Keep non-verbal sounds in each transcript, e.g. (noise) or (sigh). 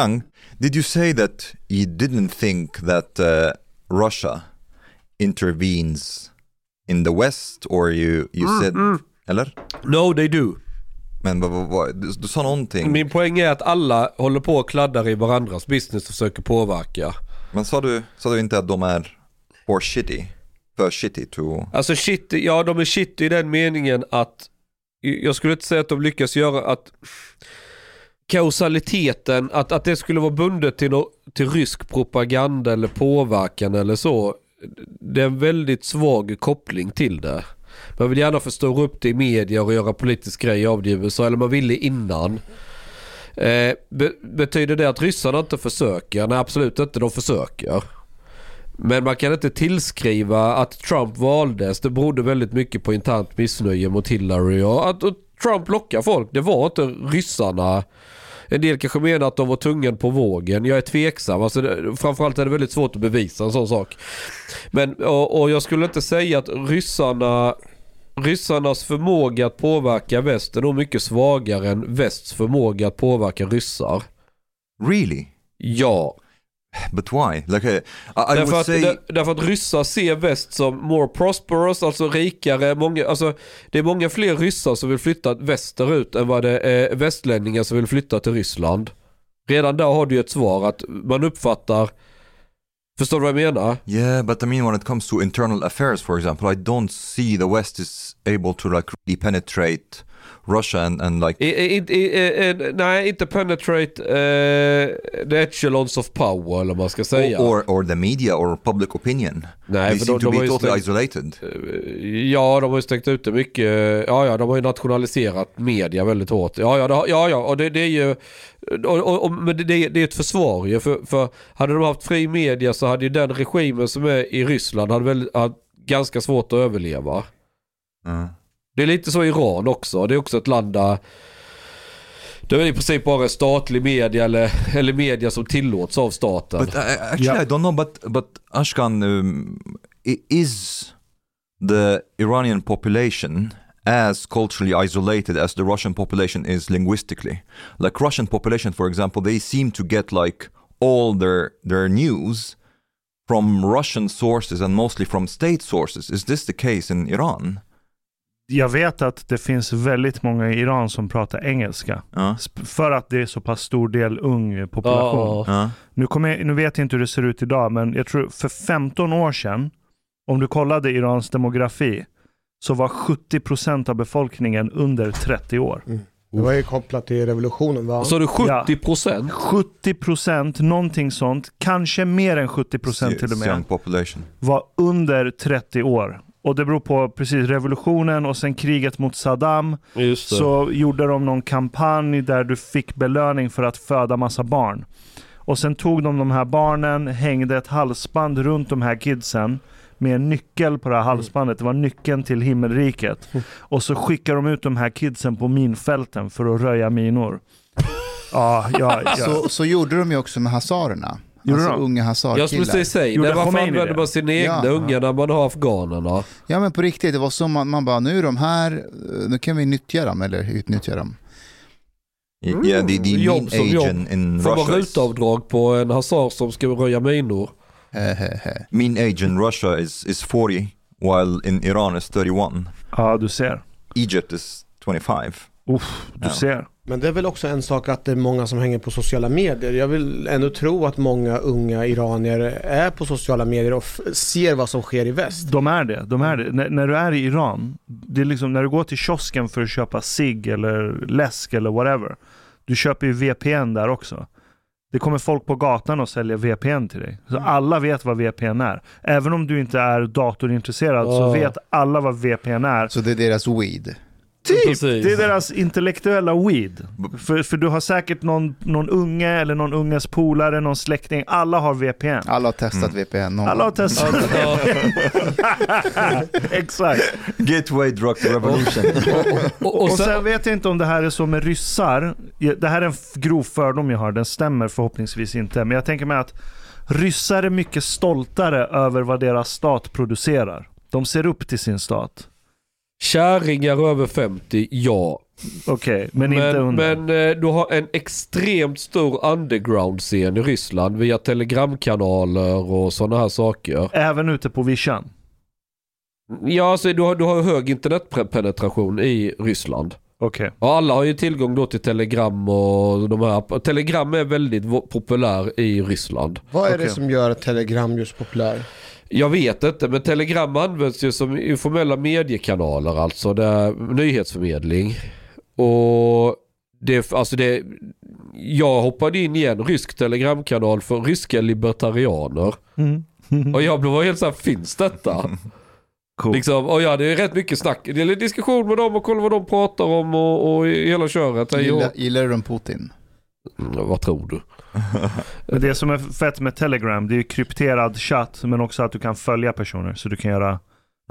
Chang, did you say that you didn't think that uh, Russia intervenes in the West or you, you said, eller? No they do. Men vad, vad, vad, du, du sa någonting. Min poäng är att alla håller på och kladdar i varandras business och försöker påverka. Men sa du, sa du inte att de är for shitty? För shitty to... Alltså shit, ja de är shit i den meningen att jag skulle inte säga att de lyckas göra att kausaliteten, att, att det skulle vara bundet till, no, till rysk propaganda eller påverkan eller så. Det är en väldigt svag koppling till det. Man vill gärna förstora upp det i media och göra politisk grej av det i USA, eller man ville innan. Eh, be betyder det att ryssarna inte försöker? Nej absolut inte, de försöker. Men man kan inte tillskriva att Trump valdes. Det berodde väldigt mycket på internt missnöje mot Hillary och att och Trump lockar folk. Det var inte ryssarna. En del kanske menar att de var tungan på vågen. Jag är tveksam. Alltså det, framförallt är det väldigt svårt att bevisa en sån sak. Men, och, och jag skulle inte säga att ryssarna Ryssarnas förmåga att påverka väst är nog mycket svagare än västs förmåga att påverka ryssar. Really? Ja, But why? Like, uh, I, I Därför att, say... där, därför att ryssar ser väst som more prosperous, alltså rikare. Många, alltså, det är många fler ryssar som vill flytta västerut än vad det är västlänningar som vill flytta till Ryssland. Redan där har du ju ett svar att man uppfattar Förstår du vad jag menar? Yeah, but I mean when it comes to internal affairs, for example, I don't see the West is able to like really penetrate Russia and, and like... I, i, i, nej, inte penetrate uh, the echelons of power eller vad man ska säga. Or, or the media or public opinion. nej, They för seem de, to de be totally stängt, isolated. Ja, de har ju stängt ute mycket. Ja, ja, de har ju nationaliserat media väldigt hårt. Ja, ja, det, ja, ja och det, det är ju... Och, och, och, men det, det är ett försvar ju. För, för hade de haft fri media så hade ju den regimen som är i Ryssland hade väl hade ganska svårt att överleva. Uh. Det är lite så i Iran också. Det är också ett land där det är i princip bara statlig media eller, eller media som tillåts av staten. But I, actually, Yeah. I don't know. But but Ashkan, um, is the Iranian population as culturally isolated as the Russian population is linguistically? Like Russian population, for example, they seem to get like all their their news from Russian sources and mostly from state sources. Is this the case in Iran? Jag vet att det finns väldigt många i Iran som pratar engelska. Sp- För att det är så pass stor del ung population. Ja, Nu, kommer jag, nu vet jag inte hur det ser ut idag, men jag tror för 15 år sedan, om du kollade Irans demografi, så var 70% av befolkningen under 30 år. Det var ju kopplat till revolutionen va? Så är det 70 procent? 70%, någonting sånt, kanske mer än 70% till och young med, population. var under 30 år. Och det beror på precis revolutionen och sen kriget mot Saddam. Så gjorde de någon kampanj där du fick belöning för att föda massa barn. Och sen tog de de här barnen, hängde ett halsband runt de här kidsen med en nyckel på det här halsbandet. Det var nyckeln till himmelriket. (laughs) Och så skickade de ut de här kidsen på minfälten för att röja minor. Ja, ja, ja. Så, så gjorde de ju också med hazarerna. Gjorde alltså de? unga Jag skulle hazarkillar. precis säga, Gjorde varför använder det? man sina egna Ja. unga när man har afghanerna? Ja men på riktigt, det var som man, man bara, nu är de här, nu kan vi nyttja dem eller utnyttja dem. Y- Yeah, the, the Jobb mean som jobb. in, Får man rutavdrag på en hasard som ska röja minor? Hehehe. mean age in Russia is, is 40 while in Iran is 31. ja, du ser. Egypt is 25. Uff, du Ja. ser. Men det är väl också en sak att det är många som hänger på sociala medier. Jag vill ändå tro att många unga iranier är på sociala medier och ser vad som sker i väst. De är det. De är det. När, när du är i Iran, det är liksom när du går till kiosken för att köpa cigg eller läsk eller whatever. Du köper ju VPN där också. Det kommer folk på gatan och säljer VPN till dig. Så alla vet vad VPN är. Även om du inte är datorintresserad så Ja. vet alla vad VPN är. Så det är deras weed. Typ! Precis. Det är deras intellektuella weed. För, för du har säkert någon, någon unge eller någon unges polare, någon släkting. Alla har VPN. Alla har testat VPN någon Alla har testat. (laughs) Exakt. Gateway drug revolution. och, Och och sen, sen, vet jag inte om det här är så med ryssar. Det här är en grov fördom jag har, den stämmer förhoppningsvis inte. Men jag tänker mig att ryssar är mycket stoltare över vad deras stat producerar. De ser upp till sin stat. Kärringar över 50, ja. Okej, men, inte under. men eh, du har en extremt stor underground-scen i Ryssland via telegramkanaler och sådana här saker. Även ute på vischan. Ja, alltså du har, du har hög internetpenetration i Ryssland. Okej. Och alla har ju tillgång då till telegram och de här. Telegram är väldigt populär i Ryssland. Vad är Okej. det som gör Telegram just populär? Jag vet inte, men telegram används ju som informella mediekanaler alltså. Det är nyhetsförmedling. Och det, alltså det, jag hoppade in i en rysk telegramkanal för ryska libertarianer. Mm. Och jag blev helt såhär, finns detta? (laughs) Cool. Liksom, och ja, det är rätt mycket snack. Det är diskussion med dem och kolla vad de pratar om och, och hela köret. Gillar, gillar du Putin? Mm, vad tror du? (laughs) Det som är fett med Telegram, det är ju krypterad chatt, men också att du kan följa personer. Så du kan göra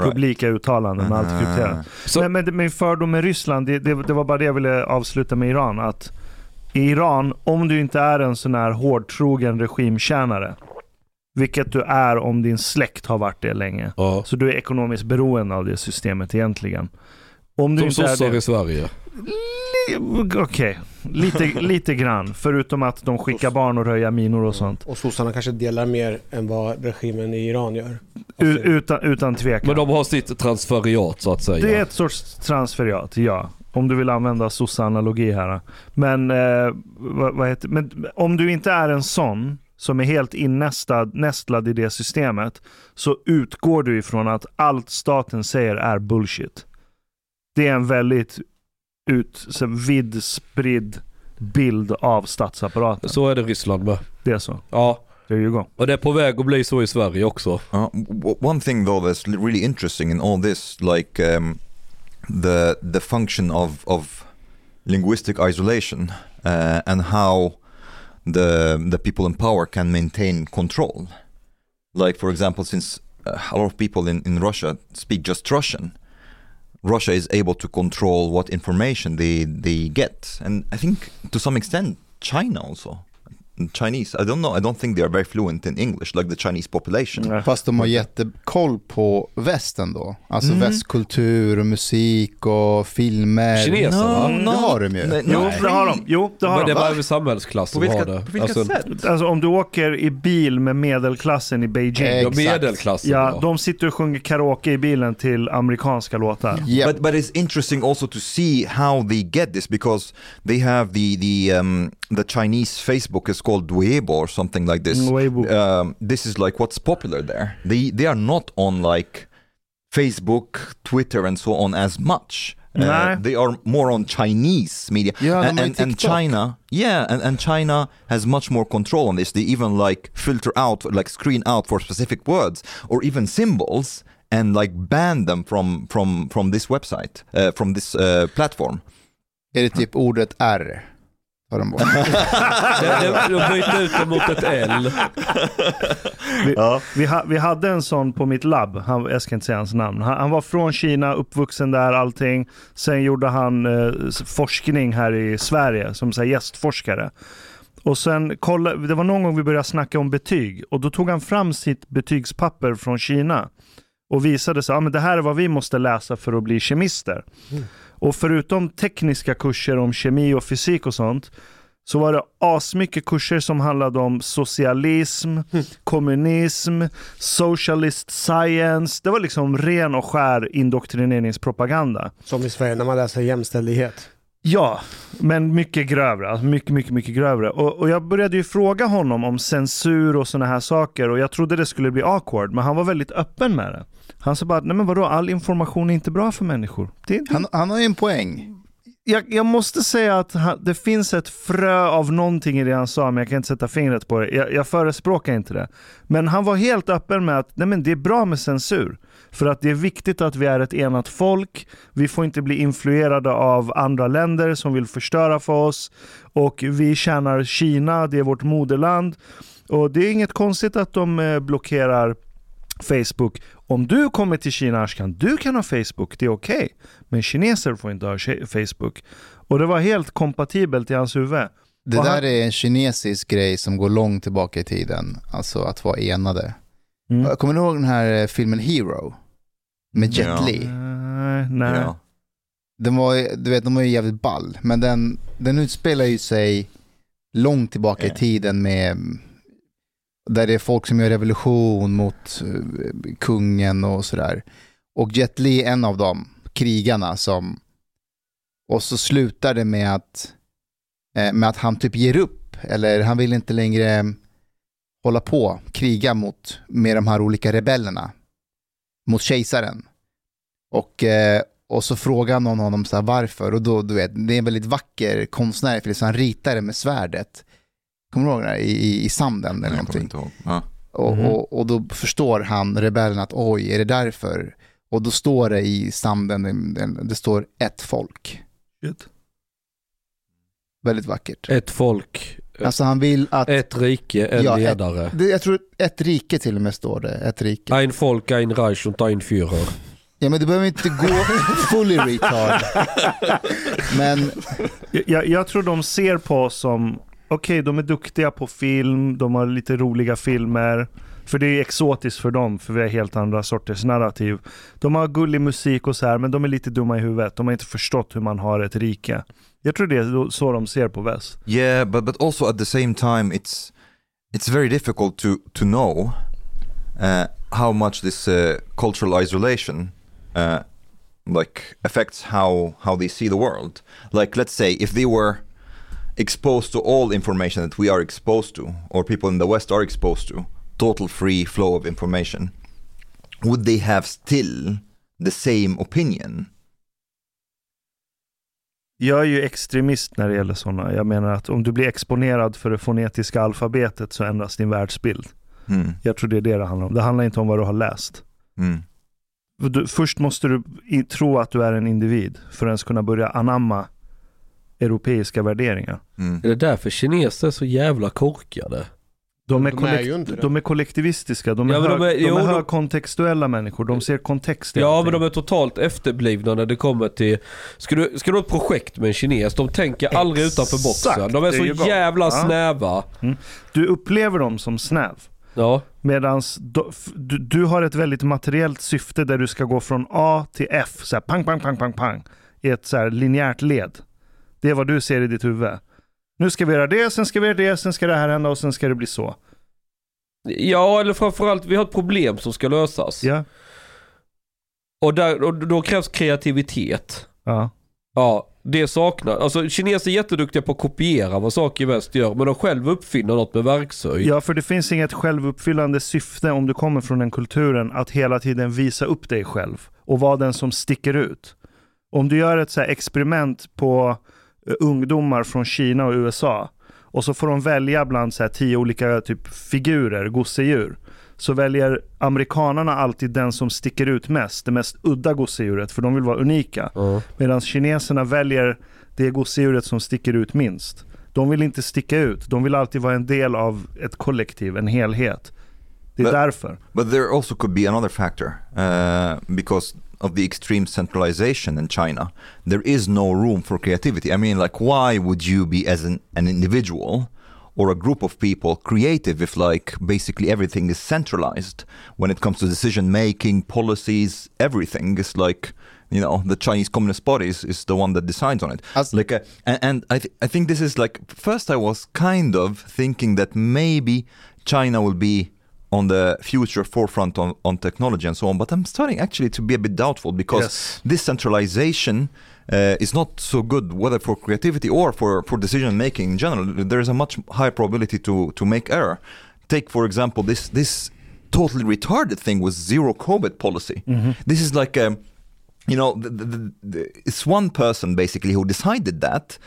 Right. publika uttalanden med allt krypterat. Så- Men, men min fördom med Ryssland, det, det, det var bara det jag ville avsluta med Iran. Att i Iran, om du inte är en sån här hårdtrogen regimtjänare, vilket du är om din släkt har varit det länge, Ja. så du är ekonomiskt beroende av det systemet egentligen. Om du Som sossar i Sverige. Okej, lite, (laughs) lite grann. Förutom att de skickar barn och röja minor och sånt. Och sossarna kanske delar mer än vad regimen i Iran gör. U- utan, utan tvekan. Men de har sitt transferiat så att säga. Det är ett sorts transferiat, ja. Om du vill använda sossa-analogi här. Men, eh, vad, vad heter, men om du inte är en sån som är helt innästlad nästlad i det systemet så utgår du ifrån att allt staten säger är bullshit. Det är en väldigt ut, så vidd spridd bild av statsapparaten. Så är det Ryssland med. Det är så. Ja. There you go. Och det är på väg att bli så i Sverige också. Uh, one thing though that's really interesting in all this, like um, the the function of of linguistic isolation uh, and how the the people in power can maintain control. Like for example, since uh, a lot of people in, in Russia speak just Russian, Russia is able to control what information they they get, and I think to some extent China also. Chinese, I don't know. I don't think they are very fluent in English, like the Chinese population. Nej. Fast de har jättekoll på västen då. Alltså Mm. västkultur och musik och filmer. Kineserna? No, det har de ju. Nej, Jo, det har de. Jo, det har Men det de. är bara samhällsklass som har det. på vilka Alltså, sätt? Alltså om du åker i bil med medelklassen i Beijing. Ja, medelklassen. Ja, de sitter och sjunger karaoke i bilen till amerikanska låtar. Japp. But but it's interesting also to see how they get this because they have the the um, the Chinese Facebook is called Weibo or something like this. Weibo. Um, this is like what's popular there. They they are not on like Facebook, Twitter, and so on as much. Uh, Nah. they are more on Chinese media, Yeah, and, and, and China, yeah, and, and China has much more control on this. They even like filter out, like screen out for specific words or even symbols, and like ban them from from from this website, uh, from this uh, platform. Är det typ ordet R? Tar de bort. (laughs) de byter ut det mot ett L. Vi, vi, ha, vi hade en sån på mitt labb, han, jag ska inte säga hans namn. Han, han var från Kina, uppvuxen där, allting. Sen gjorde han eh, forskning här i Sverige som så här, gästforskare. Och sen kolla, det var någon gång vi började snacka om betyg och då tog han fram sitt betygspapper från Kina och visade sig, ja men det här är vad vi måste läsa för att bli kemister. Och förutom tekniska kurser om kemi och fysik och sånt så var det asmycket kurser som handlade om socialism, (laughs) kommunism, socialist science. Det var liksom ren och skär indoktrineringspropaganda. Som i Sverige när man läser jämställdhet. Ja, men mycket grövre. Alltså mycket, mycket, mycket grövre. Och, och jag började ju fråga honom om censur och sådana här saker och jag trodde det skulle bli awkward, men han var väldigt öppen med det. Han sa bara, nej men vadå, all information är inte bra för människor. Det, det, Han, han har ju en poäng. jag, jag måste säga att han, det finns ett frö av någonting i det han sa, men jag kan inte sätta fingret på det. Jag, jag förespråkar inte det. Men han var helt öppen med att nej men det är bra med censur. För att det är viktigt att vi är ett enat folk. Vi får inte bli influerade av andra länder som vill förstöra för oss. Och vi tjänar Kina, det är vårt moderland. Och det är inget konstigt att de eh, blockerar Facebook. Om du kommer till Kina Ashkan, du kan ha Facebook, det är okej. Men kineser får inte ha Facebook. Och det var helt kompatibelt i hans huvud. Det där är en kinesisk grej som går långt tillbaka i tiden. Alltså att vara enade. Mm. Kommer ni ihåg den här eh, filmen Hero? Med Jet Ja. Li? Nej, nej. Yeah. den var, du vet, de var ju jävligt ball, men den, den utspelar ju sig långt tillbaka i Ja. tiden med där det är folk som gör revolution mot eh, kungen och sådär. Och Jet Li är en av dem, krigarna som... Och så slutar det med att, eh, med att han typ ger upp, eller han vill inte längre hålla på, kriga mot, med de här olika rebellerna, mot kejsaren. Och, eh, och så frågar någon honom så här varför, och då, du vet, det är en väldigt vacker konstnär, för det är så han ritar det med svärdet. Kommer du ihåg det? I, i, i sanden eller kommer någonting. inte ihåg. Ja. Och, Mhm. och, och då förstår han, rebellen, att oj, är det därför? Och då står det i sanden, det, det står ett folk. Väldigt vackert. Ett folk, Alltså han vill att, ett rike, en Ja, ett- ledare. det, jag tror ett rike till och med står det, ett rike. Ein Volk, ein Reich und ein Führer. Ja men du behöver inte gå fully retard. Men Jag, jag tror de ser på oss som, okej de är duktiga på film, de har lite roliga filmer. För det är exotiskt för dem, för vi har helt andra sorters narrativ. De har gullig musik och så här, men de är lite dumma i huvudet. De har inte förstått hur man har ett rike. Jag tror det är så de ser på. Yeah, but but also at the same time, it's it's very difficult to to know uh, how much this uh, cultural isolation uh, like affects how how they see the world. Like, let's say if they were exposed to all information that we are exposed to, or people in the West are exposed to, total free flow of information, would they have still the same opinion? Jag är ju extremist när det gäller sådana. Jag menar att om du blir exponerad för det fonetiska alfabetet så ändras din världsbild. Hmm. Jag tror det är det det handlar om. Det handlar inte om vad du har läst. Hmm. Du, först måste du i, tro att du är en individ för att ens kunna börja anamma europeiska värderingar. Hmm. Är det därför kineser är så jävla korkade? De är, De är de är kollektivistiska, de är, Ja, de är- de jo, är de- högkontextuella människor. De ser kontext i Ja allting. men de är totalt efterblivna när det kommer till... Ska du, ska du ha ett projekt med en kines, de tänker aldrig utanför boxen. Exakt, De är så bra. jävla Ja. snäva. Du upplever dem som snäv. Ja. Medan du, du har ett väldigt materiellt syfte där du ska gå från A till F, så här, pang, pang, pang, pang, pang, i ett så här linjärt led. Det är vad du ser i ditt huvud. Nu ska vi göra det, sen ska vi göra det, sen ska det här hända och sen ska det bli så. Ja eller framförallt, vi har ett problem som ska lösas. Ja, Och, där, och då krävs kreativitet. ja. Ja, det saknar. Alltså kineser är jätteduktiga på att kopiera vad saker i väst gör, men de själv uppfinner något med verkshöjd. ja, för det finns inget självuppfyllande syfte om du kommer från den kulturen att hela tiden visa upp dig själv och vara den som sticker ut. Om du gör ett så experiment på ungdomar från Kina och USA och så får de välja bland så här tio olika typ figurer, gosedjur. Så väljer amerikanarna alltid den som sticker ut mest, det mest udda gosedjuret, för de vill vara unika. Ja. Medan kineserna väljer det gosedjuret som sticker ut minst. De vill inte sticka ut, de vill alltid vara en del av ett kollektiv, en helhet. Det är Men- därför. But there also could be another factor uh, because of the extreme centralization in China. There is no room for creativity. I mean, like, why would you be as an, an individual or a group of people creative if, like, basically everything is centralized when it comes to decision making, policies, everything is like. You know, the Chinese Communist Party is, is the one that decides on it. As- like, uh, and, and I, th- I think this is like first I was kind of thinking that maybe China will be on the future forefront on, on technology and so on. But I'm starting actually to be a bit doubtful because Yes. this centralization uh, is not so good, whether for creativity or for, for decision making in general. There is a much higher probability to, to make error. Take, for example, this, this totally retarded thing with zero COVID policy. This is like a, you know, the, the, the, the, it's one person basically who decided that,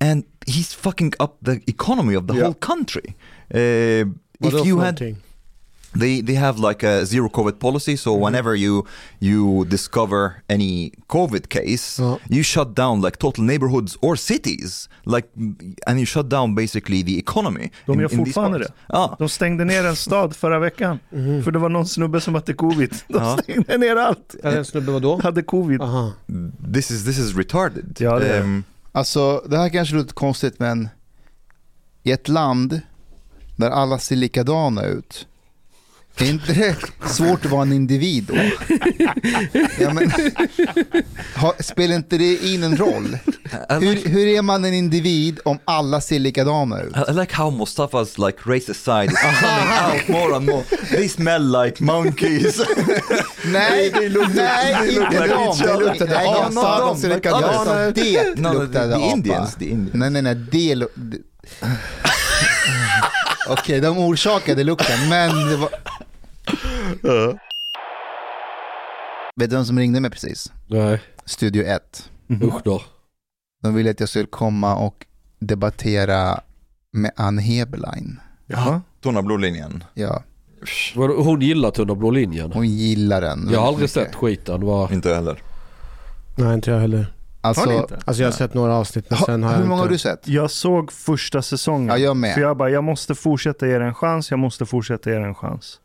and he's fucking up the economy of the Yeah. whole country. Uh, if you had någonting? They they have like a zero covid policy so whenever you you discover any covid case Ja. you shut down like total neighborhoods or cities like and you shut down basically the economy De gör these fortfarande parts. det. Ja. De stängde ner en stad förra veckan. För det var någon snubbe som hade covid. (laughs) De Ja. stängde ner allt. Ja, den snubben vadå? Hade covid. Aha. this is this is retarded Ja, det. Um, Alltså, det här kanske låter konstigt, men i ett land där alla ser likadana ut Är inte det svårt att vara en individ då? Ja, men, ha, spelar inte det in en roll? Hur, hur är man en individ om alla ser likadana ut? I like how Mustafa's like racist side is coming out more and more. They smell like monkeys. Nej, nej, inte like dem. each other. Det luktade Nej, not them, Det like others. luktade- Det luktade apa. Indians. Nej, nej, nej. Det lu- det- (laughs) Okej, de orsakade lukten, men det var... Vet du vem som ringde mig precis? Nej, Studio 1. usch då. De ville att jag skulle komma och debattera med Ann Heberlein. Jaha. Tunna blodlinjen. Ja, Vadå, Hon gillar Tunna blå linjen. hon gillar den. Jag har aldrig sett skiten. Var... Inte jag heller. Nej, inte jag heller. Alltså, Har inte? Alltså jag har sett några avsnitt men sen har ha, jag hur många har inte... du sett? Jag såg första säsongen. Ja, jag med. För jag bara, jag måste fortsätta ge det en chans, jag måste fortsätta ge det en chans.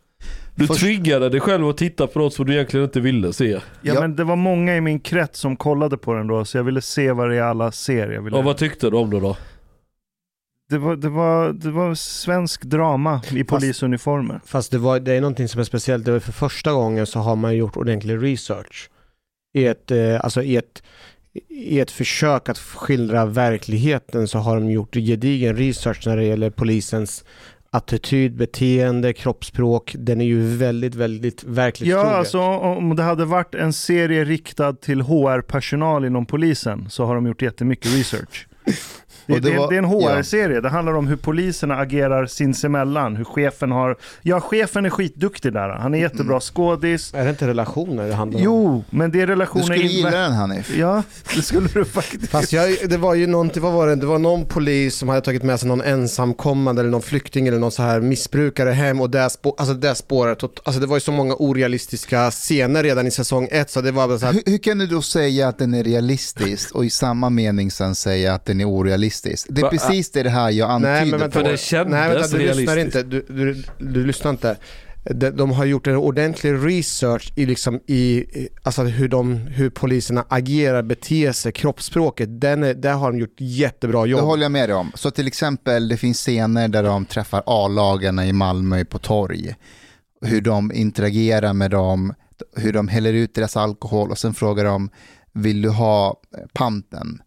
Du Först- tvingade dig själv att titta på något som du egentligen inte ville se. Ja, Ja. men det var många i min krets som kollade på den då, så jag ville se vad det är alla ser. Jag ville... Och vad tyckte du om det då? det, var, det, var, det var svensk drama i polisuniformer. Fast det, var, det är någonting som är speciellt. Det var för första gången så har man gjort ordentlig research. I ett, eh, alltså i ett, I ett försök att skildra verkligheten så har de gjort gedigen research när det gäller polisens attityd, beteende, kroppsspråk. Den är ju väldigt, väldigt verkligt Ja, trogen. alltså om det hade varit en serie riktad till HR-personal inom polisen så har de gjort jättemycket research. Det, det var- det är en HR-serie. Det handlar om hur poliserna agerar sinsemellan. Hur chefen har... Ja, chefen är skitduktig där. Han är jättebra Mm. skådis. Är det inte relationer det handlar om? Jo, men det är Du relationer... skulle in- gilla den Hanif. Ja, det skulle du faktiskt. Fast jag, det var ju någonting, vad var det? Det var någon polis som hade tagit med sig någon ensamkommande eller någon flykting eller någon så här missbrukare hem och det, spå, alltså det spåret, alltså det var ju så många orealistiska scener redan i säsong ett så det var bara så här, Hur, hur kan du då säga att den är realistisk och i samma mening sen säga att den är orealistisk? Det är Va- precis det här jag antyder Nej men vänta, För på. det kändes nej, vänta du lyssnar realistiskt. inte, du, du, du lyssnar inte. De, de har gjort en ordentlig research i, liksom i i- alltså hur, de, hur poliserna agerar, beter sig, kroppsspråket. Den är, där har de gjort jättebra Det jobb. håller jag med dig om. Så till exempel det finns scener där de träffar A-lagarna i Malmö på torg. Hur de interagerar med dem, hur de häller ut deras alkohol och sen frågar de vill du ha eh, panten?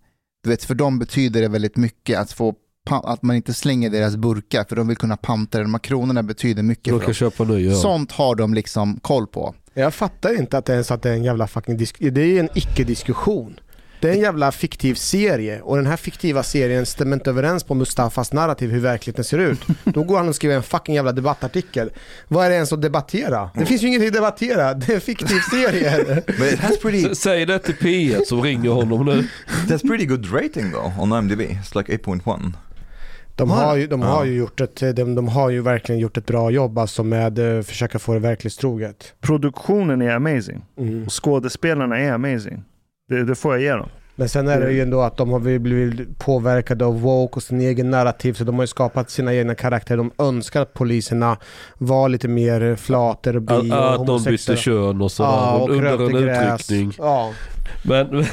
Du vet, för dem betyder det väldigt mycket att få att man inte slänger deras burkar för de vill kunna panta det. De här kronorna betyder mycket De för kan dem. köpa nya. Ja. Sånt har de liksom koll på. Jag fattar inte att det ens att det är en jävla fucking disk- Det är ju en icke-diskussion. Det är en jävla fiktiv serie och den här fiktiva serien stämmer inte överens på Mustafas narrativ hur verkligheten ser ut. Då går han och skriver en fucking jävla debattartikel. Vad är det ens att debattera? Det finns ju ingenting att debattera. Det är en fiktiv serie. Pretty, Säg det till P1 som ringer honom nu. it has pretty good rating though on IMDb. It's like 8.1. De har ju, de har ju gjort ett, de, de har ju verkligen gjort ett bra jobb alltså med eh, försöka få det verklighetstroget. Produktionen är amazing. Mm. Och skådespelarna är amazing. Det, det får jag ge dem. Men sen är det ju ändå att de har blivit påverkade av woke och sin egen narrativ så de har ju skapat sina egna karaktärer. De önskar att poliserna var lite mer flater och bi Att, och att de bytte kön och sådär. Ja, och under en utryckning. Ja. Men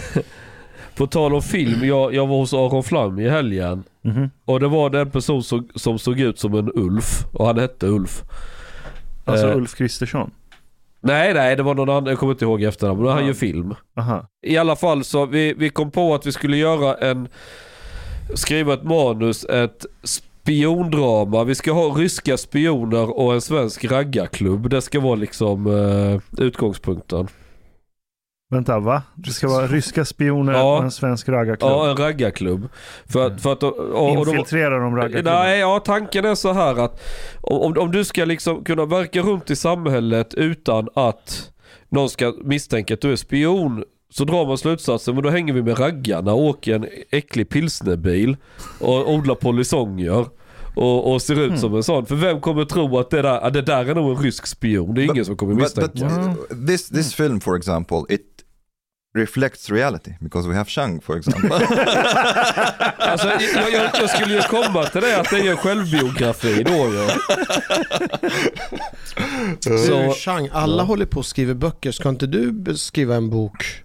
(laughs) på tal om film, jag, jag var hos Aron Flam i helgen. Mhm. Och det var den person som, som såg ut som en Ulf. Och han hette Ulf. Alltså Eh, Ulf Kristersson. Nej, nej, det var någon annan. Jag kommer inte ihåg efternamn. Men han gör film. Aha. I alla fall så vi, vi kom på att vi skulle göra en skriva ett manus, ett spiondrama. Vi ska ha ryska spioner och en svensk raggarklubb. Det ska vara liksom eh, utgångspunkten. Vänta, va? Det ska vara ryska spioner Ja. och en svensk raggarklubb. Ja, en raggarklubb. För att, för att, och, och, och de, Infiltrerar de raggarklubben? Nej, ja tanken är så här att om, om du ska liksom kunna verka runt i samhället utan att någon ska misstänka att du är spion så drar man slutsatsen, men då hänger vi med raggarna och åker en äcklig pilsnerbil och odlar polisonger. Och, och ser ut Mm. som en sån. För vem kommer tro att det där, att det där är nog en rysk spion? Det är ingen som kommer But, misstänka. but uh, this this film, for example, it reflects reality because we have Shang, for example. (laughs) Alltså, jag, jag, jag skulle ju komma till det att det är en självbiografi då ju. Du, Så, Chang, alla håller på och skriver böcker. Ska inte du skriva en bok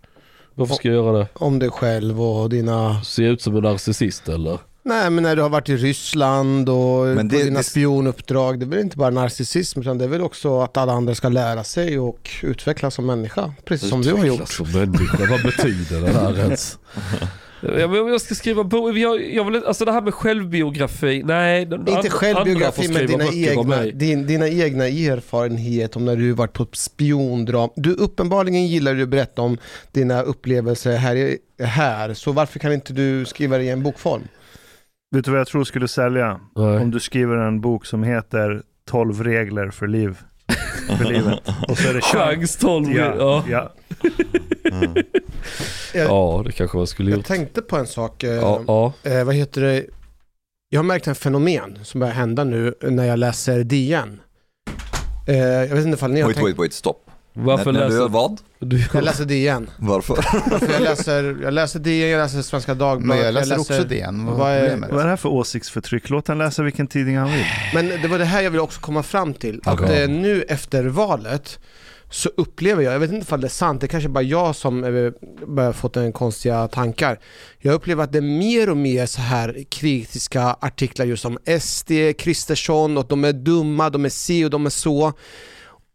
varför ska jag göra det? om dig själv och dina... Ser jag ut som en narcissist eller? Nej, men när du har varit i Ryssland och Men på det- dina det- spionuppdrag, det är väl inte bara narcissism utan det är väl också att alla andra ska lära sig och utvecklas som människa. Precis som du har gjort. Som människa, vad betyder det där ens? Ja, men om jag ska skriva bok, jag, jag vill, alltså det här med självbiografi, nej. Inte självbiografi men dina egna, din, dina egna erfarenheter om när du varit på spiondram. Du uppenbarligen gillar du att berätta om dina upplevelser här, här så varför kan inte du skriva det i en bokform? Vet du vad jag tror skulle sälja? Nej. Om du skriver en bok som heter 12 regler för liv. För livet. (laughs) Och så är det Chans 12, ja. Ja, Ja. (laughs) ja. ja, det kanske man skulle Jag gjort. tänkte på en sak. eh, Ja, ja. Eh, vad heter det? Jag har märkt en fenomen som börjar hända nu när jag läser DN. Eh, jag vet inte ifall ni har Wait, tänkt... wait, wait, stopp. Varför när, när du läser gör vad? du? Jag läser DN. Varför? För jag, läser, jag läser DN, jag läser Svenska Dagbladet. Men jag läser också DN. Vad vad är? Vad är det här för åsiktsförtryck? Låt han läsa vilken tidning han vill. Men det var det här jag ville också komma fram till. Att Okej. eh, nu efter valet så upplever jag, jag vet inte ifall det är sant, det är kanske bara jag som eh, börjar fått en konstiga tankar. Jag upplever att det är mer och mer så här kritiska artiklar just om SD, Kristersson och de är dumma, de är si och de är så.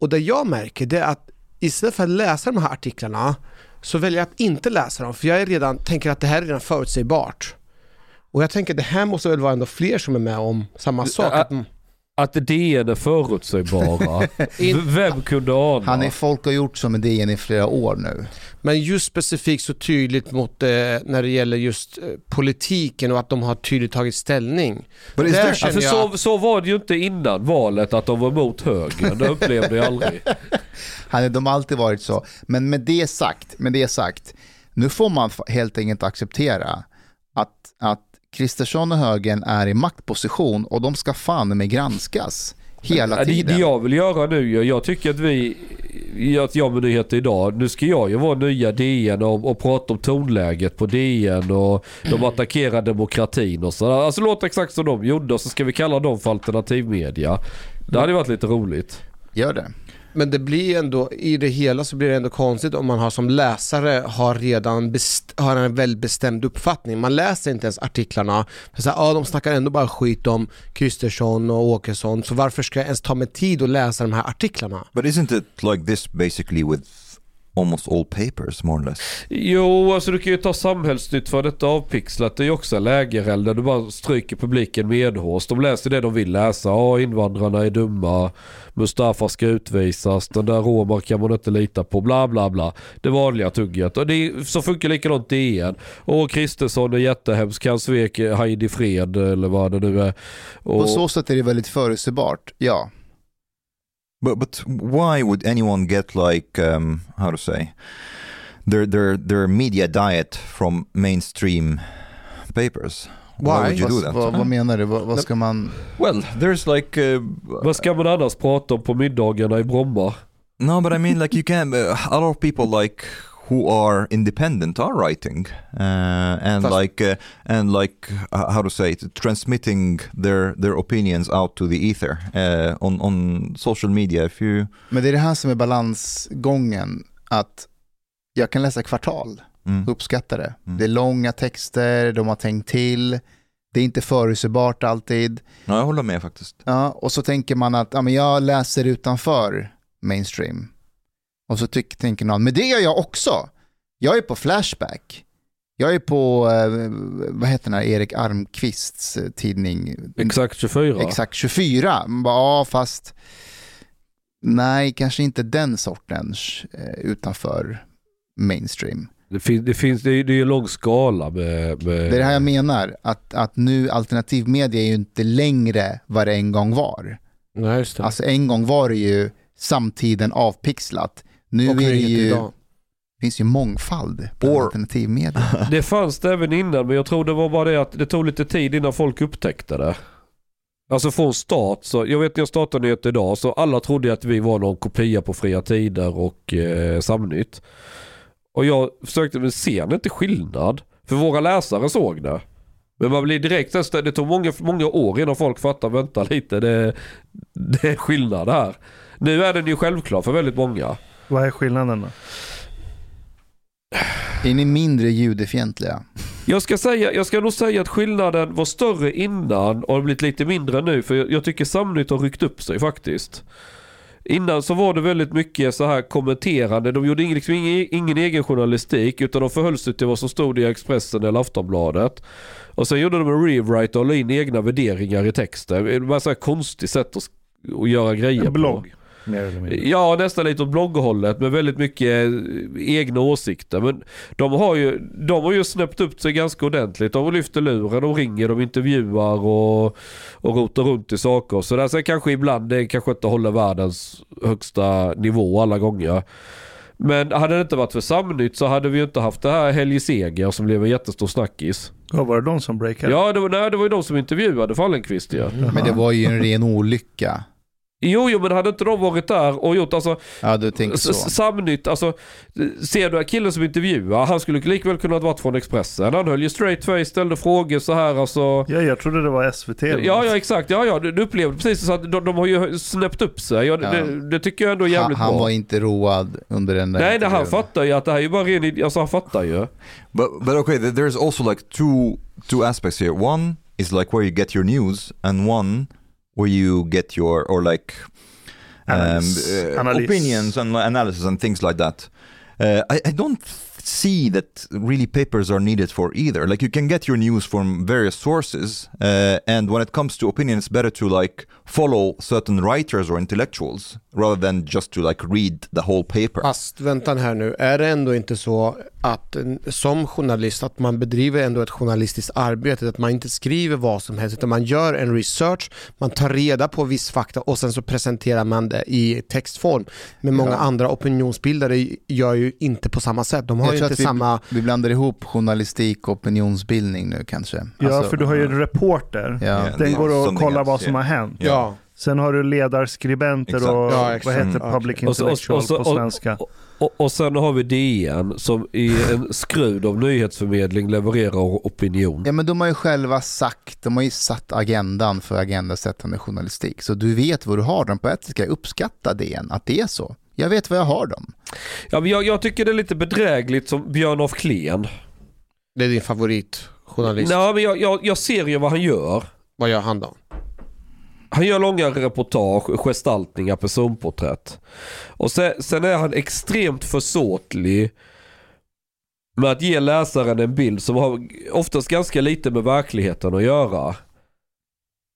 Och det jag märker det är att istället för att läsa de här artiklarna så väljer jag att inte läsa dem för jag är redan, tänker att det här är redan förutsägbart. Och jag tänker det här måste väl vara ändå fler som är med om samma sak. Att, Att DN är förutsägbara. (laughs) Vem kunde ana? Han är folk har gjort som med DN i flera år nu. Men just specifikt så tydligt mot eh, när det gäller just eh, politiken och att de har tydligt tagit ställning. Där känner för jag, så, så var det ju inte innan valet att de var emot högern. Det upplevde jag aldrig. (laughs) Han, de har alltid varit så. Men med det sagt, med det sagt, nu får man helt enkelt acceptera att, att Kristersson och högern är i maktposition och de ska fan med granskas hela Ja, det, tiden. det jag vill göra nu, jag, jag tycker att vi, att jag med nyheter idag, nu ska jag ju vara nya DN och, och prata om tonläget på DN och de attackerar demokratin och så. Alltså låt exakt som de gjorde och så ska vi kalla dem för alternativmedia. Det hade varit lite roligt. Gör det men det blir ändå, i det hela så blir det ändå konstigt om man har som läsare har redan best, har en väldigt bestämd uppfattning. Man läser inte ens artiklarna. För så här, ah, de snackar ändå bara skit om Kristersson och Åkesson, så varför ska jag ens ta mig tid att läsa de här artiklarna? but isn't it like this basically with almost all papers more or less? Jo, alltså du kan ju ta samhällsnytt för detta avpixlat. Det är ju också en lägereld där du bara stryker publiken medhårs. De läser det de vill läsa. Ja, invandrarna är dumma. Mustafa ska utvisas. Den där romar kan man inte lita på. Bla bla bla. Det vanliga tugget. Och det är, så funkar likadant DN. Och Kristersson är jättehemsk. Han svek Heidi Fred eller vad det nu är. Och, På så sätt är det väldigt förutsägbart, ja. But but why would anyone get like um, how to say their their their media diet from mainstream papers? Why? would you do that? vad, vad menar du? Vad, vad ska man... Well, there's like uh, vad ska man annars prata om på middagarna i Bromma? no, but I mean like you can uh, a lot of people like who are independent are writing uh, and Fast- like uh, and like uh, how to say it, transmitting their their opinions out to the ether uh, on on social media. If you Men det är det här som är balansgången, att jag kan läsa kvartal, mm. uppskatta det. Mm. Det är långa texter, de har tänkt till, det är inte förutsägbart alltid. Ja, jag håller med faktiskt. Ja, och så tänker man att ja, men jag läser utanför mainstream. Och så tyck, tänker någon, men det gör jag också. Jag är på Flashback. Jag är på, eh, vad heter den här, Erik Armqvists eh, tidning? Exakt 24. Exakt 24. Man bara, ja fast nej, kanske inte den sortens eh, utanför mainstream. Det, fin, det finns, det är, det är en lång skala med... med Det är det här jag menar, att, att nu alternativmedia är ju inte längre vad det en gång var. Nej, just det. Alltså en gång var det ju samtiden avpixlat. Nu och är det ju, idag. finns ju mångfald på Or- alternativmedia. (laughs) Det fanns det även innan men jag tror det var bara det att det tog lite tid innan folk upptäckte det. Alltså från start så, jag vet när jag startade nyheter idag så alla trodde att vi var någon kopia på Fria Tider och eh, Samnytt. Och jag försökte, men ser ni inte skillnad? För våra läsare såg det. Men man blir direkt, det tog många, många år innan folk fattar, vänta lite, det, det är skillnad här. Nu är den ju självklar för väldigt många. Vad är skillnaden då? Är ni mindre judefientliga? Jag ska, säga, jag ska nog säga att skillnaden var större innan och har blivit lite mindre nu. För jag, jag tycker Samnytt har ryckt upp sig faktiskt. Innan så var det väldigt mycket så här kommenterande. De gjorde liksom ingen, ingen egen journalistik utan de förhöll sig till vad som stod i Expressen eller Aftonbladet. Och sen gjorde de en rewrite och la in egna värderingar i texten. Det var så här konstigt sätt att, att göra grejer En blogg. på. Mer eller mindre. Ja, nästan lite åt blogghållet med väldigt mycket eh, egna åsikter. Men de har ju, de har ju snäppt upp sig ganska ordentligt. De lyfter luren, de ringer, de intervjuar och, och rotar runt i saker. Så där. Sen kanske ibland det kanske inte håller världens högsta nivå alla gånger. Men hade det inte varit för Samnytt så hade vi ju inte haft det här Helge Seger som blev en jättestor snackis. Ja, var det de som breakade? Ja, det var, nej, det var ju de som intervjuade Fallenkvist ja. Men det var ju en ren olycka. Jo, jo, men hade inte de varit där och gjort alltså Ja, du tänker så. Samnytt, alltså ser du killen som intervjuar, han skulle likväl kunna ha varit från Expressen. Han höll ju straight face, ställde frågor så här alltså. Ja, jag trodde det var SVT. Ja, ja exakt. Ja, ja, du, du upplevde precis så att de, de har ju snäppt upp sig. Ja, Ja. Det, det tycker jag ändå är Han, jävligt han bra. var inte road under den där Nej, nej, han fattar ju att det här är ju bara ren Alltså han fattar ju. But but okay, th- there's also like two two aspects here. One is like where you get your news, and one where you get your or like um, uh, opinions and analysis and things like that. Uh, I, I don't see that really papers are needed for either. Like you can get your news from various sources, uh, and when it comes to opinion, it's better to like follow certain writers or intellectuals rather than just to like read the whole paper. Fast vänta här nu, är det ändå inte så att en- som journalist att man bedriver ändå ett journalistiskt arbete, att man inte skriver vad som helst utan man gör en research, man tar reda på viss fakta och sen så presenterar man det i textform. Men många Ja. andra opinionsbildare gör ju inte på samma sätt. De har Jag ju inte att vi, samma... vi blandar ihop journalistik och opinionsbildning nu kanske. Ja, Alltså, för du har ju en reporter. Ja. Den går och kollar vad som har hänt. Ja. Sen har du ledarskribenter Exakt. och Ja, vad heter Mm. public Och så- och- intellectual och så- på svenska. Och, och sen har vi DN som i en skrud av nyhetsförmedling levererar opinion. Ja men de har ju själva sagt, de har ju satt agendan för agendasättande journalistik. Så du vet vad du har dem på ett sätt ska jag uppskatta det än, att det är så. Jag vet vad jag har dem. Ja, men jag, jag tycker det är lite bedrägligt som Björn af Kleen. Det är din favoritjournalist. Nej, men jag, jag, jag ser ju vad han gör. Vad gör han då? Han gör långa reportage, gestaltningar, personporträtt. Och sen, sen är han extremt försåtlig med att ge läsaren en bild som har oftast ganska lite med verkligheten att göra.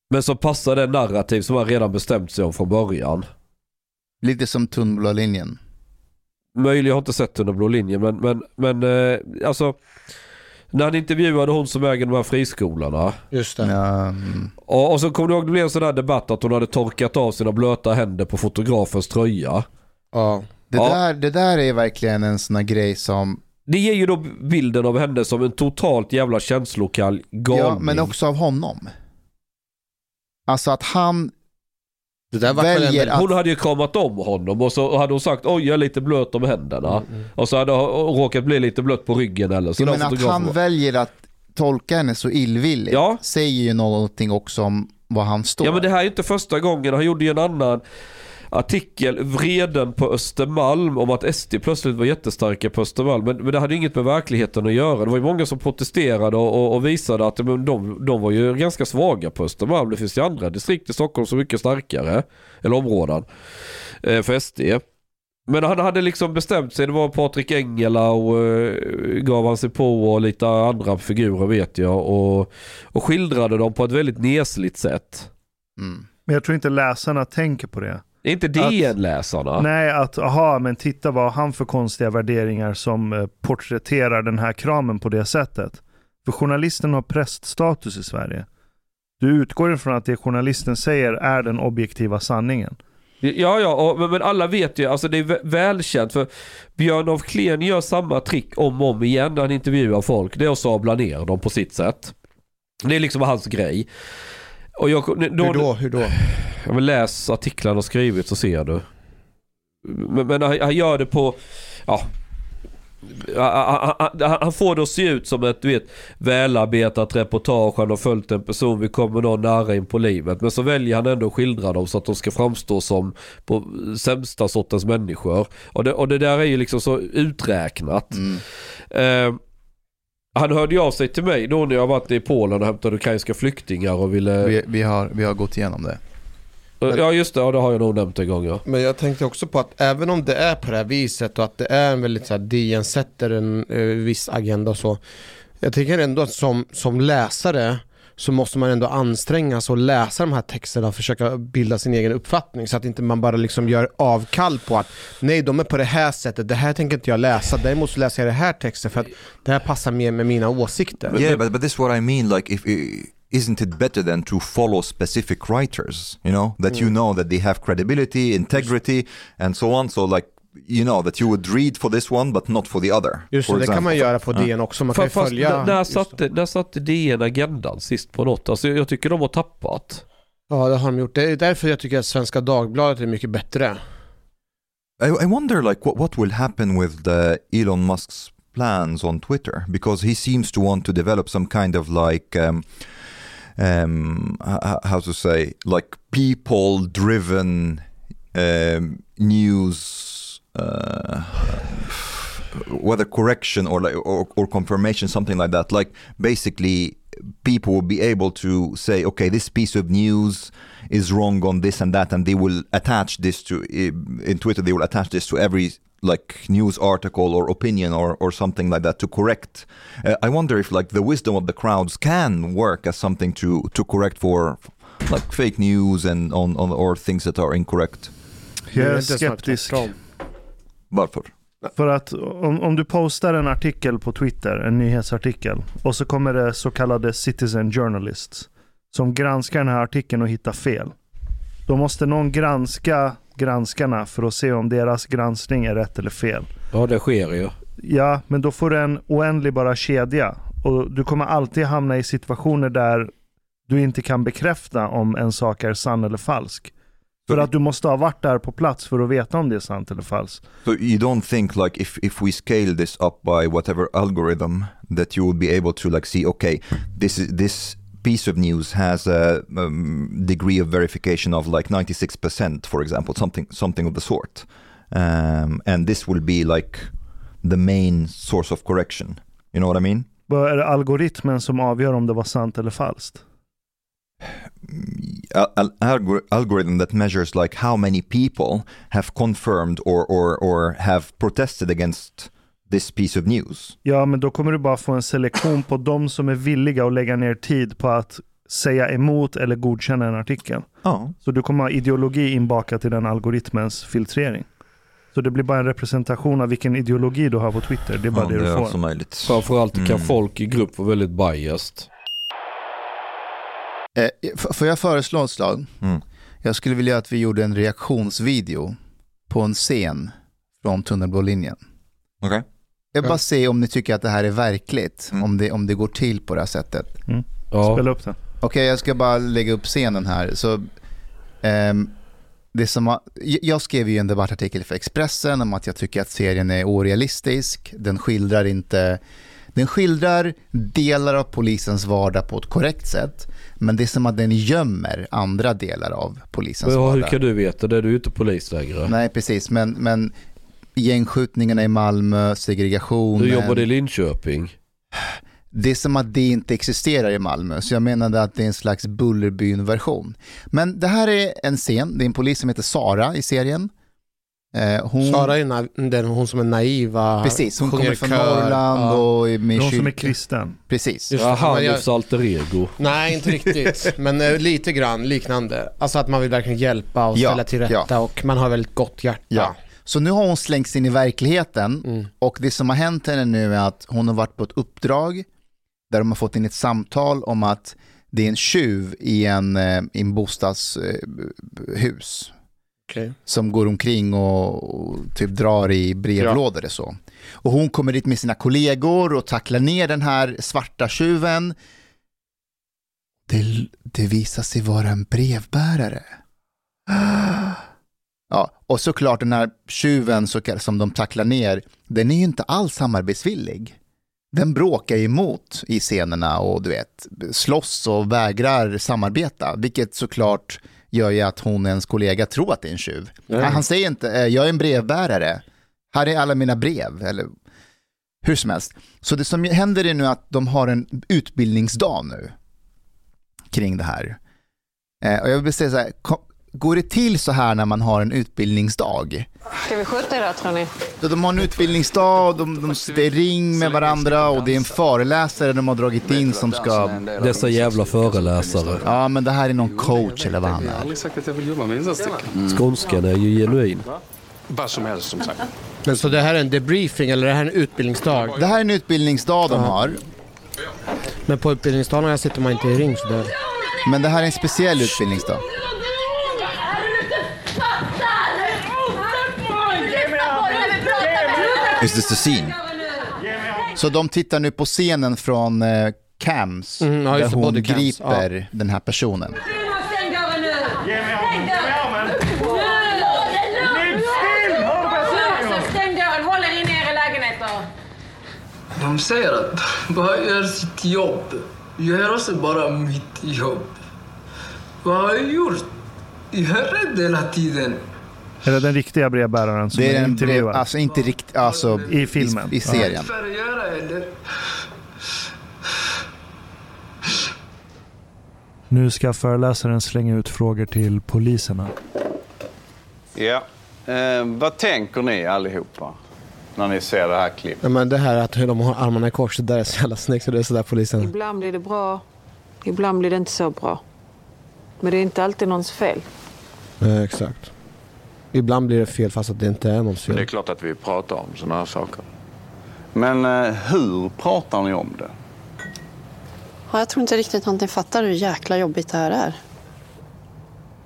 Men som passar den narrativ som han redan bestämt sig om från början. Lite som tunnblå linjen. Möjligen, jag har inte sett under blå linjen men, men, men eh, alltså när han intervjuade hon som äger de här friskolorna. Just det. Ja. Och, och så kommer du ihåg det blev en sån där debatt att hon hade torkat av sina blöta händer på fotografens tröja. Ja. det, Ja. där, det där är verkligen en sån här grej som, Det ger ju då bilden av henne som en totalt jävla känslokall galning. ja men också av honom. Alltså att han Det där var väl väljer att Hon hade ju kramat om honom och så hade hon sagt oj jag är lite blöt om händerna. Mm, Och så hade hon råkat bli lite blött på ryggen eller så. Ja, men att han var- väljer att tolka henne så illvilligt Ja. säger ju någonting också om vad han står. Ja men det här är inte första gången. Han gjorde ju en annan artikel, Vreden på Östermalm, om att SD plötsligt var jättestarka på Östermalm. Men, men det hade inget med verkligheten att göra. Det var ju många som protesterade och, och, och visade att men de, de var ju ganska svaga på Östermalm. Det finns ju andra distrikt i Stockholm som är mycket starkare, eller områden, eh, för SD. Men han hade liksom bestämt sig, det var Patrik Engela och eh, gav han sig på och lite andra figurer vet jag. Och, och skildrade dem på ett väldigt nesligt sätt. Mm. Men jag tror inte läsarna tänker på det. Är inte DN-läsarna? Nej, att aha, men titta vad han för konstiga värderingar som eh, porträtterar den här kramen på det sättet. För journalisten har präststatus i Sverige. Du utgår ifrån att det journalisten säger är den objektiva sanningen. Ja, ja, och, men, alla vet ju, alltså det är vä- välkänt för Björn af Kleen gör samma trick om och om igen när han intervjuar folk. Det är att sabla ner dem på sitt sätt. Det är liksom hans grej. Och jag, då, Hur då? Hur då? Ja, men läs artiklarna och skrivit så ser du. Men, men han, han gör det på, ja, han, han, han får det att se ut som ett du vet, välarbetat reportage. Han har följt en person, vi kommer någon nära in på livet. Men så väljer han ändå att skildra dem så att de ska framstå som på sämsta sortens människor. Och det, och det där är ju liksom så uträknat. Mm. Eh, han hörde ju av sig till mig då när jag varit i Polen och hämtade ukrainska flyktingar och ville... Vi, vi, har, vi har gått igenom det. Ja just det, ja, det har jag nog nämnt en gång ja. Men jag tänkte också på att även om det är på det här viset och att det är en väldigt så här, DN sätter en eh, viss agenda och så. Jag tycker ändå att som, som läsare så måste man ändå anstränga sig och läsa de här texterna och försöka bilda sin egen uppfattning så att inte man bara liksom gör avkall på att nej, de är på det här sättet, det här tänker inte jag läsa, däremot så läser jag det här texten för att det här passar mer med mina åsikter. Yeah, but, but this is what I mean. Like, if isn't it better than to follow specific writers? You know that you know that they have credibility, integrity, and so on. So like you know that you would read for this one but not for the other. Just det, det kan man göra på DN också, man kan Fast följa... just- satte, när satte DN agendan sist på något? Alltså jag tycker de har tappat. Ja, det har de gjort. Det är därför jag tycker att Svenska Dagbladet är mycket bättre. I, I wonder like what, what will happen with the Elon Musk's plans on Twitter because he seems to want to develop some kind of like um, um, how to say like people driven um, news uh, whether correction or like or, or confirmation something like that like basically people will be able to say okay this piece of news is wrong on this and that and they will attach this to in twitter they will attach this to every like news article or opinion or, or something like that to correct. Uh, i wonder if like the wisdom of the crowds can work as something to to correct for like fake news and on, on or things that are incorrect. Jag är skeptisk. Varför För att om, om du postar en artikel på Twitter, en nyhetsartikel, och så kommer det så kallade citizen journalists som granskar den här artikeln och hittar fel. Då måste någon granska granskarna för att se om deras granskning är rätt eller fel. Ja det sker ju. Ja, men då får du en oändlig bara kedja. Och du kommer alltid hamna i situationer där du inte kan bekräfta om en sak är sann eller falsk. För att du måste ha varit där på plats för att veta om det är sant eller falskt. So you don't think like if if we scale this up by whatever algorithm that you will be able to like see okay this is this piece of news has a um, degree of verification of like 96% for example something something of the sort um, and this will be like the main source of correction you know what I mean Vad är det algoritmen som avgör om det var sant eller falskt? Al- al- algor- algorithm that measures like how many people have confirmed or or or have protested against this piece of news Ja, men då kommer du bara få en selektion på de som är villiga att lägga ner tid på att säga emot eller godkänna en artikel. oh Så du kommer ha ideologi inbakat i den algoritmens filtrering. Så det blir bara en representation av vilken ideologi du har på Twitter. Det är bara Ja, det du är får. Framförallt kan Mm. folk i grupp vara väldigt biased. Eh, får jag föreslå ett slag? Mm. Jag skulle vilja att vi gjorde en reaktionsvideo på en scen från tunnelblålinjen. Okej. Jag vill Ja. bara se om ni tycker att det här är verkligt, Mm. om, det, om det går till på det här sättet. Ja. Spela upp den. Okej, jag ska bara lägga upp scenen här. Så, ehm, det som har, jag skrev ju en debattartikel för Expressen om att jag tycker att serien är orealistisk. Den skildrar inte... Den skildrar delar av polisens vardag på ett korrekt sätt. Men det är som att den gömmer andra delar av polisens Men, ja, hur vardag. kan du veta det? Du är ju inte polis längre. Nej, precis. Men, men gängskjutningarna i Malmö, segregationen. Du jobbade i Linköping. Det är som att det inte existerar i Malmö, så jag menade att det är en slags Bullerbyn-version. Men det här är en scen, det är en polis som heter Sara i serien. Eh, hon, Sara är na- den hon som är naiva. precis, hon kommer i från kör. Norrland Ja. och är med De som är kristen. Precis. Just men jag- Hanifs alter ego. Nej, inte riktigt. (laughs) Men eh, lite grann liknande. Alltså att man vill verkligen hjälpa och Ja, ställa till rätta ja. och man har väldigt gott hjärta. Ja. Så nu har hon slängts in i verkligheten Mm. och det som har hänt henne nu är att hon har varit på ett uppdrag där de har fått in ett samtal om att det är en tjuv i en, eh, i en bostadshus Okej. som går omkring och, och typ drar i brevlådor och så. Och hon kommer dit med sina kollegor och tacklar ner den här svarta tjuven. Det, det visar sig vara en brevbärare. (gasps) Ja, och såklart den här tjuven som de tacklar ner, den är ju inte alls samarbetsvillig. Den bråkar emot i scenerna och du vet, slåss och vägrar samarbeta, vilket såklart gör ju att hon, ens kollega, tror att det är en tjuv. Han, han säger inte, eh, jag är en brevbärare, här är alla mina brev, eller hur som helst. Så det som händer är nu att de har en utbildningsdag nu kring det här. Eh, och jag vill säga så här, kom, går det till så här när man har en utbildningsdag? Ska vi skjuta idag tror ni? Så de har en utbildningsdag, och de, de sitter i ring med varandra och det är en föreläsare de har dragit in som ska... Dessa jävla föreläsare. Ja, men det här är någon coach eller vad han är. aldrig sagt att jag vill jobba med insatsstyrkan. Skånskan är ju genuin. Vad som helst som sagt. Men så det här är en debriefing eller är det här en utbildningsdag? Det här är en utbildningsdag de har, Men på utbildningsdagarna sitter man inte i ring sådär. men det här är en speciell utbildningsdag. Is this the scene? Så de tittar nu på scenen från eh, Cams, Mm, ja, där just det, hon body cams, griper den här personen. Stäng dörren nu! Stäng dörren! Stäng dörren! Håll er inne i era lägenheter! De säger att bara gör sitt jobb. Gör också bara mitt jobb. Vad har jag gjort? Jag är rädd hela tiden. Är det den riktiga brevbäraren som Det är är en brev, alltså inte riktigt, alltså I filmen. i, i serien. Nu ska föreläsaren slänga ut frågor till poliserna. Ja. Eh, vad tänker ni allihopa när ni ser det här klippet? Ja, men det här att hur de har armarna i kors, det där är så jävla snyggt. Så det är sådär polisen... Ibland blir det bra, ibland blir det inte så bra. Men det är inte alltid någons fel. Ja, exakt. Ibland blir det fel fast att det inte är någons Men det är fel. klart att vi pratar om sådana här saker. Men eh, hur pratar ni om det? Ja, jag tror inte riktigt att ni fattar hur jäkla jobbigt det här är.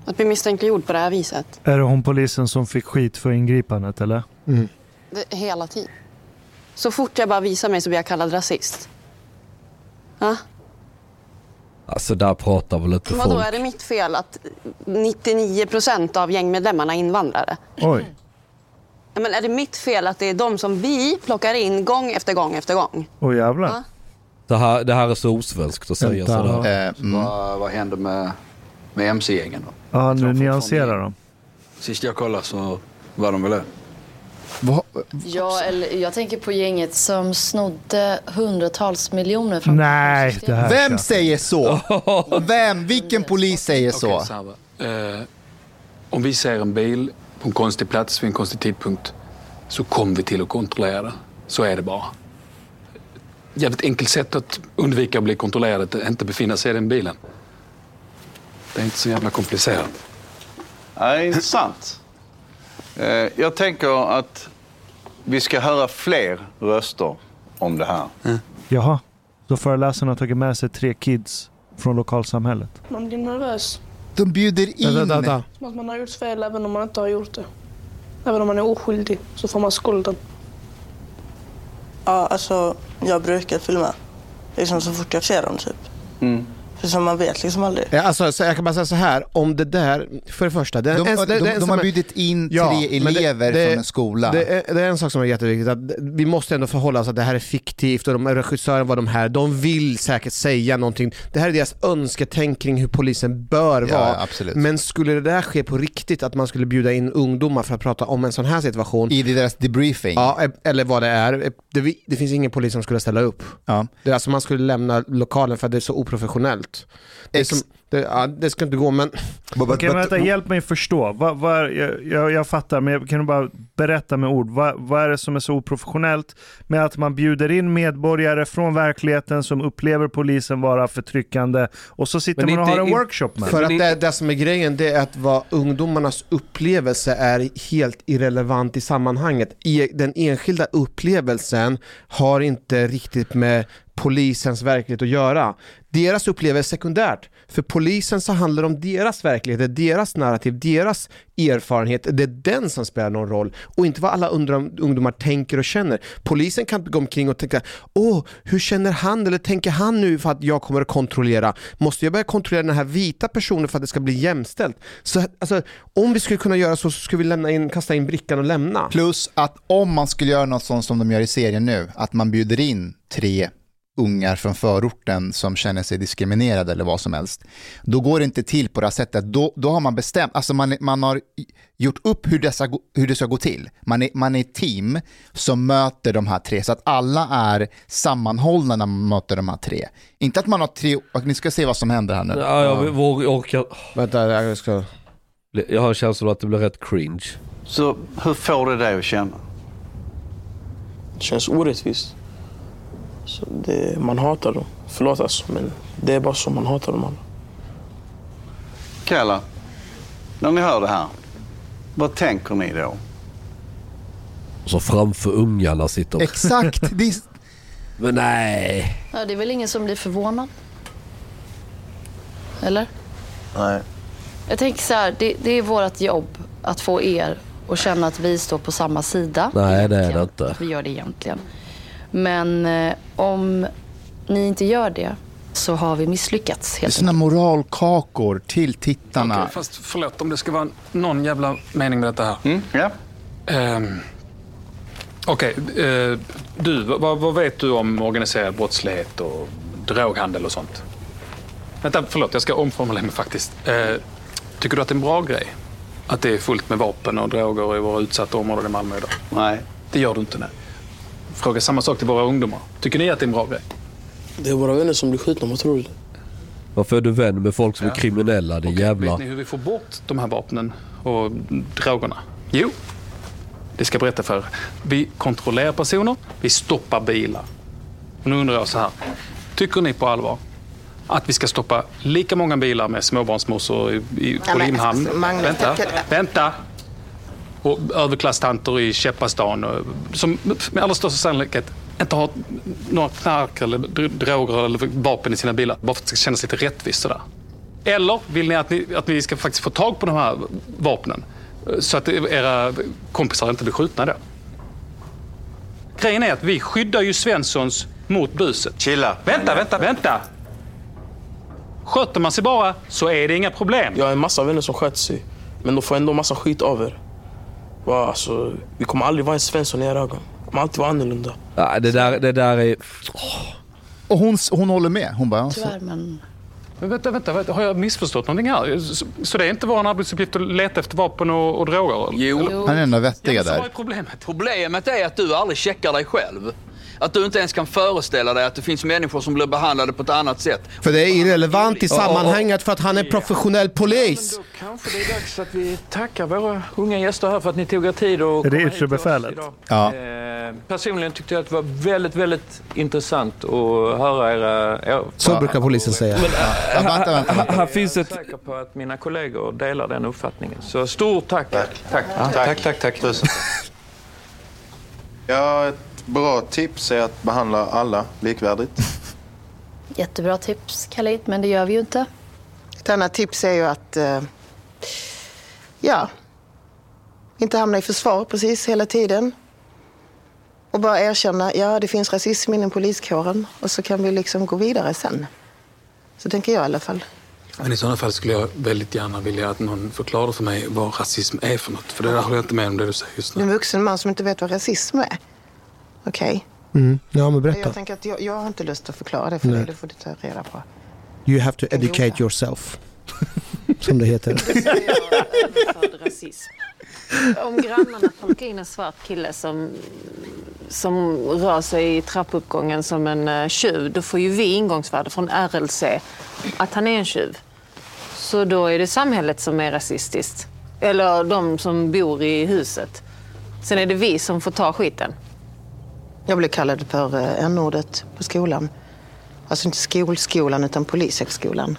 Att bli misstänkliggjord på det här viset. Är det hon polisen som fick skit för ingripandet eller? Det, hela tiden. Så fort jag bara visar mig så blir jag kallad rasist. Ja? Alltså där pratar väl inte Vadå, folk. är det mitt fel att 99 procent av gängmedlemmarna är invandrare? Oj. Men är det mitt fel att det är de som vi plockar in gång efter gång efter gång? Åh jävlar. Ja. Det här, det här är så osvenskt att säga Vänta. sådär. Eh, mm. Vad, vad händer med, med MC-gängen då? Ja, nu nyanserar de. Sist jag kollade så var de väl det. Vad- Ja, eller jag tänker på gänget som snodde hundratals miljoner från Nej, det här Vem säger så? (laughs) Vem? Vilken polis säger så? Här, va. eh, om vi ser en bil på en konstig plats vid en konstig tidpunkt så kommer vi till att kontrollera det. Så är det bara. Jävligt enkelt sätt att undvika att bli kontrollerad, att inte befinna sig i den bilen. Det är inte så jävla komplicerat. Ja, intressant. Eh, jag tänker att vi ska höra fler röster om det här. Jaha. Så föreläsaren har tagit med sig tre kids från lokalsamhället. Man blir nervös. De bjuder in... Vänta, vänta. Som att man har gjort fel även om man inte har gjort det. Även om man är oskyldig så får man skulden. Ja, alltså jag brukar filma. Liksom så fort jag ser dem typ. Mm. För som man vet liksom aldrig. Ja, alltså, så jag kan bara säga så här, om det där, för det första. Det, De, en- de, de, de har bjudit in Ja, tre men det- elever det- från en skola. Det är, det är en sak som är jätteviktigt, att vi måste ändå förhålla oss att det här är fiktivt och de regissören var de här, de vill säkert säga någonting. Det här är deras önsketänk kring hur polisen bör Ja, vara. absolut. Men skulle det där ske på riktigt, att man skulle bjuda in ungdomar för att prata om en sån här situation, I deras debriefing. ja, e- eller vad det är, det, det finns ingen polis som skulle ställa upp. Ja. Det är alltså man skulle lämna lokalen för att det är så oprofessionellt. Det, är Ex- som, det, ja, det ska inte gå men Okej, vänta, hjälp mig förstå. Vad, är- jag, jag, jag fattar, men kan du bara berätta med ord. Vad, vad är det som är så oprofessionellt med att man bjuder in medborgare från verkligheten som upplever polisen vara förtryckande och så sitter Men man och inte har en workshop med För att det, det som är grejen det är att vad ungdomarnas upplevelse är helt irrelevant i sammanhanget. I, den enskilda upplevelsen har inte riktigt med polisens verklighet att göra. Deras upplevelse är sekundärt. För polisen så handlar det om deras verklighet, det är deras narrativ, deras erfarenhet, det är den som spelar någon roll och inte vad alla ungdomar tänker och känner. Polisen kan inte gå omkring och tänka, åh, hur känner han eller tänker han nu för att jag kommer att kontrollera? Måste jag börja kontrollera den här vita personen för att det ska bli jämställt? Så alltså, om vi skulle kunna göra så, så skulle vi lämna in, kasta in brickan och lämna. Plus att om man skulle göra något sånt som de gör i serien nu, att man bjuder in tre ungar från förorten som känner sig diskriminerade eller vad som helst. Då går det inte till på det här sättet. Då, då har man bestämt, alltså man, man har gjort upp hur, dessa, hur det ska gå till. Man är, man är ett team som möter de här tre, så att alla är sammanhållna när man möter de här tre. Inte att man har tre, och ni ska se vad som händer här nu. Ja, jag vågar, orkar... Vänta, jag ska... Jag har känslan att det blir rätt cringe. Så hur får det dig att känna? Det känns orättvist. Så det, man hatar dem. Förlåt alltså, men det är bara så man hatar dem alla. Kalla, när ni hör det här, vad tänker ni då? Så framför ungarna sitter... Exakt! (laughs) Det är, Men nej. Ja, det är väl ingen som blir förvånad? Eller? Nej. Jag tänker så här, det, det är vårt jobb att få er att känna att vi står på samma sida. Nej, det är det inte. Vi gör det egentligen. Men eh, om ni inte gör det så har vi misslyckats det är helt såna moralkakor till tittarna. Okej, fast förlåt om det ska vara någon jävla mening med detta här. Mm, ja. Ehm, Okej, eh, du, vad, vad vet du om organiserad brottslighet och droghandel och sånt? Vänta, förlåt, jag ska omformulera mig faktiskt. Eh, tycker du att det är en bra grej? Att det är fullt med vapen och droger i våra utsatta områden i Malmö idag? Nej. Det gör du inte, nej. Fråga samma sak till våra ungdomar. Tycker ni att det är en bra grej? Det är våra vänner som blir skjutna, vad tror du? Varför är du vän med folk som är kriminella, din jävla... Vet ni hur vi får bort de här vapnen och drogerna? Jo, det ska jag berätta för er. Vi kontrollerar personer, vi stoppar bilar. Och nu undrar jag så här. Tycker ni på allvar att vi ska stoppa lika många bilar med småbarnsmorsor i, i, på Ja, men, Limhamn? alltså, Magnus, Vänta, vänta! Och överklasstanter i Käppastan och- som med allra största sannolikhet inte har några knark eller dr- droger eller vapen i sina bilar. Bara för att det ska kännas lite rättvist sådär. Eller vill ni att, ni att vi ska faktiskt få tag på de här vapnen? eh, Så att era kompisar inte blir skjutna då? Grejen är att vi skyddar ju Svenssons mot buset. Chilla. Vänta, vänta, vänta! Sköter man sig bara så är det inga problem. Jag har en massa vänner som sköter sig. Men de får ändå massa skit av er. Va, alltså, vi kommer aldrig vara en Svensson i era ögon. Vi kommer alltid vara annorlunda. Nej, det där, det där är... Och hon, hon håller med. Hon bara, alltså, Tyvärr, men... Men vänta, vänta, vänta, har jag missförstått någonting här? Så, så det är inte vår arbetsuppgift att leta efter vapen och, och droger? Jo. Eller? han är den enda vettiga Ja, så vad där. är problemet? Problemet är att du aldrig checkar dig själv. Att du inte ens kan föreställa dig att det finns människor som blir behandlade på ett annat sätt. För det är irrelevant i sammanhanget för att han är professionell polis. Kanske det är dags att vi tackar våra unga gäster här för att ni tog er tid att Är det komma hit till oss ytterbefälet? idag. Ja. Eh, personligen tyckte jag att det var väldigt, väldigt intressant att höra era... Ja, Så brukar polisen säga. Men, Ja, vänta, vänta, vänta. Här finns ett... Jag är säker på att mina kollegor delar den uppfattningen. Så stort tack. Tack, tack, tack. tack, tack. Ja, ett bra tips är att behandla alla likvärdigt. (laughs) Jättebra tips, Khalid, men det gör vi ju inte. Ett annat tips är ju att eh, ja, inte hamna i försvar precis hela tiden. Och bara erkänna, ja det finns rasism inom poliskåren och så kan vi liksom gå vidare sen. Så tänker jag i alla fall. Men i sådana fall skulle jag väldigt gärna vilja att någon förklarar för mig vad rasism är för något. För det där håller jag inte med om det du säger just nu. är en vuxen man som inte vet vad rasism är. Okej. Mm. Ja, men berätta. Jag tänker att jag, jag har inte lust att förklara det för Nej. dig. Det får du ta reda på. You have to educate yourself. (laughs) Som det heter. rasism. Om grannarna tolkar in en svart kille som, som rör sig i trappuppgången som en uh, tjuv, då får ju vi ingångsvärde från RLC att han är en tjuv. Så då är det samhället som är rasistiskt. Eller de som bor i huset. Sen är det vi som får ta skiten. Jag blev kallad för eh, n-ordet på skolan. Alltså inte skolskolan utan polishögskolan.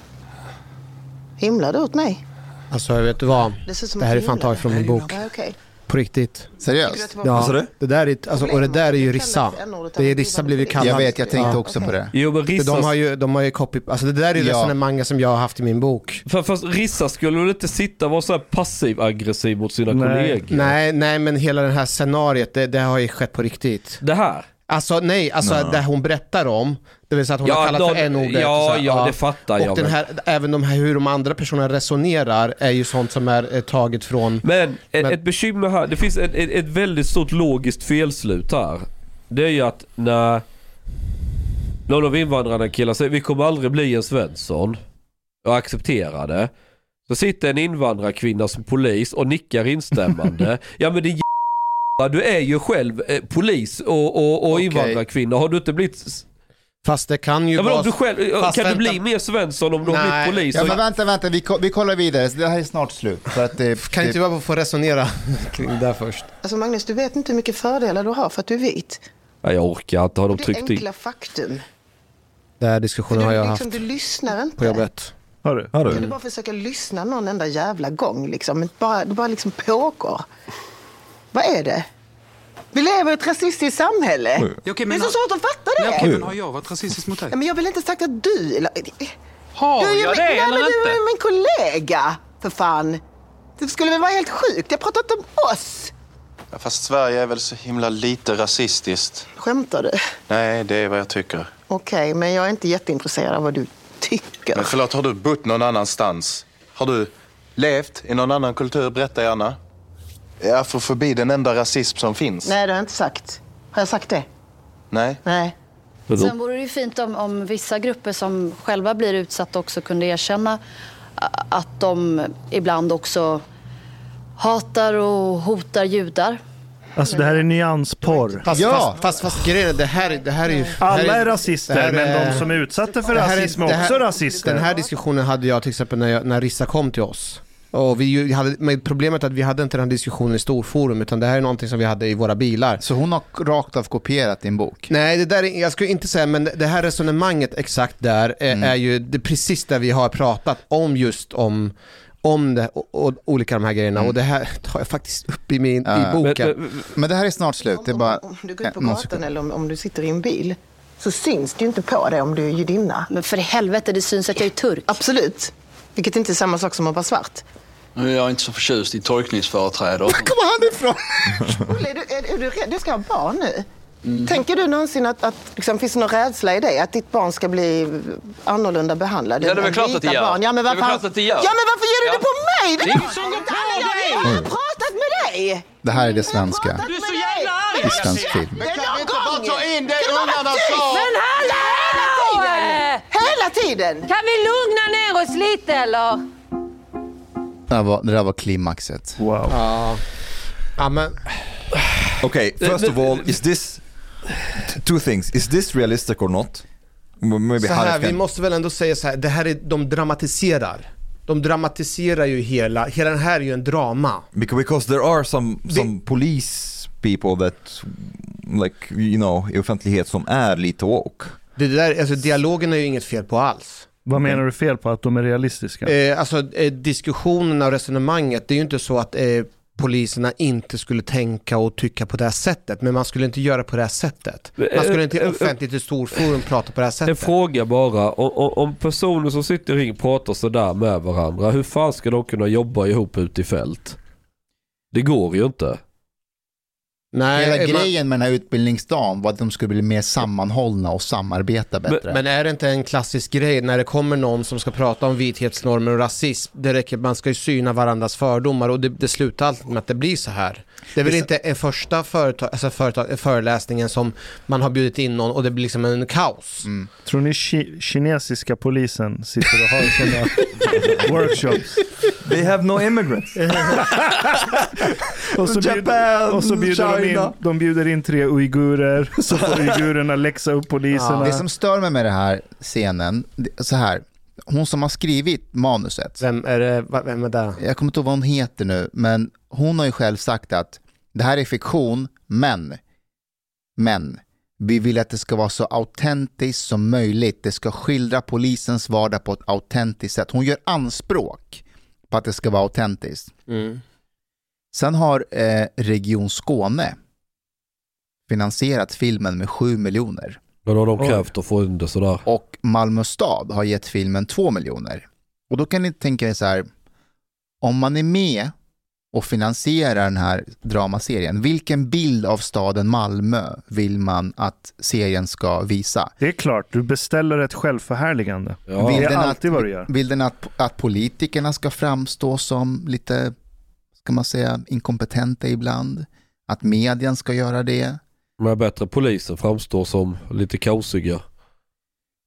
Himlade åt mig. Alltså vet du vad? Det Det här är fan himla. taget från min bok. Ja, okej. På riktigt. Seriöst? Ja, Vad sa du? det där är, alltså, och det där är ju Rissa. Det är Rissa blir ju kallad. Jag vet, jag tänkte också på det. Jo men För Rissa, De har ju, de har ju copy, alltså det där är ju Ja. resonemanget som jag har haft i min bok. för, fast Rissa skulle väl inte sitta och vara så här passiv-aggressiv mot sina Nej. kollegor? Nej, nej men hela det här scenariet, det, det har ju skett på riktigt. Det här? Alltså nej, alltså Nej. det hon berättar om, det vill säga att hon Ja, har kallat de- för n-ordet. ja, och här, ja, det fattar och jag, Den men- här, även de här, hur de andra personerna resonerar är ju sånt som är eh, taget från... Men, ett, Men- ett bekymmer här, det finns ett, ett, ett väldigt stort logiskt felslut här. Det är ju att när någon av invandrarna killar säger vi kommer aldrig bli en Svensson och acceptera det. Så sitter en invandrarkvinna som polis och nickar instämmande. (laughs) ja men det du är ju själv eh, polis och, och, och Okej. invandrarkvinna. Har du inte blivit... Fast det kan ju Ja, vara... du själv, Fast kan du vänta. bli mer Svensson om du har Nej. blivit polis? Ja, men vänta, vänta, vi, ko- vi kollar vidare. Det här är snart slut. För att det, Kan det, inte jag bara få resonera (laughs) kring det där först? Alltså Magnus, du vet inte hur mycket fördelar du har för att du är vit. Nej, jag orkar inte. Har de Det är tryckt in? enkla faktum. Den här diskussionen har Du, jag liksom, haft du lyssnar inte. på jobbet. Har du? Har Kan du du? bara försöka lyssna någon enda jävla gång liksom? Bara, det bara liksom pågår. Vad är det? Vi lever i ett rasistiskt samhälle. Ja, okej, det är men så har- svårt att fatta det. Ja, okej, men har jag varit rasistisk mot dig? Ja, men jag vill inte sagt att du... Eller, Har du jag min, det nej, eller men du inte? är min kollega, för fan. Det skulle väl vara helt sjukt. Jag pratar inte om oss. Ja, fast Sverige är väl så himla lite rasistiskt. Skämtar du? Nej, det är vad jag tycker. Okej, men jag är inte jätteintresserad av vad du tycker. Men förlåt, har du bott någon annanstans? Har du levt i någon annan kultur? Berätta gärna. Jag får förbi den enda rasism som finns. Nej, det har jag inte sagt. Har jag sagt det? Nej. Nej. Sen vore det ju fint om, om vissa grupper som själva blir utsatta också kunde erkänna att de ibland också hatar och hotar judar. Alltså det här är nyansporr. Fast, Ja. fast, fast, fast grejen är, det här, är- det här är ju... Alla är rasister, här men är- de som är utsatta för det här är- rasism är här- också rasister. Den här diskussionen hade jag till exempel när, jag, när Rissa kom till oss. Och vi hade, men problemet är att vi hade inte den här diskussionen i storforum utan det här är någonting som vi hade i våra bilar. Så hon har rakt av kopierat din bok? Nej, det där är, jag skulle inte säga, men det här resonemanget exakt där är, Mm. är ju det precis där vi har pratat om just om om det och, och olika de här grejerna och det här tar jag faktiskt upp i, min, Mm. Ja. i boken. Men- men- Men det här är snart slut. Det är bara... Om du går ut på gatan eller om, om du sitter i en bil så syns det ju inte på dig om du är judinna. Men för helvete, det syns att jag är turk. Absolut. Vilket inte är samma sak som att vara svart. Nu är jag inte så förtjust i tolkningsföreträde. Var kommer han ifrån? Olle, är du, är, är du rädd? Du ska ha barn nu. Tänker du någonsin att, att liksom, finns det någon rädsla i dig att ditt barn ska bli annorlunda behandlad? Ja, det är väl klart att det gör. Barn? Ja, men Det är varför, klart att det gör. Ja, men varför gör du Ja. det på mig? Det är ingen som på dig. Jag har pratat med dig! Det här är det svenska Du är så jävla i svensk film. Men kan vi inte bara ta in det ungarna sa? Men hallå! Hela tiden! Hela tiden! Kan vi lugna ner oss lite eller? Där var, det där var klimaxet. Wow. Ja. ja, men Okay, first of all, is this two things? Is this realistic or not? Maybe så här, vi måste väl ändå säga så här, det här är, de dramatiserar. De dramatiserar ju hela, hela den här är ju en drama. Because, there are some, some police people that, like, you know, i offentlighet som är lite woke. Det där, alltså dialogen är ju inget fel på alls. Vad menar du fel på? Att de är realistiska? Eh, alltså eh, diskussionerna och resonemanget, det är ju inte så att eh, poliserna inte skulle tänka och tycka på det här sättet, men man skulle inte göra på det här sättet. Man skulle inte Eh, eh, offentligt i storforum prata på det här En sättet. fråga bara. Om personer som sitter i ring pratar sådär med varandra, hur fan ska de kunna jobba ihop ute i fält? Det går ju inte. Nej, Hela eh, man- grejen med den här utbildningsdagen var att de skulle bli mer sammanhållna och samarbeta bättre. Men är det inte en klassisk grej när det kommer någon som ska prata om vithetsnormer och rasism, det räcker, man ska ju syna varandras fördomar och det, det slutar alltid med att det blir så här. Det är väl inte en första företag, alltså företag, föreläsningen som man har bjudit in någon och det blir liksom en kaos. Mm. Tror ni ki- kinesiska polisen sitter och har sådana (laughs) workshops? They have no immigrants. Och så, bjud, Japan, och så bjuder de in, China. de bjuder in tre uigurer, så får uigurerna läxa upp poliserna. Det som stör mig med den här scenen, så här, hon som har skrivit manuset, Vem är det, vem är det? jag kommer inte ihåg vad hon heter nu, men hon har ju själv sagt att det här är fiktion, men, men, vi vill att det ska vara så autentiskt som möjligt. Det ska skildra polisens vardag på ett autentiskt sätt. Hon gör anspråk på att det ska vara autentiskt. Mm. Sen har eh, Region Skåne finansierat filmen med 7 miljoner. Men har de krävt att få in det sådär? Och Malmö stad har gett filmen 2 miljoner. Och då kan ni tänka er så här, om man är med och finansierar den här dramaserien, vilken bild av staden Malmö vill man att serien ska visa? Det är klart, du beställer ett självförhärligande. Det är alltid att, vad du gör. Vill den att, att politikerna ska framstå som lite, ska man säga, inkompetenta ibland? Att medien ska göra det? Men bättre polisen framstår som lite kaosiga.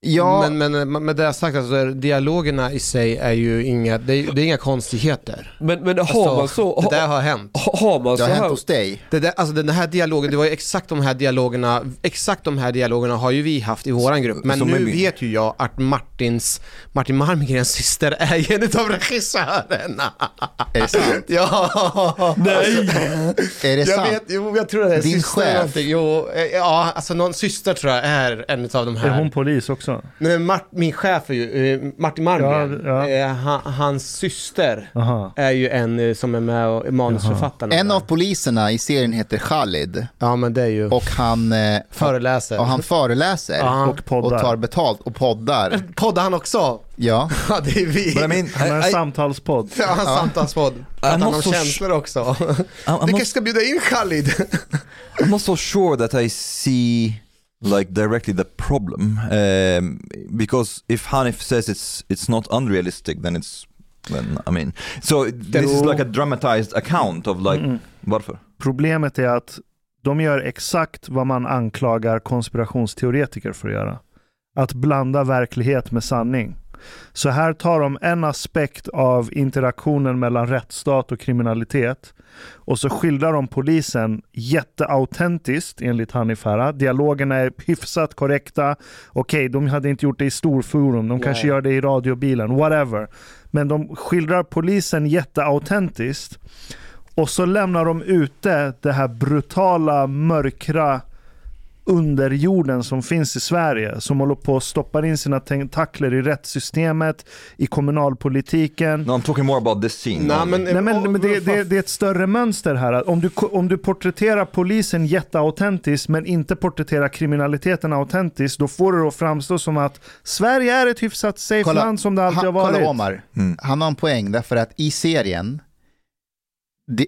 Ja. Men, men med det sagt, alltså, dialogerna i sig är ju inga, det är, det är inga konstigheter. Men, men har man så... Det där har hänt. Har man så här... dig? Det där, alltså den här dialogen, det var ju exakt de här dialogerna, exakt de här dialogerna har ju vi haft i våran grupp. Men Som nu vet ju jag att Martins, Martin Malmgrens syster är ju en av regissörerna. Är det sant? Ja! Nej! Är det jag sant? Vet, jo, jag tror det är Din syster chef? Jo, eh, ja, alltså någon syster tror jag är en av de här. Är hon polis också? Nej, men Mart, min chef är ju, eh, Martin Malmgren, Ja, Eh, han, hans syster Aha. är ju en eh, som är med och manusförfattarna. En av poliserna i serien heter Khalid. Ja, men det är ju... Och han... Föreläser. Och han föreläser. Ja. Och poddar. Och tar betalt och poddar. Poddar han också? Ja. (laughs) Ja, det är vi. But I mean, Han har en I- samtalspodd. Ja, han Ja. samtalspodd. Att han har känslor också. I'm Du kanske ska bjuda in Khalid? I'm not so sure that I see like directly the problem um, because if Hanif says it's it's not unrealistic then it's then I mean so this is like a dramatized account of like Mm. varför? Problemet är att de gör exakt vad man anklagar konspirationsteoretiker för att göra. Att blanda verklighet med sanning. Så här tar de en aspekt av interaktionen mellan rättsstat och kriminalitet och så skildrar de polisen jätteautentiskt enligt Hanif här. Dialogerna är hyfsat korrekta. Okej, de hade inte gjort det i storforum, de kanske Nej. gör det i radiobilen, whatever. Men de skildrar polisen jätteautentiskt och så lämnar de ute det här brutala, mörkra underjorden som finns i Sverige. Som håller på att stoppa in sina tentakler i rättssystemet, i kommunalpolitiken. No, I'm talking more about this scene. Only. men, Nej, men, men det, det, det är ett större mönster här. Om du, om du porträtterar polisen jätteautentiskt men inte porträtterar kriminaliteten autentiskt, då får det att framstå som att Sverige är ett hyfsat safe land som det alltid han, har varit. Kolla Omar, han har en poäng därför att i serien,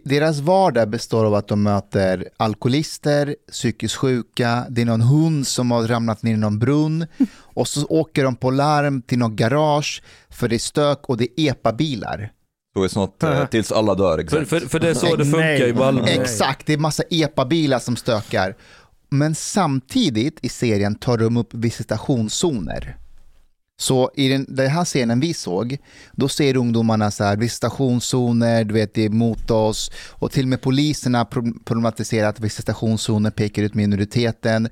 deras vardag består av att de möter alkoholister, psykiskt sjuka, det är någon hund som har ramlat ner i någon brunn (laughs) och så åker de på larm till något garage för det är stök och det är epa-bilar. So it's not uh, tills alla dör För, exakt. för, för det är så det funkar i Malmö. Exakt, det är massa epa-bilar som stökar. Men samtidigt i serien tar de upp visitationszoner. Så i den, den här scenen vi såg, då ser ungdomarna så här visitationszoner, du vet det är mot oss och till och med poliserna pro- problematiserar att visitationszoner pekar ut minoriteten.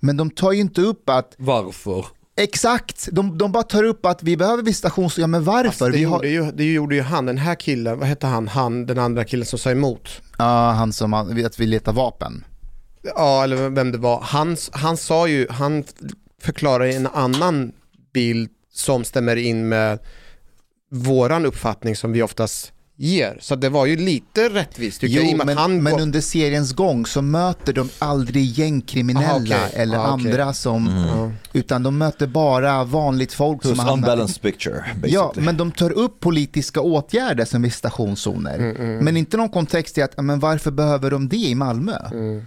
Men de tar ju inte upp att Varför? Exakt, de, de bara tar upp att vi behöver visitationszoner, ja men varför? Fast det, vi har, gjorde ju, det gjorde ju han, den här killen, vad hette han, han, den andra killen som sa emot. ja, han som att vi letar vapen. Ja, eller vem det var. Han, han sa ju, han förklarar en annan bild som stämmer in med våran uppfattning som vi oftast ger. Så det var ju lite rättvist tycker jag. i Jo, med att men, han men under seriens gång så möter de aldrig gängkriminella Aha, okej. eller Ah, okej. andra som, Mm. utan de möter bara vanligt folk So som unbalanced picture basically. Ja, men de tar upp politiska åtgärder som visitationszoner. Mm, Men inte någon kontext i att, men varför behöver de det i Malmö? Mm.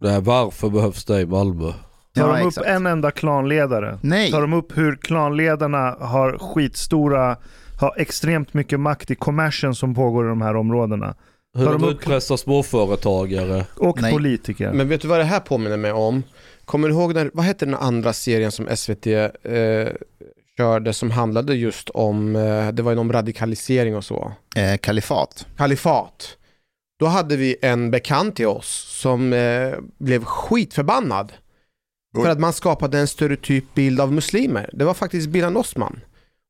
Nej, varför behövs det i Malmö? Tar Ja, de upp exakt. en enda klanledare? Nej. Tar de upp hur klanledarna har skitstora, har extremt mycket makt i kommersen som pågår i de här områdena? Hur de utpressar småföretagare. och Nej. politiker? Men vet du vad det här påminner mig om? Kommer du ihåg, när, vad hette den andra serien som SVT eh, körde som handlade just om, eh, det var ju om radikalisering och så. Eh, kalifat. Kalifat. Då hade vi en bekant till oss som eh, blev skitförbannad. För att man skapade en stereotyp bild av muslimer. Det var faktiskt Bilan Osman.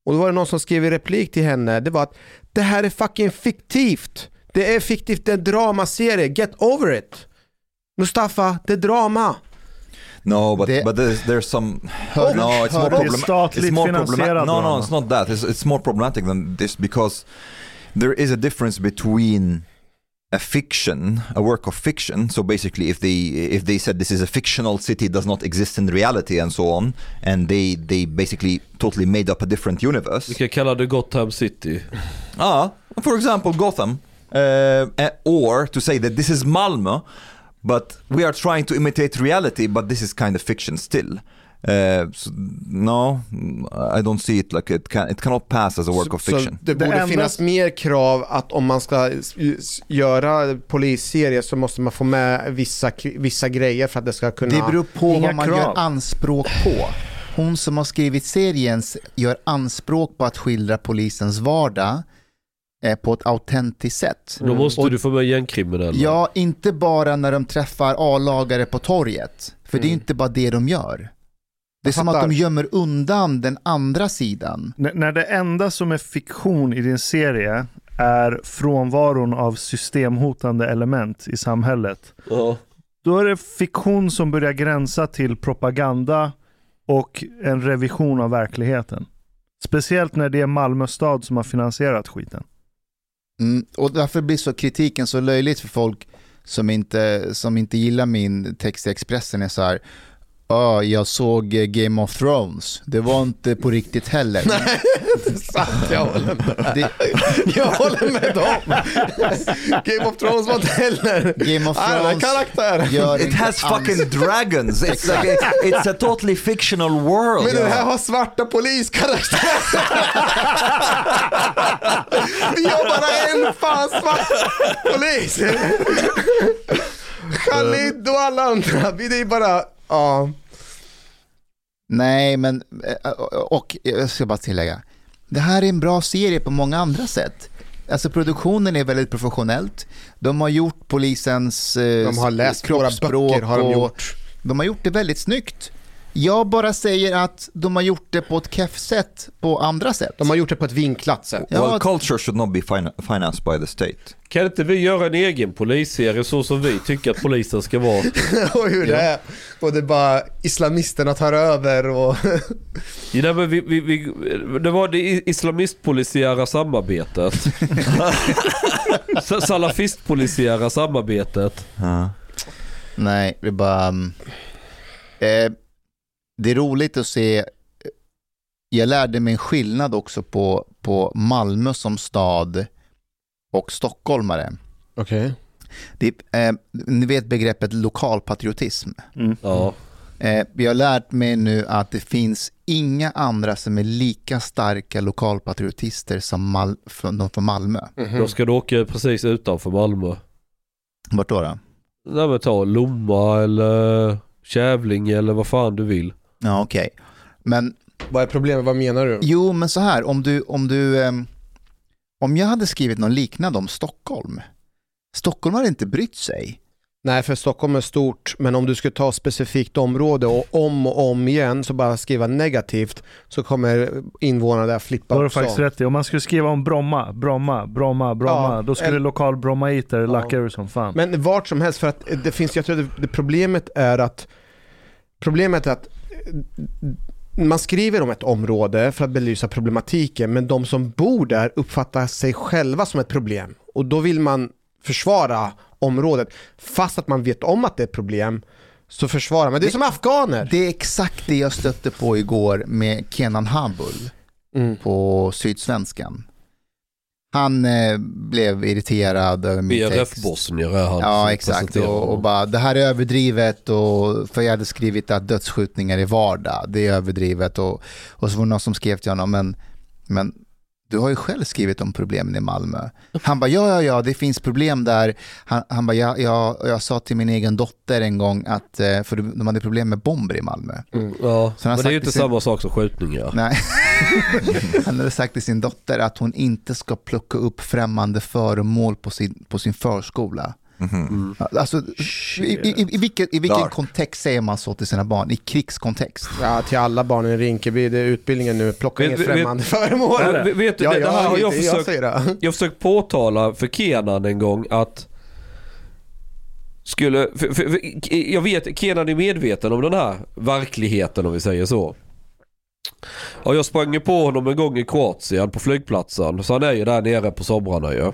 Och då var det någon som skrev i replik till henne, det var att det här är fucking fiktivt. Det är fiktivt, det är en dramaserie, get over it. Mustafa, det är drama. No, but Det- but there's, there's some. Hör- no, it's more det är problem- statligt it's more finansierad problematic. No, no, it's not that. It's, it's more problematic than this because there is a difference between a fiction, a work of fiction. So basically, if they if they said this is a fictional city, does not exist in reality, and so on, and they they basically totally made up a different universe. Vi kan kalla det Gotham City. (laughs) Ah, for example, Gotham, uh, eh, or to say that this is Malmö, but we are trying to imitate reality, but this is kind of fiction still. Uh, so, no, I don't see it like it can. It cannot pass as a work of Så fiction. det borde finnas mer krav att om man ska göra polisserie så måste man få med vissa, vissa grejer för att det ska kunna... Det beror på Inga vad man krav. gör anspråk på. Hon som har skrivit serien gör anspråk på att skildra polisens vardag eh, på ett autentiskt sätt. Då måste Och- du få med gängkriminella. Ja, inte bara när de träffar A-lagare på torget. För det är inte bara det de gör. Det är som att de gömmer undan den andra sidan. N- när det enda som är fiktion i din serie är frånvaron av systemhotande element i samhället. Ja. Då är det fiktion som börjar gränsa till propaganda och en revision av verkligheten. Speciellt när det är Malmö stad som har finansierat skiten. Mm, och därför blir så kritiken så löjligt för folk som inte, som inte gillar min text i Expressen är så här. Ja, jag såg eh, Game of Thrones. Det var inte på riktigt heller. (laughs) Nej, det är sant. Jag håller med. Det- Jag håller med dem. Game of Thrones var inte heller... Game of Thrones karaktär. It has fucking dragons. It's like a, it's a totally fictional world. Men den här har svarta poliskaraktärer. Vi har bara en fan svart polis. Khalid och alla andra. Vi- Det är bara... Ja. Nej, men eh, och jag ska bara tillägga. Det här är en bra serie på många andra sätt. Alltså produktionen är väldigt professionellt. De har gjort polisens eh, De har läst våra böcker, har de gjort. De har gjort det väldigt snyggt. Jag bara säger att de har gjort det på ett keff sätt på andra sätt. De har gjort det på ett vinklat sätt. Ja, well, culture should not be fin- financed by the state. Kan inte vi göra en egen polisserie så som vi tycker att polisen ska vara? (laughs) och hur det är. Och det är bara islamisterna tar över och... (laughs) Ja, nej, men vi, vi, vi, det var det islamistpolisiära samarbetet. Sa- (laughs) Salafistpolisiära samarbetet. Ja. Nej, det är bara... mm, Eh, det är roligt att se. Jag lärde mig en skillnad också på, på Malmö som stad och stockholmare. Det, är, eh, ni vet begreppet lokalpatriotism. Ja. Eh, jag har lärt mig nu att det finns inga andra som är lika starka lokalpatriotister som Mal- från, de från Malmö. Då ska du åka precis utanför Malmö. Vart då? då? Nej men ta Lomma eller Kävlinge eller vad fan du vill. Ja, okej. Men Vad är problemet? Vad menar du? Jo, men så här, om du, om du, ehm, om jag hade skrivit något liknande om Stockholm, Stockholm hade inte brytt sig. Nej, för Stockholm är stort, men om du skulle ta specifikt område och om och om igen så bara skriva negativt så kommer invånarna där flippa Då har du också. faktiskt rätt i. Om man skulle skriva om Bromma, Bromma, Bromma, Bromma, Ja, då skulle eller- lokal brommaiter lacka ur som fan. Men vart som helst, för att det finns, jag tror att det, det problemet är att Problemet är att man skriver om ett område för att belysa problematiken, men de som bor där uppfattar sig själva som ett problem. Och då vill man försvara området, fast att man vet om att det är ett problem, så försvarar man. Det är som afghaner. Det är exakt det jag stötte på igår med Kenan Habul Mm. på Sydsvenskan. Han eh, blev irriterad över min text. BRF-bosnier är han. Ja, exakt. Och, och bara, det här är överdrivet och för jag hade skrivit att dödsskjutningar är vardag, det är överdrivet och, och så var det någon som skrev till honom, men, men du har ju själv skrivit om problemen i Malmö. Han bara, ja, ja, ja, det finns problem där. Han, han bara, ja, ja, jag sa till min egen dotter en gång att, eh, för de hade problem med bomber i Malmö. Mm, ja, Så han har men det är ju inte sin- samma sak som skjutningar. Nej. (laughs) Han hade sagt till sin dotter att hon inte ska plocka upp främmande föremål på sin, på sin förskola. Mhm. Alltså, i, i, i vilken, i vilken kontext säger man så till sina barn? I krigskontext? Ja, till alla barnen i Rinkeby, det är utbildningen nu, plocka inget främmande föremål. Ja, vet- vet du, ja, det, det här har jag, jag försökt, jag har försökt påtala för Kenan en gång att skulle, för, för, för, jag vet, Kenan är medveten om den här verkligheten om vi säger så. Ja, jag sprang på honom en gång i Kroatien på flygplatsen, så han är ju där nere på somrarna ju.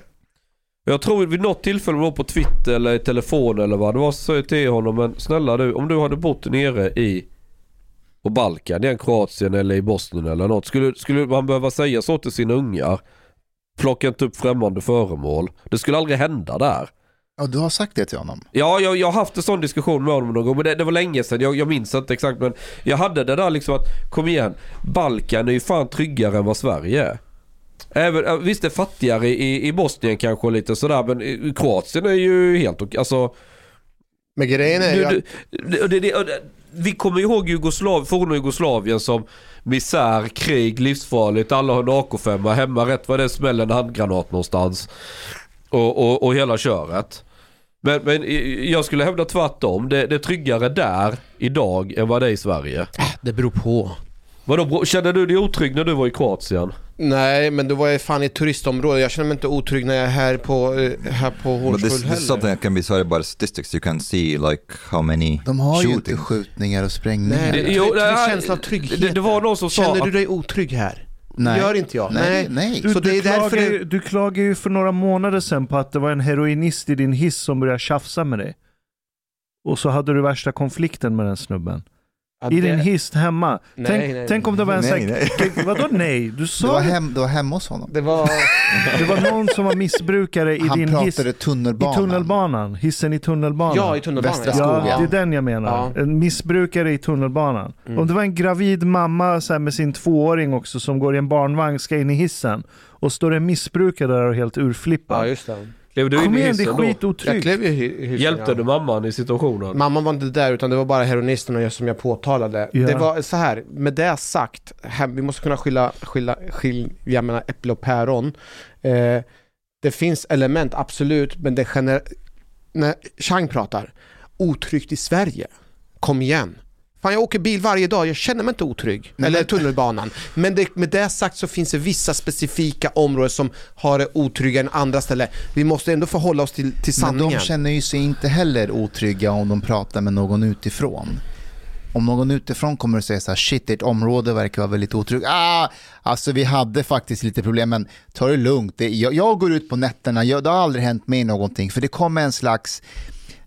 Jag tror vid något tillfälle var på Twitter eller i telefon eller vad det var så sa jag till honom men snälla du om du hade bott nere i på Balkan, i Kroatien eller i Bosnien eller något. Skulle, skulle man behöva säga så till sina ungar? Plocka inte upp främmande föremål. Det skulle aldrig hända där. Ja, du har sagt det till honom. Ja, jag, jag har haft en sån diskussion med honom någon gång, men det, det var länge sedan. Jag, jag minns inte exakt, men jag hade det där liksom att, kom igen, Balkan är ju fan tryggare än vad Sverige är. Även, äh, visst det är fattigare i, i Bosnien kanske och lite sådär, men i- Kroatien är ju helt okej. Alltså, Men grejen är ju att- det, det, det, vi kommer ihåg Jugoslav, forna Jugoslavien som misär, krig, livsfarligt, alla har en AK5 hemma, rätt vad det är smäller en handgranat någonstans. Och, och, och hela köret. Men, men jag skulle hävda tvärtom. Det, det är tryggare där idag än vad det är i Sverige. Det beror på. Vadå, kände du dig otrygg när du var i Kroatien? Nej, men då var jag fan i ett turistområde. Jag känner mig inte otrygg när jag är här på, eh, här på But this, Hornstull this is something that can be by the statistics. You can see like how many De har ju inte skjutningar och sprängningar. Nej, Jo, jo, det känsla av trygghet. det- det var någon som sa Känner du dig otrygg här? Nej. Gör inte jag. Nej, nej. Du, Så det du, är därför det... ju- du klagar ju för några månader sedan på att det var en heroinist i din hiss som började tjafsa med dig. Och så hade du värsta konflikten med den snubben. Ja, I det- din hiss hemma. Nej, tänk, nej, tänk om det var en nej, sån nej. Vadå nej? Du sa var, det. hem, du var hemma hos honom. Det var... (laughs) Det var någon som var missbrukare i Han din hiss. pratade I tunnelbanan. tunnelbanan. Hissen i tunnelbanan. Ja, i tunnelbanan. Västra Ja, skogen. det är den jag menar. Ja. En missbrukare i tunnelbanan. Mm. Om det var en gravid mamma så här, med sin tvååring också som går i en barnvagn, ska in i hissen och står en missbrukare där och helt urflippad. Ja, just det. Klev du Kom in i igen, det är hissen då? Jag skitotryggt. klev ju i hissen, Hjälpte ja. du mamman i situationen? Mamman var inte där utan det var bara och jag som jag påtalade. Ja. Det var så här, med det sagt, här, vi måste kunna skilja, skilja, skilja mellan äpple och päron. Eh, det finns element, absolut, men det gener... När Chang pratar, otryggt i Sverige, kom igen. Fan jag åker bil varje dag, jag känner mig inte otrygg. Nej, Eller men- tunnelbanan. Men det, med det sagt så finns det vissa specifika områden som har det otryggare än andra ställen. Vi måste ändå förhålla oss till, till Men sanningen. de känner ju sig inte heller otrygga om de pratar med någon utifrån. Om någon utifrån kommer och säger så här, shit ert område verkar vara väldigt otryggt. Ah, alltså vi hade faktiskt lite problem men ta det lugnt. Det, jag, jag går ut på nätterna, jag, det har aldrig hänt mig någonting för det kommer en slags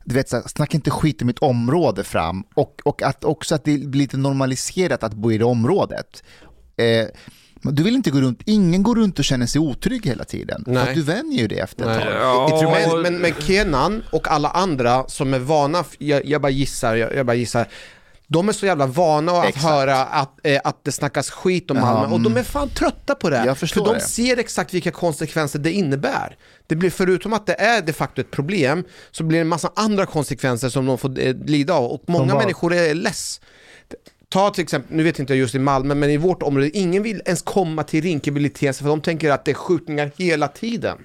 du vet, så här, snacka inte skit om mitt område fram och, och att också att det blir lite normaliserat att bo i det området. Eh, du vill inte gå runt, ingen går runt och känner sig otrygg hela tiden. För Nej. att du vänjer ju det efter ett Nej. tag. Ja, Men, men, men Kenan och alla andra som är vana, jag, jag bara gissar, jag, jag bara gissar de är så jävla vana att Exakt. höra att, eh, att det snackas skit om Ja, Malmö och de mm. är fan trötta på det. Jag förstår För de det. ser exakt vilka konsekvenser det innebär. Det blir förutom att det är de facto ett problem så blir det en massa andra konsekvenser som de får eh, lida av och många vad? människor är less. Ta till exempel, nu vet inte jag just i Malmö, men i vårt område, ingen vill ens komma till Rinkeby Tensta för de tänker att det är skjutningar hela tiden.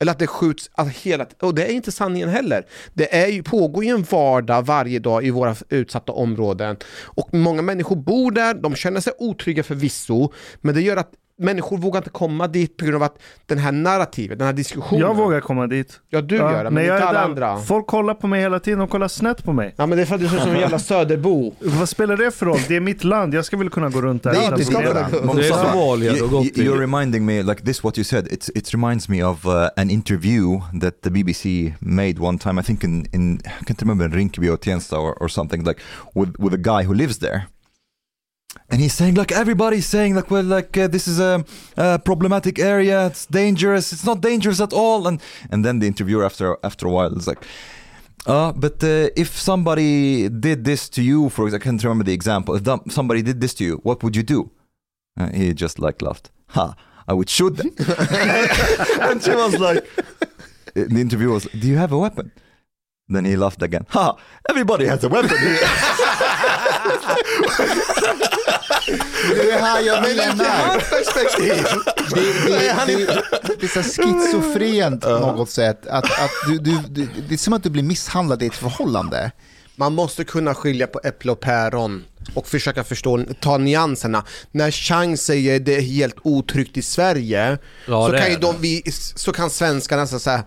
Eller att det skjuts att hela tiden. Och det är inte sanningen heller. Det är ju, pågår ju en vardag varje dag i våra utsatta områden. Och många människor bor där, de känner sig otrygga förvisso, men det gör att människor vågar inte komma dit på grund av att den här narrativet, den här diskussionen. Jag vågar komma dit. Ja, du gör det, men jag inte är alla där, andra. Folk kollar på mig hela tiden, de kollar snett på mig. Ja, men det är för att du ser ut som en jävla (laughs) söderbo. Vad spelar det för roll? Det är mitt land, jag ska väl kunna gå runt där Det är utan inte problem. skillnad. Det är Somalia du har you, gått you're reminding me, like this, what you said. It's it reminds me of uh, an interview that the BBC made one time. I think in, in I can't remember Rinkeby or Tensta or, or something like with with a guy who lives there. And he's saying like everybody's saying like well like uh, this is a, a problematic area. It's dangerous. It's not dangerous at all. And and then the interviewer after after a while is like. Uh, but uh, if somebody did this to you, for example, I can't remember the example. If somebody did this to you, what would you do? Uh, he just like laughed. Ha! I would shoot them. (laughs) and she was like, the interviewer was, do you have a weapon? Then he laughed again. Ha! Everybody has a weapon here. (laughs) Det är det här jag menar. perspektiv. Det, det, det, det är så schizofrent på något sätt. Att, att du, du, du, det är som att du blir misshandlad i ett förhållande. Man måste kunna skilja på äpple och päron och försöka förstå, ta nyanserna. När Chang säger det är helt otryggt i Sverige, Ja, så, det kan ju det. de, vi, så kan svenskarna så säga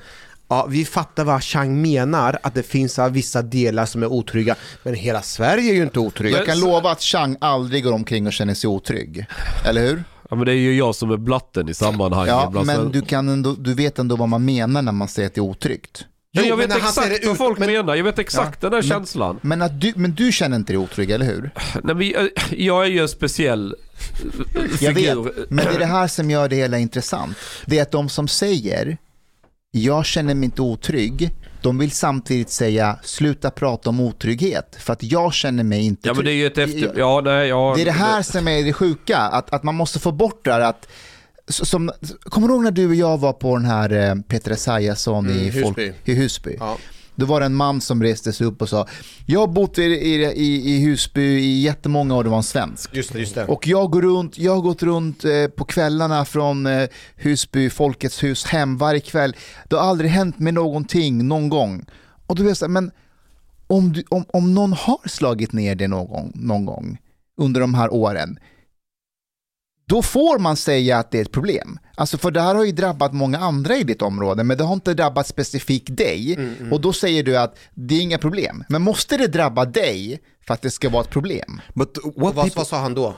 Ja, vi fattar vad Chang menar, att det finns vissa delar som är otrygga, men hela Sverige är ju inte otryggt. Jag kan lova att Chang aldrig går omkring och känner sig otrygg. Eller hur? Ja men det är ju jag som är blatten i sammanhanget. Ja, men du, kan ändå, du vet ändå vad man menar när man säger att det är otryggt. Ja, Jo, jag vet exakt det vad ut- folk men- menar, jag vet exakt den där men- känslan. Men, att du, men du känner inte dig otrygg, eller hur? Nej, men jag, jag är ju en speciell eh, Jag figur. vet, men det är det här som gör det hela intressant. Det är att de som säger jag känner mig inte otrygg, de vill samtidigt säga sluta prata om otrygghet för att jag känner mig inte Ja men det är trygg. ju ett efter... Ja nej ja. Det är det här som är det sjuka, att, att man måste få bort det här att som, kommer du ihåg när du och jag var på den här eh, Peter Esaiasson Mm, i, folk, Husby. i Husby? Ja. Då var det en man som reste sig upp och sa, jag har bott i, i, i, i Husby i jättemånga år, det var en svensk. Just det, just det. Och jag går runt, jag har gått runt eh, på kvällarna från eh, Husby, Folkets hus hem varje kväll. Det har aldrig hänt mig någonting någon gång. Och då blir jag så här, men om, du, om, om någon har slagit ner dig någon någon gång under de här åren, då får man säga att det är ett problem. Alltså för det här har ju drabbat många andra i ditt område, men det har inte drabbat specifikt dig. Och då säger du att det är inga problem. Men måste det drabba dig för att det ska vara ett problem? But Vad, vad sa han då?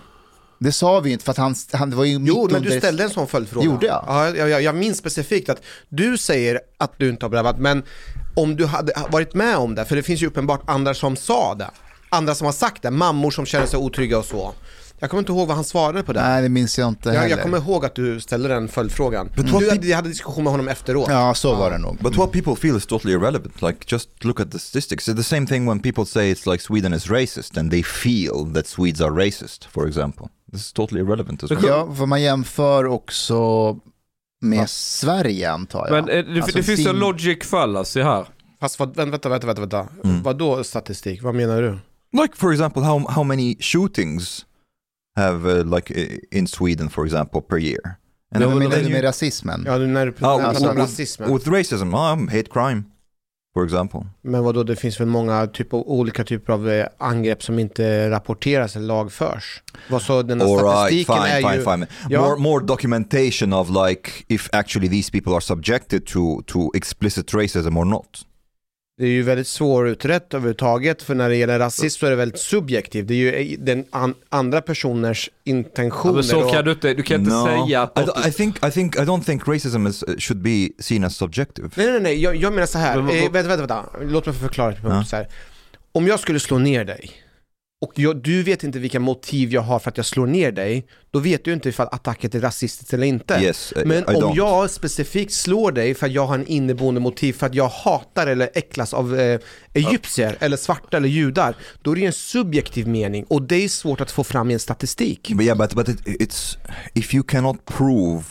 Det sa vi inte för att han, han var ju mitt Jo, men under... du ställde en sån följdfråga. Gjorde jag? Ja, jag, jag, jag minns specifikt att du säger att du inte har drabbats, men om du hade varit med om det, för det finns ju uppenbart andra som sa det, andra som har sagt det, mammor som känner sig otrygga och så. Jag kommer inte ihåg vad han svarade på det. Nej, det minns jag inte Jag, heller. jag kommer ihåg att du ställde den följdfrågan. But Du, jag hade diskussion med honom efteråt. Ja, så var det nog. But what people feel is totally irrelevant. Like, just look at the statistics. It's the same thing when people say it's like Sweden is racist and they feel that Swedes are racist, for example. This is totally irrelevant as well. Ja, för man jämför också med Sverige antar jag. Men eh, det, Alltså det finns sin- en logic fallacy här. Fast vad, vänta, vänta, vänta, vänta. Mm. Vad då statistik? Vad menar du? Like, for example, how, how many shootings have, uh, like, i- in Sweden, for example, per year? Men vad then menar du you- med rasismen? Ja, du- när du Oh, pratar with, rasismen. with racism, um, hate crime, for example. Men vad då det finns väl många typ av, olika typer av eh, angrepp som inte rapporteras eller lagförs? Vad så den här All right, statistiken fine, är fine, ju... fine. Ja. More, more documentation of like if actually these people are subjected to to explicit racism or not. Det är ju väldigt svårutrett överhuvudtaget för när det gäller rasism så är det väldigt subjektivt. Det är ju den an, andra personers intentioner. Ja, men så kan du inte, du kan inte säga att I, don't- I think I think I don't think racism is, uh, should be seen as subjective. Nej, nej, nej, jag, jag menar så här. Men vad- eh, vänta, vänta, vänta. Låt mig förklara det på Ja. så här. Om jag skulle slå ner dig och jag, du vet inte vilka motiv jag har för att jag slår ner dig, då vet du inte ifall attacken är rasistisk eller inte. Yes, uh, Men I om don't. jag specifikt slår dig för att jag har en inneboende motiv för att jag hatar eller äcklas av eh, egyptier eller svarta eller judar, då är det en subjektiv mening och det är svårt att få fram i en statistik. But yeah, but but it, it's if you cannot prove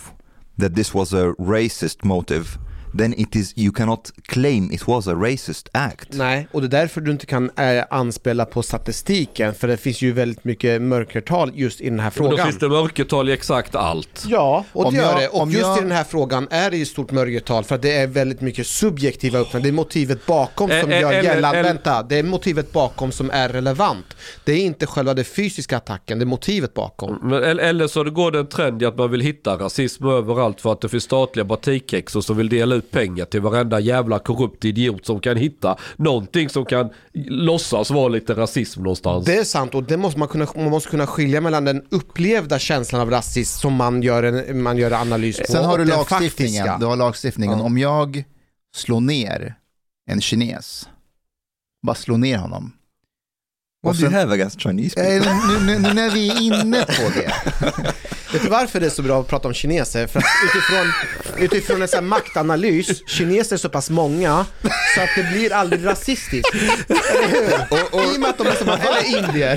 that this was a racist motive, then it is you cannot claim it was a racist act. Nej, och det är därför du inte kan eh, anspela på statistiken, för det finns ju väldigt mycket mörkertal just i den här Men då frågan. finns det mörkertal i exakt allt. Ja, och Om det gör jag- det. Och just jag- i den här frågan är det ju stort mörkertal för att det är väldigt mycket subjektiva uppfattningar. Det är motivet bakom som Eh, eh, gör gällande, vänta, det är motivet bakom som är relevant. Det är inte själva den fysiska attacken, det är motivet bakom. Men, eller- eller så det går det en trend i att man vill hitta rasism överallt för att det finns statliga batikhäxor som vill dela ut pengar till varenda jävla korrupt idiot som kan hitta någonting som kan låtsas vara lite rasism någonstans. Det är sant och det måste man, kunna, man måste kunna skilja mellan den upplevda känslan av rasism som man gör en, man gör analys på Sen har du lagstiftningen. faktiska. Du har lagstiftningen. Ja. Om jag slår ner en kines, bara slår ner honom. What Och do you sen- have against Chinese Eh, people? nu, nu, nu när vi är inne på det. (laughs) Vet du varför det är så bra att prata om kineser? För att utifrån, utifrån en sån här maktanalys, kineser är så pass många så att det blir aldrig rasistiskt. Eller hur? I och med att de är så många, eller indier.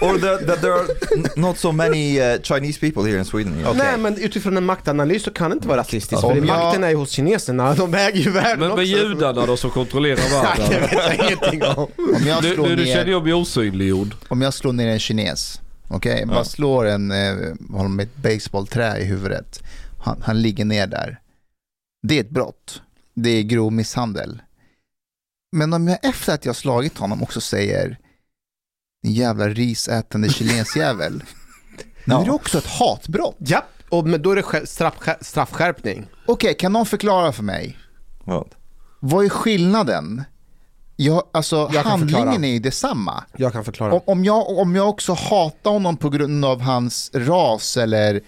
or that, that there are not so many uh, Chinese people here in Sweden. Nej men utifrån en maktanalys så kan det inte vara rasistiskt. Om För jag- makten är ju hos kineserna, de äger ju världen Men också. med judarna då som kontrollerar Nej, det världen. vet jag ingenting om. Om jag slår du, du känner ju ner, om osynliggjord. om jag slår ner en kines, okej, bara slår en, eh, honom med ett baseballträ i huvudet. Han, han ligger ner där. Det är ett brott. Det är grov misshandel. Men om jag efter att jag slagit honom också säger din jävla risätande. Nu (laughs) är det också ett hatbrott. Ja, och men då är det straff, straffskärpning. Okej, kan någon förklara för mig? What? Vad är skillnaden Ja, alltså Jag kan handlingen förklara. är ju detsamma. Jag kan förklara. Om, om, jag, om jag också hatar honom på grund av hans ras eller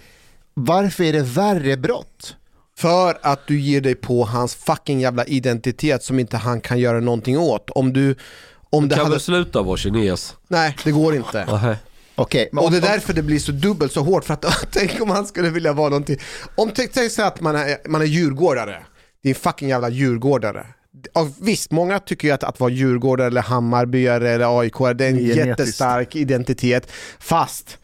varför är det värre brott? För att du ger dig på hans fucking jävla identitet som inte han kan göra någonting åt. Om du... Om Du det kan hade... väl sluta vara kines? Nej, det går inte. (laughs) Okej, och det är därför det blir så dubbelt så hårt. För att (laughs) tänk om han skulle vilja vara någonting. Om tänk tänk sig att man är, man är djurgårdare. Det är en fucking jävla djurgårdare. Och visst, många tycker ju att, att vara djurgårdare eller Hammarbyare eller AIK, det är en Genetiskt. jättestark identitet. Fast,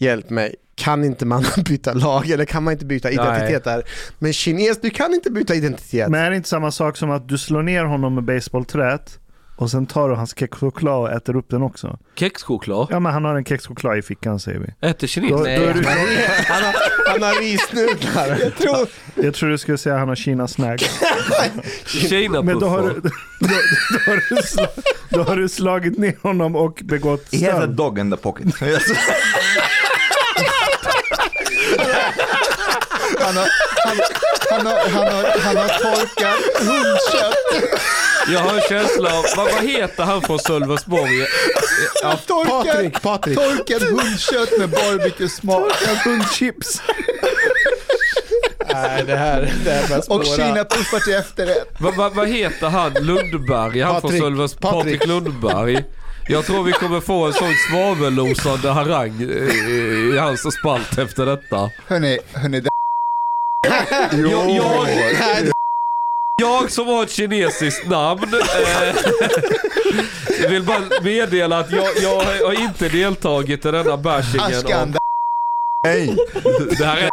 hjälp mig, kan inte man (laughs) byta lag eller kan man inte byta identitet där? Men kines, du kan inte byta identitet. Men är det inte samma sak som att du slår ner honom med baseballträet och sen tar du hans kexchoklad och äter upp den också? Kexchoklad? Ja men han har en kexchoklad i fickan säger vi. Äter kines? Då, då är du, (laughs) han, har, han har risnudlar. (laughs) Jag tror... jag tror du skulle säga att han har Kina snag. (laughs) Kina Men då har, du, då, då, har du sla, då har du slagit ner honom och begått He has a stöld. dog in the pocket. Han har, han, han har, han har, han har torkat hundkött. Jag har en känsla av, vad, vad heter han från Sölvesborg? Ja, Torkad, Patrik, Patrik. torkad hundkött med barbecue-smak. Torkad hundchips. Nej, det här, det här börjar Och kinapuffar till efterrätt. Vad, vad, vad heter han? Lundberg? Han från Patrik, Sölvesborg? Patrik Patrik. Lundberg. Jag tror vi kommer få en sån svavellosande harang i, i hans spalt efter detta. Hörni, hörni, det... Jag, jag, jag som har ett kinesiskt namn eh, vill bara meddela att jag, jag har inte deltagit i denna bashingen. Om, det... Nej! det här är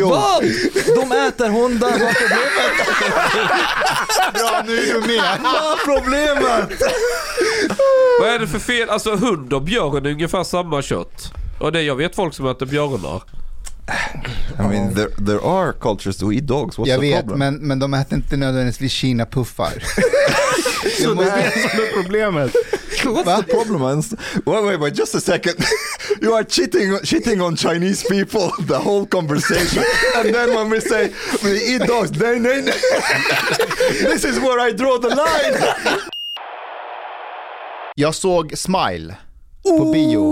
Vad? De äter hundar, vad är problemet? Bra, nu är du med. Vad är problemet? Vad är det för fel? Alltså hund och björn är ungefär samma kött. Och det jag vet folk som äter björnar. I mean, there, there are cultures to eat dogs. What's Jag the vet, problem? men, men de äter inte nödvändigtvis kinapuffar. (laughs) Så det är det som är problemet. (laughs) What's the problem? man? Wait, wait, wait, just a second. (laughs) you are cheating, cheating on Chinese people the whole conversation, and then when we say we eat dogs, they, they, this is where I draw the line. Jag såg Smile på bio.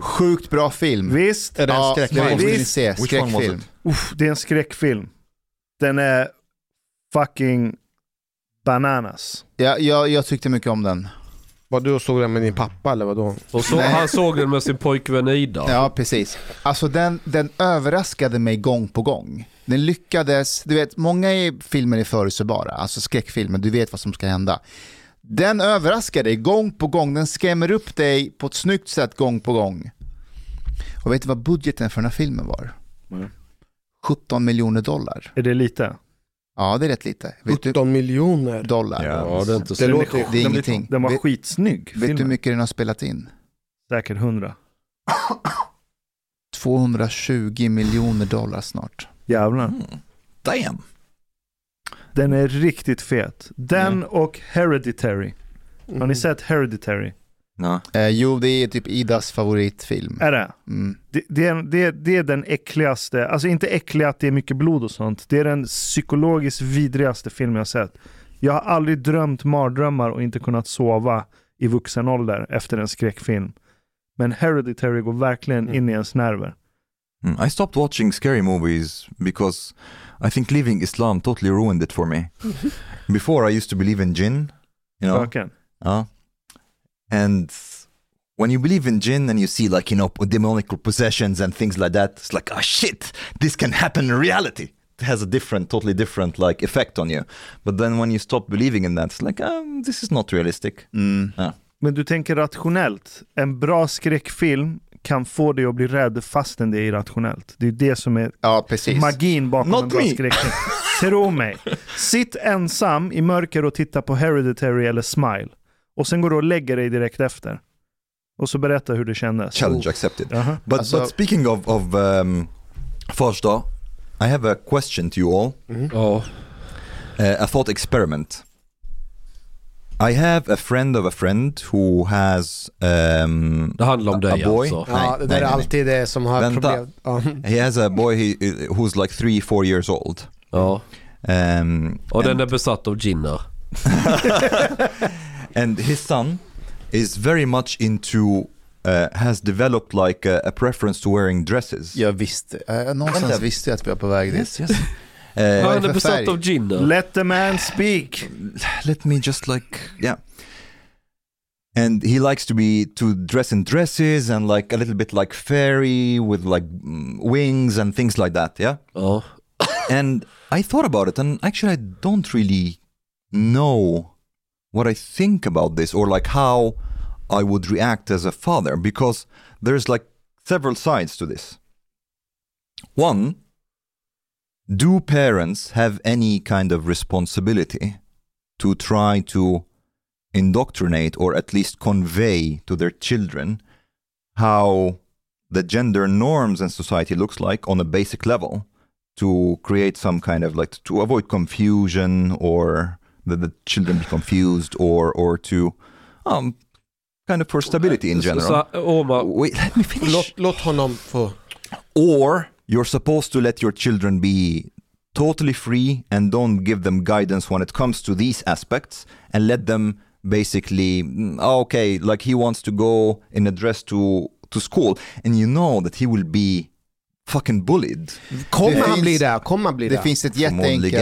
Sjukt bra film. Visst. Är det en Ja, skräckfilm? Visst. se. Skräckfilm. Uff, det är en skräckfilm. Den är fucking bananas. Ja, jag, jag tyckte mycket om den. Vad du såg den med din pappa eller vadå? Och så, Nej. han såg den med sin pojkvän Ida. Ja, precis. Alltså den, den överraskade mig gång på gång. Den lyckades, du vet, många i filmer är förutsägbara, alltså skräckfilmer, du vet vad som ska hända. Den överraskar dig gång på gång, den skrämmer upp dig på ett snyggt sätt gång på gång. Och vet du vad budgeten för den här filmen var? Nej. 17 miljoner dollar. Är det lite? Ja, det är rätt lite. Vet du, 17 miljoner. dollar. Ja, det är inte Det så. låter ju... Det är ingenting. Den var Vet- skitsnygg. Vet du hur filmen. mycket den har spelat in? Säkert hundra. 220 miljoner dollar snart. Jävlar. Mm. Damn. Den är riktigt fet. Den Mm. och Hereditary. Har ni sett Hereditary? No. Eh, jo, det är typ Idas favoritfilm. Är det? Mm. Det, det, är, det, är- det är den äckligaste, alltså inte äcklig att det är mycket blod och sånt. Det är den psykologiskt vidrigaste film jag sett. Jag har aldrig drömt mardrömmar och inte kunnat sova i vuxen ålder efter en skräckfilm. Men Hereditary går verkligen in i ens nerver. Mm, I stopped watching scary movies because I think leaving Islam totally ruined it for me. (laughs) Before I used to believe in jinn, you know. Spöken. Uh, and when you believe in jinn and you see like, you know, demonic possessions and things like that, it's like, oh shit, this can happen in reality. It has a different, totally different like effect on you. But then when you stop believing in that, it's like, um, this is not realistic. Mm. Yeah. Men du tänker rationellt. En bra skräckfilm kan få dig att bli rädd fastän det är irrationellt. Det är det som är Ja, precis. magin bakom Not en bra skräckfilm. (laughs) Tro mig. Sitt ensam i mörker och titta på Hereditary eller Smile. Och sen går du och lägger dig direkt efter. Och så berätta hur det kändes. Challenge accepted. Jaha. But, Alltså- but speaking of, of um, Farsta, I have a question to you all. Ja. Uh, a thought experiment. I have a friend of a friend who has um, Det handlar om a, dig boy. alltså. Ja, det där är alltid det som har Vänta. problem. Ja. He has a boy he, who's like three, four years old. Ja. Um, Och den är besatt av ginner. (laughs) and his son is very much into uh, has developed like a, a preference to wearing dresses. Jag visste, uh, någonstans Vänta. visste jag att vi var på väg dit. Yes, yes. Vad är Uh, det för färg? ginner. Let the man speak. let me just like yeah and he likes to be to dress in dresses and like a little bit like fairy with like mm, wings and things like that yeah oh (laughs) and i thought about it and actually i don't really know what i think about this or like how i would react as a father because there's like several sides to this one do parents have any kind of responsibility to try to indoctrinate or at least convey to their children how the gender norms in society looks like on a basic level to create some kind of like to avoid confusion or that the children be confused or or to um kind of for stability in general Omar, Wait, let me finish. Låt, låt honom få... Or you're supposed to let your children be totally free and don't give them guidance when it comes to these aspects and let them basically mm, oh, okay like he wants to go in a dress to to school and you know that he will be fucking bullied Kommer Det han finns- bli där? Kommer han bli Det där? finns ett jätteenkelt...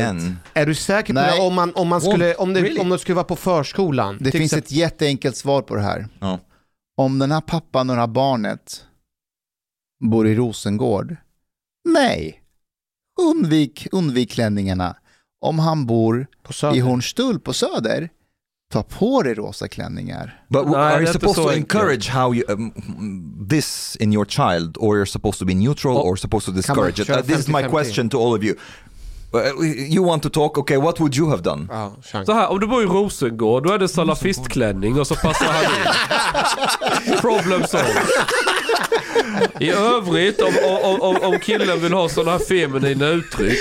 Är du säker på Nej. det? Om, man, om, man skulle, om, det, Really? om det skulle vara på förskolan? Det finns ett jätteenkelt svar på det här. Ja. Om den här pappan och det här barnet bor i Rosengård, nej, undvik, undvik klänningarna. Om han bor i Hornstull på Söder, ta på dig rosa klänningar. But w- Nej, are you supposed to encourage how you, um, this in your child, or you're supposed to be neutral, or supposed to discourage it? Uh, this is my 50-50? question to all of you. Uh, you want to talk? Okay, what would you have done? Chans. Så här, om du bor i Rosengård, då är det salafistklänning och så passar han in. (laughs) Problem solved. I övrigt, om, om, om, om killen vill ha sådana här feminina uttryck.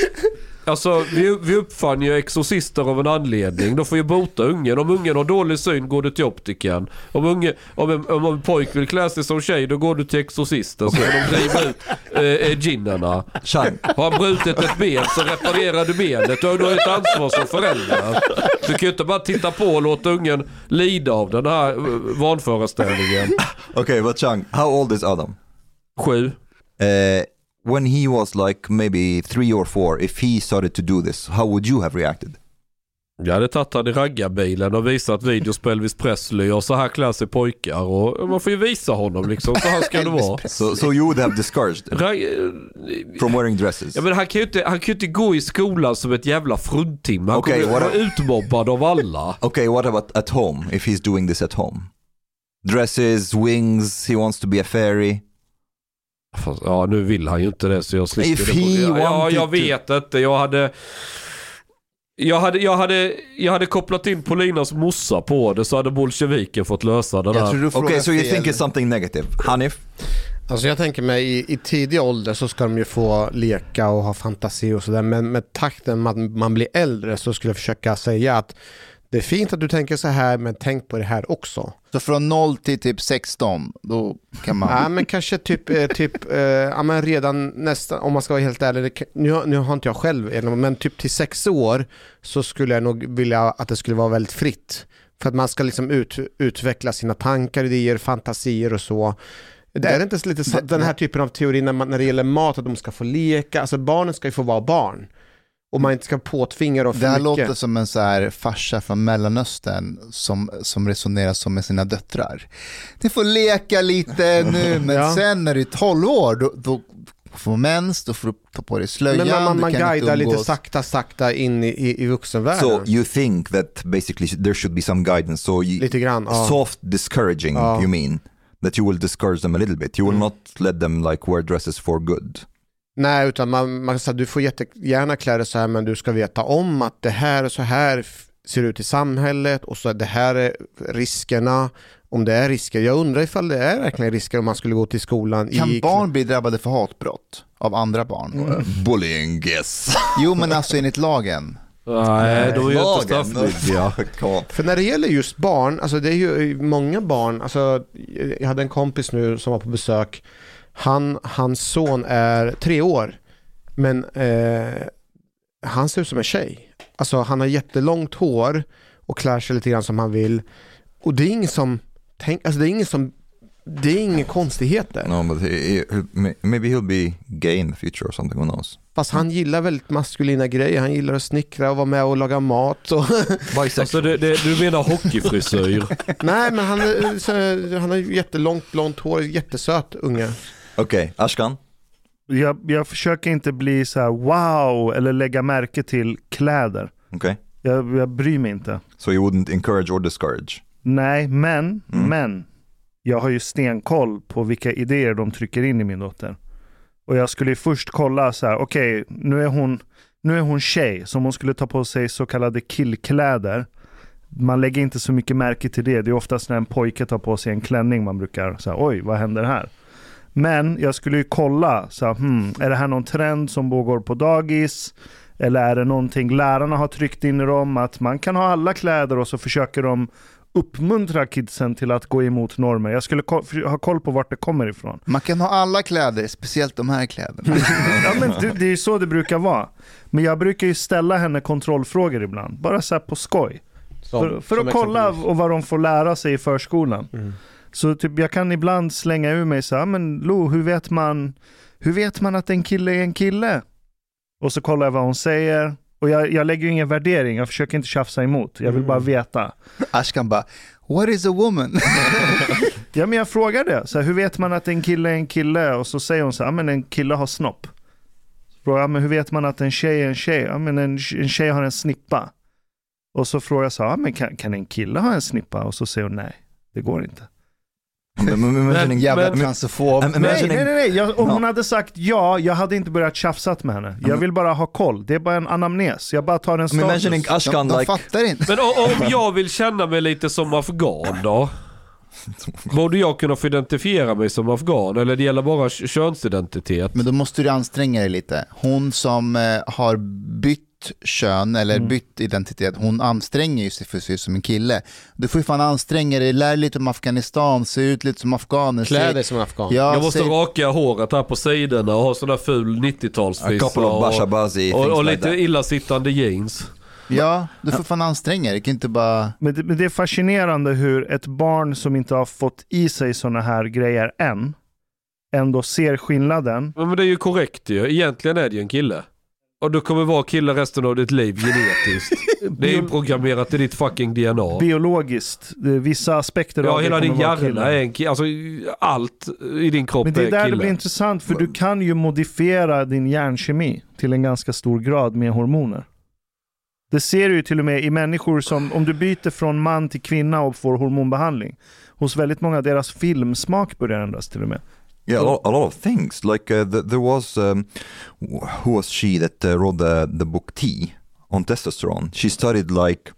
Alltså vi, vi uppfann ju exorcister av en anledning. De får ju bota ungen. Om ungen har dålig syn går du till optikern. Om, unge, om, en, om en pojk vill klä sig som tjej då går du till exorcisten. Så de driva ut eh, eh, ginnerna. Chang, Har han brutit ett ben så reparerar du benet. Du har du har ett ansvar som förälder. Du kan ju inte bara titta på och låta ungen lida av den här eh, vanföreställningen. okay, but Chang, how old is Adam? Sju. Uh, when he was like maybe three or four, if he started to do this, how would you have reacted? Jag hade tagit han i raggarbilen och visat videos på Elvis Presley och så här klär sig pojkar. Och man får ju visa honom liksom. Så här ska det (laughs) vara. So, so you would have discouraged Rag- from wearing dresses? Ja, men han kan ju inte, han kan ju inte gå i skolan som ett jävla fruntimmer. Han Okej, kommer vara utmobbad av alla. (laughs) Okay, what about at home? If he's doing this at home, dresses, wings, he wants to be a fairy. Fast, ja, nu vill han ju inte det så jag slipper If det. ja, ja, jag vet inte. Jag hade... Jag hade, jag, hade, jag hade kopplat in Polinas morsa på det så hade bolsjeviken fått lösa det där. Okay, so you think it's something negative, Hanif? Alltså jag tänker mig i, i tidig ålder så ska de ju få leka och ha fantasi och sådär. Men med takten man, man blir äldre så skulle jag försöka säga att det är fint att du tänker så här men tänk på det här också. Så från 0 till typ 16, då kan man... Ja men kanske typ, eh, typ eh, ja, men redan nästan, om man ska vara helt ärlig, nu, nu har inte jag själv men typ till sex år så skulle jag nog vilja att det skulle vara väldigt fritt. För att man ska liksom ut, utveckla sina tankar, idéer, fantasier och så. Det är inte så lite så, den här typen av teori när, man, när det gäller mat, att de ska få leka, alltså barnen ska ju få vara barn. Och man inte ska påtvinga dem för Det här mycket. låter som en så här farsa från Mellanöstern som, som resonerar som med sina döttrar. Ni får leka lite nu, (laughs) men Ja. sen när du är 12 år, då, då får du mens, då får du ta på dig slöjan, Men man, man guidar lite sakta, sakta in i, i, i vuxenvärlden. So you think that basically there should be some guidance? So you, Lite grann, ja. soft discouraging, Ja. you mean? That you will discourage them a little bit. You Mm. will not let them like wear dresses for good. Nej, utan man, man sa, du får jättegärna klä dig så här men du ska veta om att det här och så här ser ut i samhället och så det här är riskerna. Om det är risker. Jag undrar ifall det är verkligen risker om man skulle gå till skolan Kan i... barn bli drabbade för hatbrott av andra barn? Bullying, yes. (laughs) Jo, men alltså enligt lagen. Nej, de är ju inte Lagen. straffmyndiga. För när det gäller just barn, alltså det är ju många barn, alltså jag hade en kompis nu som var på besök. Han, hans son är tre år. Men eh, han ser ut som en tjej. Alltså han har jättelångt hår och klär sig lite grann som han vill. Och det är ingen som, tänk, alltså det är ingen som, det är inga konstigheter. No, but he, he, maybe he'll be gay in the future or something, who knows? Fast han gillar väldigt maskulina grejer. Han gillar att snickra och vara med och laga mat. Och (laughs) Alltså det, det, du menar hockeyfrisyr? Nej, men han, är- så- han har ju jättelångt blont hår, jättesöt unge. Okej, Ashkan? Jag, jag försöker inte bli så här wow eller lägga märke till kläder. Okay. Jag, jag bryr mig inte. So you wouldn't encourage or discourage? Nej, men, Mm. men. Jag har ju stenkoll på vilka idéer de trycker in i min dotter. Och jag skulle ju först kolla så här, okej, nu är hon nu är hon tjej, så om hon skulle ta på sig så kallade killkläder. Man lägger inte så mycket märke till det. Det är oftast när en pojke tar på sig en klänning man brukar säga, oj, vad händer här? Men jag skulle ju kolla, så här, hmm, är det här någon trend som pågår på dagis? Eller är det någonting lärarna har tryckt in i dem, att man kan ha alla kläder och så försöker de uppmuntra kidsen till att gå emot normer. Jag skulle ko- ha koll på vart det kommer ifrån. Man kan ha alla kläder, speciellt de här kläderna. (laughs) ja, men det, det är ju så det brukar vara. Men jag brukar ju ställa henne kontrollfrågor ibland, bara så här på skoj. Som- för för som att kolla och vad de får lära sig i förskolan. Mm. Så typ, jag kan ibland slänga ur mig så här, men Lo, hur vet man, hur vet man att en kille är en kille? Och så kollar jag vad hon säger. Och jag, jag lägger ju ingen värdering, jag försöker inte tjafsa emot. Jag vill Mm. bara veta. Ashkan bara, what is a woman? (laughs) Ja men jag frågar det, så här, hur vet man att en kille är en kille? Och så säger hon så här, ja men en kille har snopp. Så frågar jag, men hur vet man att en tjej är en tjej? Ja men en, en tjej har en snippa. Och så frågar jag så här, men kan, kan en kille ha en snippa? Och så säger hon nej, det går inte. Imagining, Jävla transofob. Nej, nej, nej, nej. Jag, om Ja. hon hade sagt ja, jag hade inte börjat tjafsat med henne. Jag vill bara ha koll. Det är bara en anamnes. Jag bara tar en status. imagining Ashkan De like... fattar inte. Men om jag vill känna mig lite som afghan då? (laughs) Borde jag kunna få identifiera mig som afghan? Eller det gäller bara könsidentitet? Men då måste du anstränga dig lite. Hon som eh, har bytt kön eller Mm. bytt identitet, hon anstränger ju sig för att se ut som en kille. Du får ju fan anstränga dig, lär dig lite om Afghanistan, se ut lite som afghaner. Klä se- dig som afghan. Ja, jag måste säg- raka håret här på sidorna och ha sån där ful A 90-talsfrissa couple of bashabazi, och, och like lite illasittande jeans. ja, du får fan anstränga dig, kan inte bara... Men det, men det är fascinerande hur ett barn som inte har fått i sig sådana här grejer än, ändå ser skillnaden. Men det är ju korrekt ju. Egentligen är det ju en kille. Och du kommer vara kille resten av ditt liv genetiskt. (laughs) Det är inprogrammerat i ditt fucking DNA. Biologiskt, är vissa aspekter Ja, av hela det din kommer vara hjärna kille. är en kille. Alltså allt i din kropp Men det är är där det kille. blir intressant, för du kan ju modifiera din hjärnkemi till en ganska stor grad med hormoner. Det ser du ju till och med i människor som, om du byter från man till kvinna och får hormonbehandling, hos väldigt många, deras filmsmak börjar ändras till och med. Yeah, a lot, a lot of things. Like uh, th- there was, um, who was she that uh, wrote the, the book T on testosterone? She studied like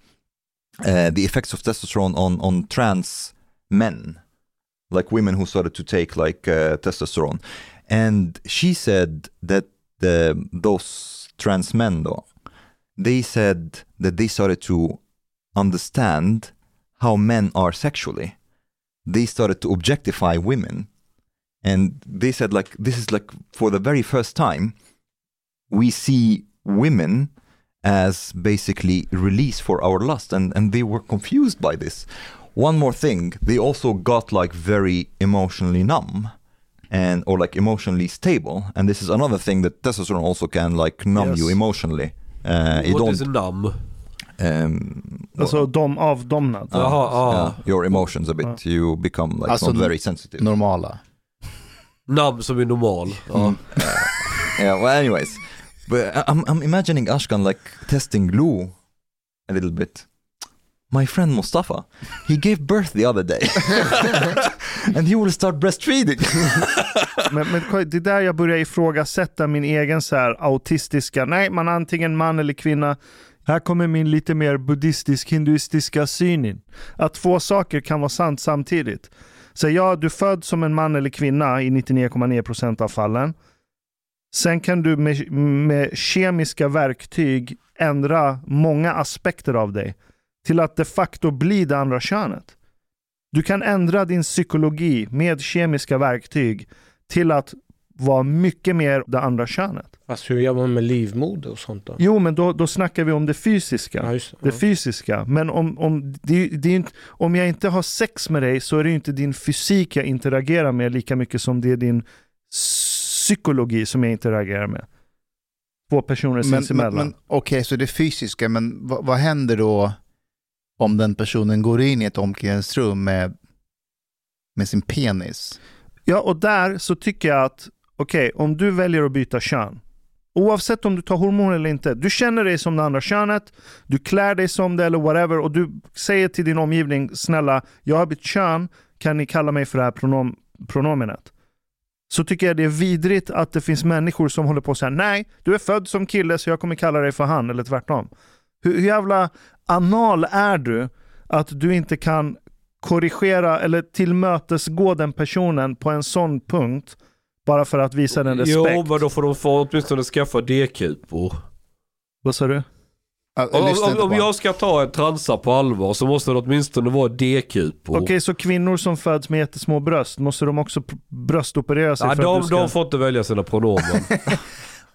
uh, the effects of testosterone on, on trans men, like women who started to take like uh, testosterone. And she said that the, those trans men though, they said that they started to understand how men are sexually. They started to objectify women and they said like this is like for the very first time we see women as basically release for our lust and and they were confused by this one more thing they also got like very emotionally numb and or like emotionally stable and this is another thing that testosterone also can like numb Yes. you emotionally uh, it don't is numb? um, Alltså dom, avdomnad. uh, Jaha, ah. yeah, your emotions a bit you become like Alltså, not very sensitive Normala. Numb som är normal. Ja. (laughs) yeah well anyways but I- I'm, I'm imagining ashkan like testing glue a little bit my friend mustafa he gave birth the other day (laughs) and he will start breastfeeding (laughs) Men, men det är där jag börjar ifrågasätta min egen så här autistiska, nej man är antingen man eller kvinna. Här kommer min lite mer buddhistisk hinduistiska syn in. Att två saker kan vara sant samtidigt. Säg ja, du föds som en man eller kvinna i 99,9% av fallen. Sen kan du med, med kemiska verktyg ändra många aspekter av dig till att de facto bli det andra könet. Du kan ändra din psykologi med kemiska verktyg till att vara mycket mer det andra könet. Fast hur gör man med livmoder och sånt då? Jo, men då, då snackar vi om det fysiska. Ja, just det. Ja. fysiska. Men om, om, det, det är inte, om jag inte har sex med dig så är det ju inte din fysik jag interagerar med lika mycket som det är din psykologi som jag interagerar med. Två personer sinsemellan. men, Okej, så det fysiska, men vad, vad händer då om den personen går in i ett omklädningsrum med, med sin penis? Ja, och där så tycker jag att, okej, om du väljer att byta kön, oavsett om du tar hormoner eller inte, du känner dig som det andra könet, du klär dig som det eller whatever och du säger till din omgivning, snälla, jag har bytt kön, kan ni kalla mig för det här pronom pronomenet? Så tycker jag det är vidrigt att det finns människor som håller på att säga nej, du är född som kille så jag kommer kalla dig för han eller tvärtom. Hur, hur jävla anal är du att du inte kan korrigera eller tillmötesgå den personen på en sån punkt bara för att visa den respekt? Jo, men då får de få åtminstone skaffa D-kupor. Vad sa du? Om, om, om jag ska ta en transa på allvar så måste det åtminstone vara D-kupor. Okej, så kvinnor som föds med jättesmå bröst, måste de också bröstoperera sig Ja, för att de, du ska... de får inte välja sina pronomen. (laughs)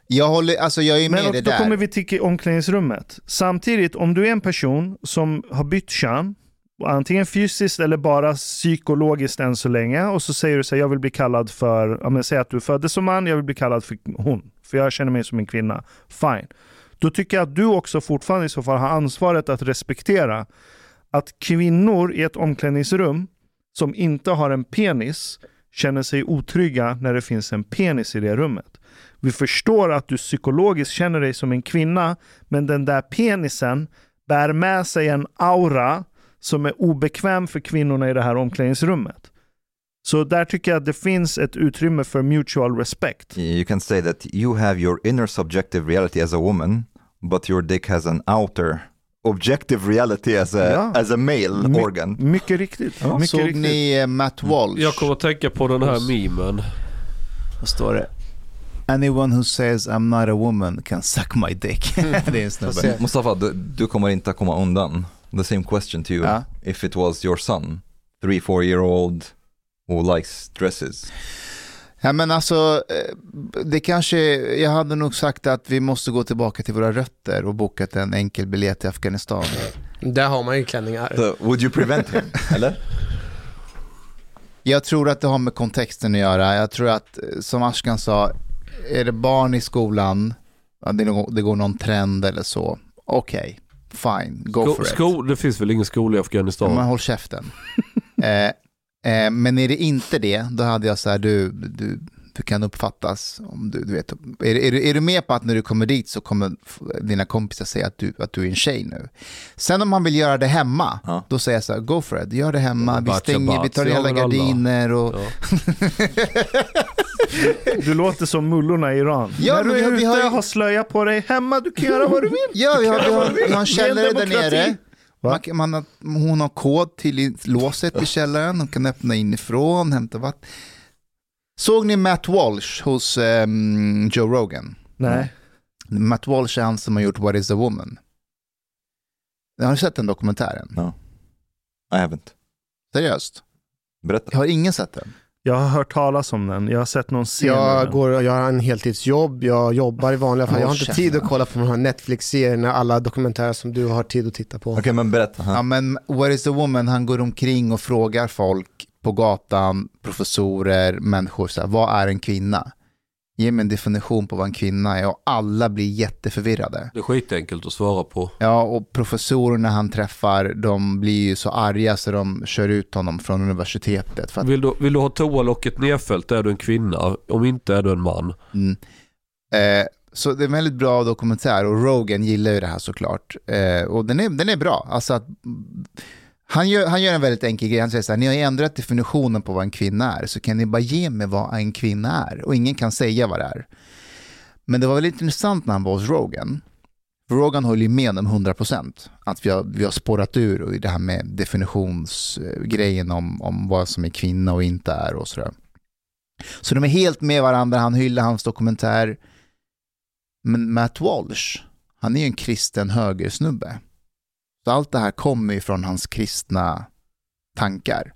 Jag, håller, alltså jag är med Men det och då där. kommer vi till omklädningsrummet. Samtidigt, om du är en person som har bytt kön, antingen fysiskt eller bara psykologiskt än så länge, och så säger du så här, jag vill bli kallad för, ja men säg att du föddes som man, jag vill bli kallad för hon, för jag känner mig som en kvinna. Fine. Då tycker jag att du också fortfarande i så fall har ansvaret att respektera att kvinnor i ett omklädningsrum som inte har en penis känner sig otrygga när det finns en penis i det rummet. Vi förstår att du psykologiskt känner dig som en kvinna, men den där penisen bär med sig en aura som är obekväm för kvinnorna i det här omklädningsrummet. Så där tycker jag att det finns ett utrymme för mutual respect. You can say that you have your inner subjective reality as a woman, but your dick has an outer objective reality as a, Ja. as a male My- organ. Mycket riktigt. mycket Såg riktigt. ni eh, Matt Walsh? Jag kommer att tänka på den här memen. Vad står det? Anyone who says I'm not a woman can suck my dick. (laughs) det är en snubbe. Mustafa, du, du kommer inte komma undan. The same question to you. Ja. If it was your son, three, four year old who likes dresses. Ja men alltså, eh, det kanske, jag hade nog sagt att vi måste gå tillbaka till våra rötter och bokat en enkel biljett till Afghanistan. Där har man ju klänningar. So, would you prevent him? (laughs) Eller? Jag tror att det har med kontexten att göra. Jag tror att, eh, som Ashkan sa, är det barn i skolan, det, går någon trend eller så, okej, fine, go Sko, for it. sko, det finns väl ingen skola i Afghanistan? Ja, men håll käften. (laughs) eh, eh, men är det inte det, då hade jag så här, du, du, du kan uppfattas, om du, du vet, är, är, du, är du med på att när du kommer dit så kommer dina kompisar säga att du, att du är en tjej nu? Sen om man vill göra det hemma, då säger jag så här, go for it, gör det hemma, vi stänger, vi tar Bazi alla gardiner och... Du låter som mullorna i Iran. Ja, När du är vi har- ute, har har slöja på dig, hemma, du kan göra vad du vill. Ja, vi har, vi har, vi har en källare där nere. Man, man har, hon har kod till låset i källaren, hon kan öppna inifrån, hämta vatten. Såg ni Matt Walsh hos ehm, Joe Rogan? Nej. Matt Walsh är han som har gjort What is a woman? Har du sett den dokumentären? No. I haven't. Seriöst? Berätta. Har ingen sett den? Jag har hört talas om den. Jag har sett någon scen. Jag, går, jag har en heltidsjobb, jag jobbar i vanliga fall. Jag har inte käften. tid att kolla på de här Netflix-serierna, alla dokumentärer som du har tid att titta på. Okej, men berätta. Ja, men What is a woman, han går omkring och frågar folk på gatan, professorer, människor, så här, vad är en kvinna? Ge mig en definition på vad en kvinna är och alla blir jätteförvirrade. Det är skitenkelt att svara på. Ja, och professorerna han träffar, de blir ju så arga så de kör ut honom från universitetet. Att, Vill du, vill du ha toalocket nedfällt är du en kvinna. Om inte är du en man. mm. eh, så det är en väldigt bra dokumentär och Rogan gillar ju det här såklart. Eh, och den är, den är bra. Alltså att, han, gör, han gör en väldigt enkel grej. Han säger så här, ni har ju ändrat definitionen på vad en kvinna är, så kan ni bara ge mig vad en kvinna är. Och ingen kan säga vad det är. Men det var väldigt intressant när han var hos Rogan. För Rogan håller ju med om 100% att vi har, vi har spårat ur och det här med definitionsgrejen om, om vad som är kvinna och inte är och sådär. Så de är helt med varandra, han hyllar hans dokumentär. Men Matt Walsh, han är ju en kristen högersnubbe. Så allt det här kommer ju från hans kristna tankar.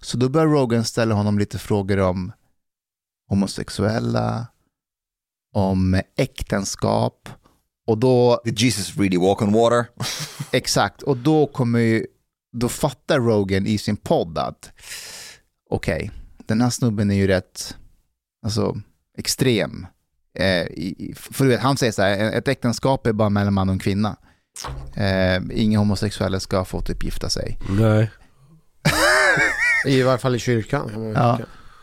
Så då börjar Rogan ställa honom lite frågor om homosexuella, om äktenskap. Och då... Did Jesus really walk on water? (laughs) exakt, och då kommer ju, då fattar Rogan i sin podd att okej, den här snubben är ju rätt, alltså extrem. Eh, i, för du vet, han säger så här, ett äktenskap är bara mellan man och kvinna. Eh, inga homosexuella ska få typ gifta sig. Nej. (laughs) I varje fall i kyrkan. Ja.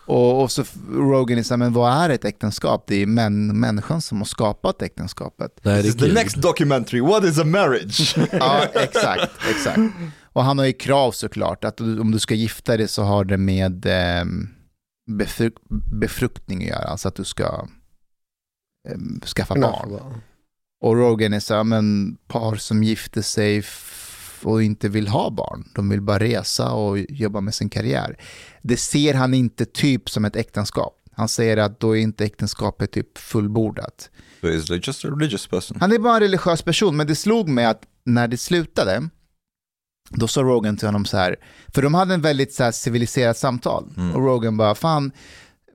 Och, och så Rogan är så här, men vad är ett äktenskap? Det är män, människan som har skapat äktenskapet. Nej, This is the next documentary. What is a marriage? (laughs) ja, exakt, exakt. Och han har ju krav såklart, att om du ska gifta dig så har det med eh, befruk befruktning att göra, alltså att du ska eh, skaffa barn. Och Rogan är så här, men par som gifter sig och inte vill ha barn, de vill bara resa och jobba med sin karriär. Det ser han inte typ som ett äktenskap. Han säger att då är inte äktenskapet typ fullbordat. so like just a religious person. Han är bara en religiös person, men det slog mig att när det slutade, då sa Rogan till honom så här, för de hade en väldigt så här civiliserat samtal. Och Rogan bara, fan,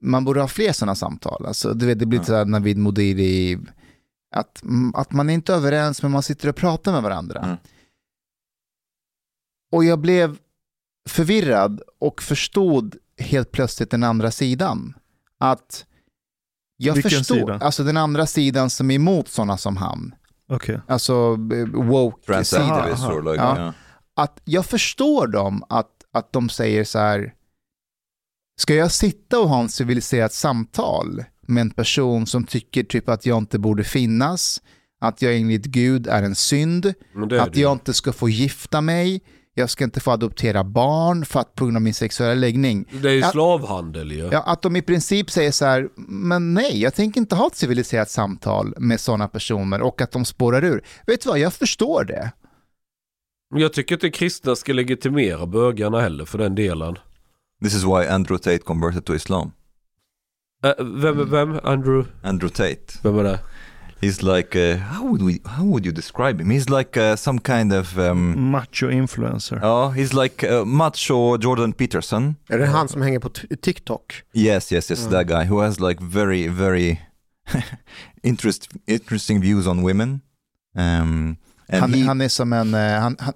man borde ha fler sådana samtal. Alltså, du vet, det blir så här Navid Modiri, att, mm, att man är inte överens, men man sitter och pratar med varandra. Och jag blev förvirrad och förstod helt plötsligt den andra sidan. Att jag Vilken förstår, sida? alltså den andra sidan som är emot sådana som han. Okej. Alltså eh, woke Transactivist sidan. or like, ja. Att jag förstår dem att, att de säger så här, ska jag sitta och ha en civiliserat samtal med en person som tycker typ att jag inte borde finnas, att jag enligt Gud är en synd, är att det. jag inte ska få gifta mig, jag ska inte få adoptera barn för att på grund av min sexuella läggning. Det är ju Ja, slavhandel ju. Ja, att de i princip säger så här, men nej, jag tänker inte ha ett civiliserat samtal med sådana personer och att de spårar ur. Vet du vad, jag förstår det. Jag tycker inte kristna ska legitimera bögarna heller för den delen. This is why Andrew Tate converted to Islam. Äh, vem, vem? Andrew? Andrew Tate. Vem är det? He's like, uh, how would we, how would you describe him? He's like uh, some kind of, um, Macho influencer. oh, he's like uh, macho Jordan Peterson. Är det han som hänger på TikTok? Yes, yes, yes, Mm. that guy who has like very, very (laughs) interest, interesting views on women. Um, and Han, he, han är som en, eh, han, han,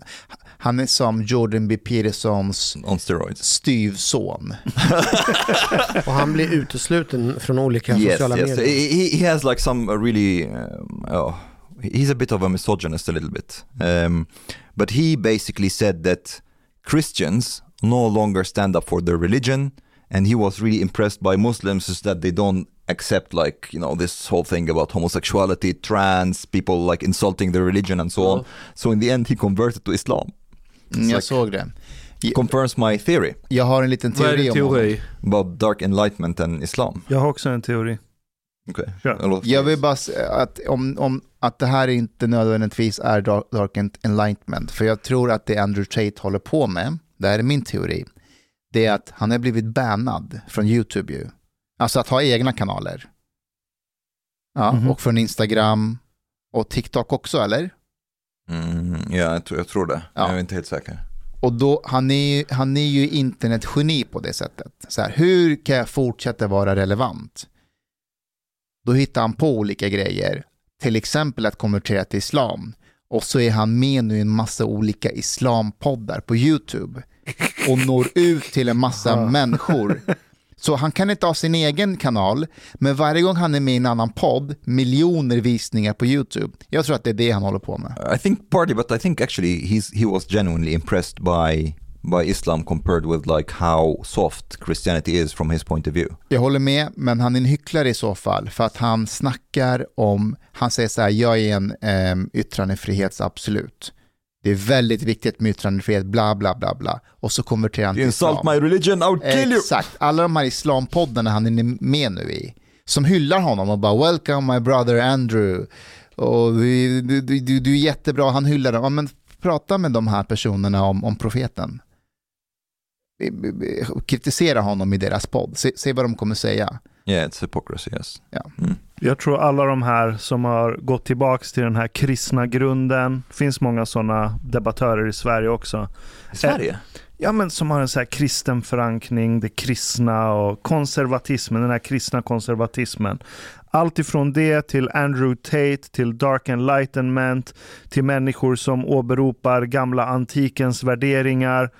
han är som Jordan B. Petersons on steroids. styvson. (laughs) Och han blir utesluten från olika yes, sociala yes. medier. He, he has like some really, um, oh, he's a bit of a misogynist a little bit. Um, but he basically said that Christians no longer stand up for their religion, and he was really impressed by Muslims is that they don't accept like you know this whole thing about homosexuality, trans people like insulting their religion and so on. So in the end, he converted to Islam. Mm, jag såg det. Confirms my theory. Jag har en liten Vad är teori om teori? about dark enlightenment and Islam. Jag har också en teori. Okay. Jag vill bara säga att, om, om, att det här inte nödvändigtvis är dark, enlightenment, för jag tror att det Andrew Tate håller på med, det här är min teori, det är att han har blivit bannad från YouTube ju. Alltså att ha egna kanaler. Ja, Mhm. och från Instagram och TikTok också, eller? Mm, ja, jag tror, jag tror det. Ja. Jag är inte helt säker. Och då, han är, ju- han är ju internetgeni på det sättet. Så här, hur kan jag fortsätta vara relevant? Då hittar han på olika grejer. Till exempel att konvertera till islam. Och så är han med nu i en massa olika islampoddar på YouTube. Och når ut till en massa människor. Så han kan inte ha sin egen kanal, men varje gång han är med i en annan podd, miljoner visningar på YouTube. Jag tror att det är det han håller på med. I think partly, but I think actually he's he was genuinely impressed by by Islam compared with like how soft Christianity is from his point of view. Jag håller med, men han är en hycklare i så fall. För att han snackar om, han säger så här, jag är en um, yttrandefrihetsabsolut. Det är väldigt viktigt med yttrandefrihet, bla bla bla bla. Och så konverterar han till insult islam. my religion, I would kill you! Exakt, alla de här islampoddarna han är med nu i, som hyllar honom och bara “Welcome my brother Andrew” och du, du, du, du är jättebra, han hyllar dem. Ja, men prata med de här personerna om, om profeten. Kritisera honom i deras podd, se, se vad de kommer säga. Yeah, it's hypocrisy, yes. Ja. Jag tror alla de här som har gått tillbaks till den här kristna grunden, finns många sådana debattörer i Sverige också. I Sverige? Eh, ja, men som har en så här kristen förankring, det kristna och konservatismen, den här kristna konservatismen. Allt ifrån det till Andrew Tate, till Dark Enlightenment, till människor som åberopar gamla antikens värderingar.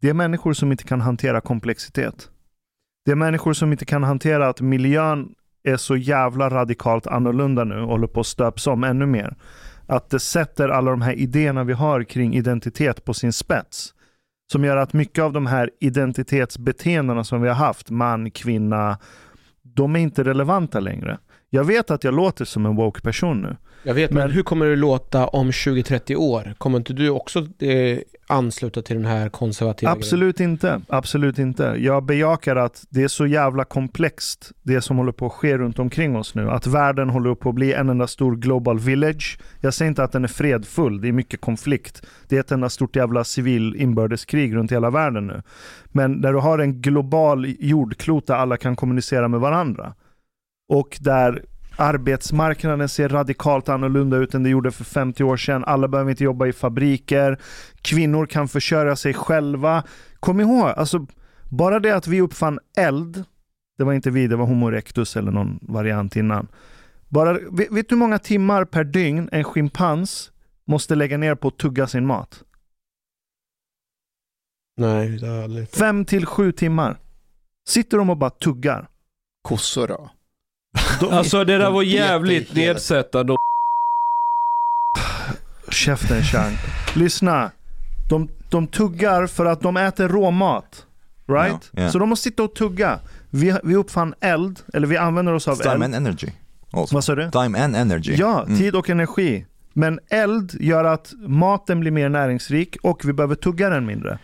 Det är människor som inte kan hantera komplexitet. Det är människor som inte kan hantera att miljön är så jävla radikalt annorlunda nu och håller på att stöps om ännu mer. Att det sätter alla de här idéerna vi har kring identitet på sin spets. Som gör att mycket av de här identitetsbeteendena som vi har haft, man, kvinna, de är inte relevanta längre. Jag vet att jag låter som en woke person nu. Jag vet, men, hur kommer det låta om 20-30 år? Kommer inte du också eh, ansluta till den här konservativa Absolut inte. Absolut inte. Jag bejakar att det är så jävla komplext, det som håller på att ske runt omkring oss nu. Att världen håller på att bli en enda stor global village. Jag säger inte att den är fredfull, det är mycket konflikt. Det är ett enda stort jävla civil inbördeskrig runt hela världen nu. Men där du har en global jordklot där alla kan kommunicera med varandra. Och där arbetsmarknaden ser radikalt annorlunda ut än det gjorde för 50 år sedan. Alla behöver inte jobba i fabriker. Kvinnor kan försörja sig själva. Kom ihåg, alltså, bara det att vi uppfann eld, det var inte vi, det var Homo erectus eller någon variant innan. Bara, vet, du hur många timmar per dygn en schimpans måste lägga ner på att tugga sin mat? Nej, det har jag aldrig... Fem till sju timmar. Sitter de och bara tuggar. Kossor då? Alltså det där var jävligt nedsättande. Käften Chang. Lyssna. De, de tuggar för att de äter råmat. Right? Ja, ja. Så de måste sitta och tugga. Vi, vi uppfann eld, eller vi använder oss av Time eld. and energy. Also. Vad sa du? Time and energy. Ja, Mm. tid och energi. Men eld gör att maten blir mer näringsrik och vi behöver tugga den mindre.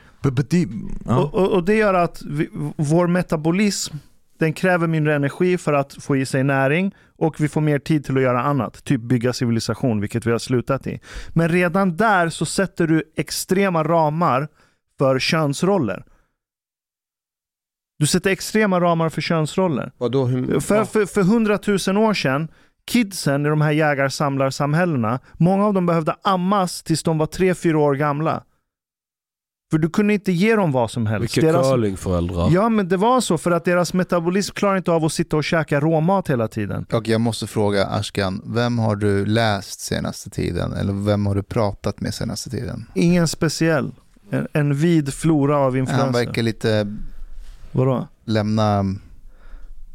ja. Och, och, och det gör att vi, vår metabolism den kräver mindre energi för att få i sig näring och vi får mer tid till att göra annat. Typ bygga civilisation, vilket vi har slutat i. Men redan där så sätter du extrema ramar för könsroller. Du sätter extrema ramar för könsroller. Vadå, hur, För, för, för hundratusen år sedan, kidsen i de här jägar-samlarsamhällena, många av dem behövde ammas tills de var tre fyra år gamla. För du kunde inte ge dem vad som helst. Vilka Deras- curlingföräldrar. Ja, men det var så för att deras metabolism klarar inte av att sitta och käka råmat hela tiden. Och jag måste fråga Ashkan, vem har du läst senaste tiden? Eller vem har du pratat med senaste tiden? Ingen speciell. En, en vid flora av Han influenser. verkar lite Vadå? lämna,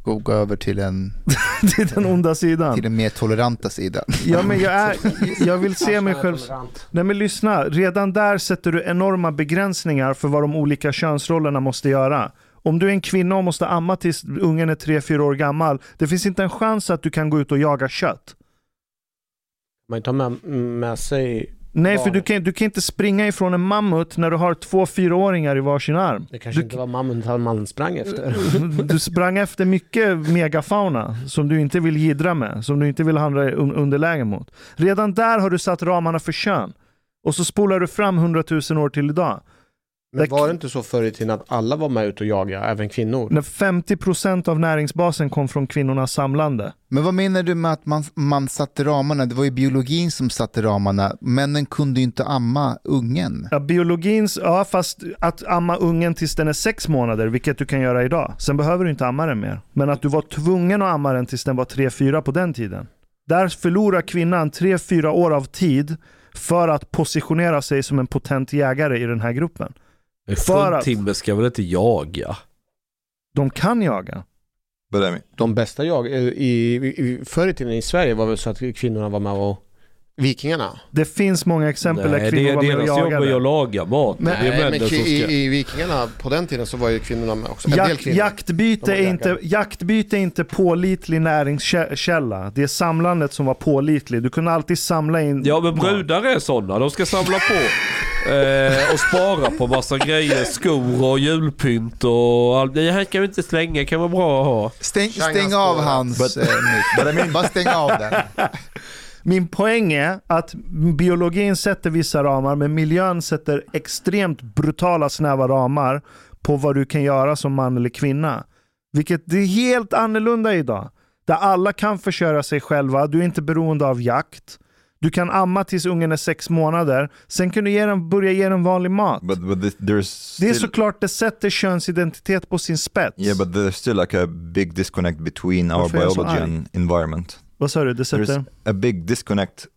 gå, gå över till en, (laughs) till den onda sidan. till den mer toleranta sidan. Ja, men jag, är, (laughs) jag vill se mig själv... Nej men lyssna, redan där sätter du enorma begränsningar för vad de olika könsrollerna måste göra. Om du är en kvinna och måste amma tills ungen är 3-4 år gammal, det finns inte en chans att du kan gå ut och jaga kött. Man tar med, med sig Nej, för du kan, du kan inte springa ifrån en mammut när du har två fyraåringar i varsin arm. Det kanske inte var mamman man sprang efter. (laughs) Du sprang efter mycket megafauna som du inte vill gidra med, som du inte vill handla i un- underläge mot. Redan där har du satt ramarna för kön. Och så spolar du fram hundratusen år till idag. Men var det inte så förr i tiden att alla var med ute och jagade, även kvinnor? När 50% av näringsbasen kom från kvinnornas samlande. Men vad menar du med att man, man satte ramarna? Det var ju biologin som satte ramarna. Männen kunde ju inte amma ungen. Ja, biologins, ja fast att amma ungen tills den är sex månader, vilket du kan göra idag. Sen behöver du inte amma den mer. Men att du var tvungen att amma den tills den var 3-4 på den tiden. Där förlorar kvinnan 3-4 år av tid för att positionera sig som en potent jägare i den här gruppen. En För att- fruntimmer ska väl inte jaga? De kan jaga. De bästa jag, i, i, i, förr i tiden i Sverige var väl så att kvinnorna var med och Vikingarna? Det finns många exempel där Nej, kvinnor det är var med och deras jobb jagade. är att laga mat. Men- det Nej, men ska... i, i Vikingarna på den tiden så var ju kvinnorna med också. En del Jak, kvinnor. jaktbyte, är inte, jaktbyte är inte pålitlig näringskälla. Det är samlandet som var pålitlig. Du kunde alltid samla in Ja men brudar är sådana, de ska samla på (laughs) eh, och spara på massa grejer, skor och julpynt och allt. Det här kan vi inte slänga, kan vara bra att ha. Stäng, stäng av hans eh, mick. Bara stäng av den. (laughs) Min poäng är att biologin sätter vissa ramar, men miljön sätter extremt brutala snäva ramar på vad du kan göra som man eller kvinna. Vilket det är helt annorlunda idag. Där alla kan försörja sig själva, du är inte beroende av jakt. Du kan amma tills ungen är sex månader, sen kan du ge den, börja ge den vanlig mat. But but this, there's Det är still- såklart, det sätter könsidentitet på sin spets. Yeah, but there's still like a big disconnect between our så biology arg? and environment. Vad sa du? Det sätter? There's a big disconnect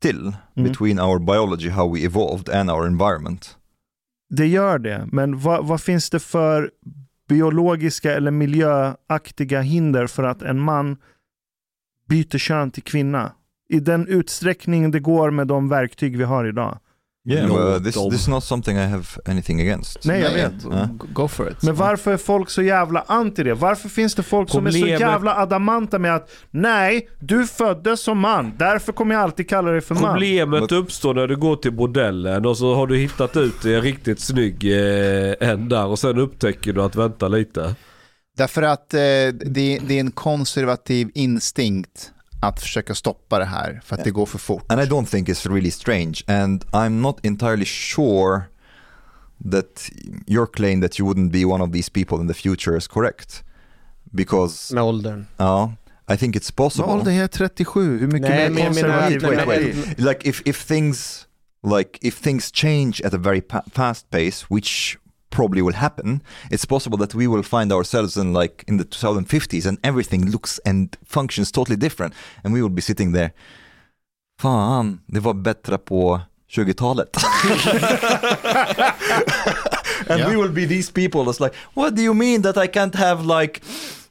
still Mm. between our biology, how we evolved, and our environment. Det gör det, men vad, vad finns det för biologiska eller miljöaktiga hinder för att en man byter kön till kvinna? I den utsträckning det går med de verktyg vi har idag. Yeah, well, this, this is not something I have anything against. Nej, jag vet. Go for it. Men varför är folk så jävla anti det? Varför finns det folk som är så jävla adamanta med att nej, du föddes som man, därför kommer jag alltid kalla dig för man. Problemet uppstår när du går till modellen och så har du hittat ut en riktigt snygg eh, en där och sen upptäcker du att vänta lite. Därför att eh, det, det är en konservativ instinkt att försöka stoppa det här för att det går för fort. And I don't think it's really strange. And I'm not entirely sure that your claim that you wouldn't be one of these people in the future is correct. Because... Med åldern. Ja, I think it's possible. Vad ålder är jag 37? Hur mycket Nej, mer konservativ wait, wait. Like if, if things like if things change at a very pa- fast pace, which probably will happen, it's possible that we will find ourselves in like in the 2050s and everything looks and functions totally different, and we will be sitting there. Fan, det var bättre på 20-talet. (laughs) and we will be these people that's like, what do you mean that I can't have like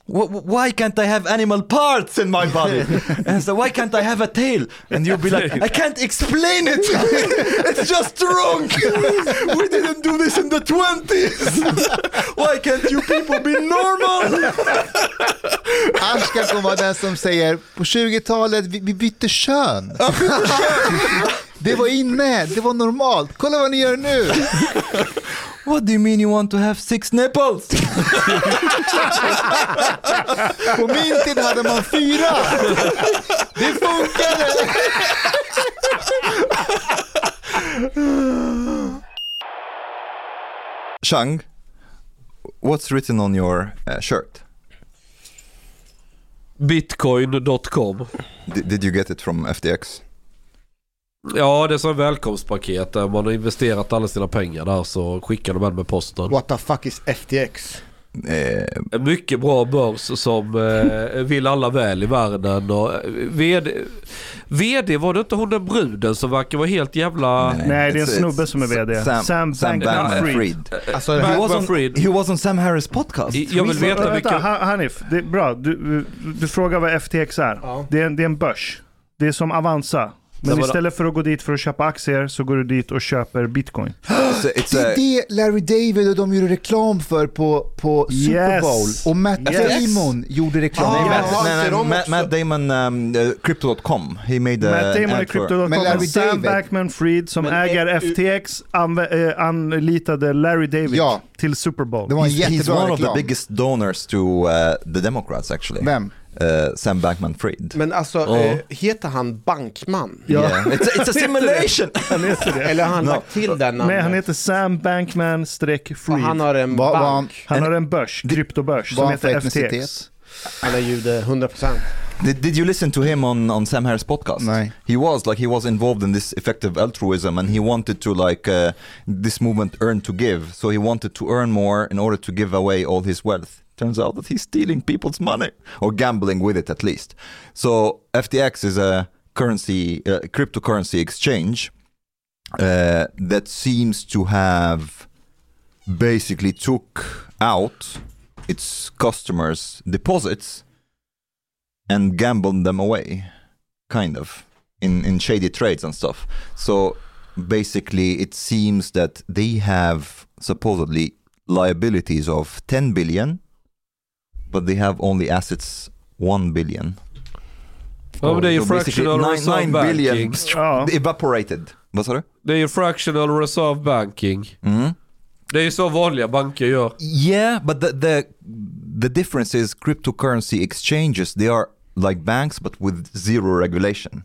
Why can't I have animal parts in my body? (laughs) and so why can't I have a tail? And you'll be like, I can't explain it. (laughs) it's just wrong. we didn't do this in the twenties. (laughs) why can't you people be normal? Ash kan komma den som säger på 20-talet vi, vi bytte kön. Det var inne, det var normalt. Kolla vad ni gör nu. (laughs) What do you mean you want to have six nipples? (laughs) På min tid hade man fyra. Det funkade. (laughs) Chang, what's written on your uh, shirt? Bitcoin.com. Did, did you get it from FTX? Ja, det är som ett välkomstpaket där man har investerat alla sina pengar där så skickar de en med posten. What the fuck is FTX? En mycket bra börs som eh, vill alla väl i världen. Och, eh, VD, VD, var det inte hon den bruden som verkar vara helt jävla... Nej, det är en snubbe som är VD. Sam, Sam Bankman-Fried. Alltså, he, han- was on, he was on Sam Harris podcast. Jag vill veta Vänta, vilka... Ha- Hanif, det är bra. Du, du frågar vad FTX är. Det, är en, det är en börs. Det är som Avanza. Men istället för att gå dit för att köpa aktier så går du dit och köper bitcoin. (gasps) It's a- it's Det är det Larry David och de gjorde reklam för på, på Super Yes. Bowl. Och Matt Yes. Damon gjorde reklam. Nej, Ja, Matt, nej, nej? Matt, Matt Damon, um, uh, Crypto.com. He made a, Matt Damon är Crypto.com. Sam David- Bankman-Fried som Men, äger eh, FTX anv- eh, anlitade Larry David Ja. till Super Bowl. Det var en He's, he's one of the reklam. biggest donors to uh, the Democrats actually. Vem? Uh, Sam Bankman-Fried. Men alltså, Ja. eh, heter han Bankman? Yeah. It's, a, it's a simulation! (laughs) Han heter det. Eller har han No. lagt till den namnet? Nej, han heter Sam Bankman-Fried. Han har en vad bank. han- Han har en börs, kryptobörs, som heter FTX. Han är jude, 100%. Did, did you listen to him on, on Sam Harris podcast? Nej. He was like he was involved in this effective altruism and he wanted to like uh, this movement earn to give. So he wanted to earn more in order to give away all his wealth. Turns out that he's stealing people's money or gambling with it at least. So FTX is a currency uh, cryptocurrency exchange uh, that seems to have basically took out its customers' deposits and gambled them away, kind of, in, in shady trades and stuff. So basically, it seems that they have supposedly liabilities of 10 billion, but they have only assets 1 billion. Ja, men det är ju fractional nine- reserve nine banking. (laughs) Ja. evaporated. Vad sa du? Det är ju fractional reserve banking. Mm. Det är ju så vanliga banker gör. Yeah, but the, the the difference is cryptocurrency exchanges. They are like banks, but with zero regulation.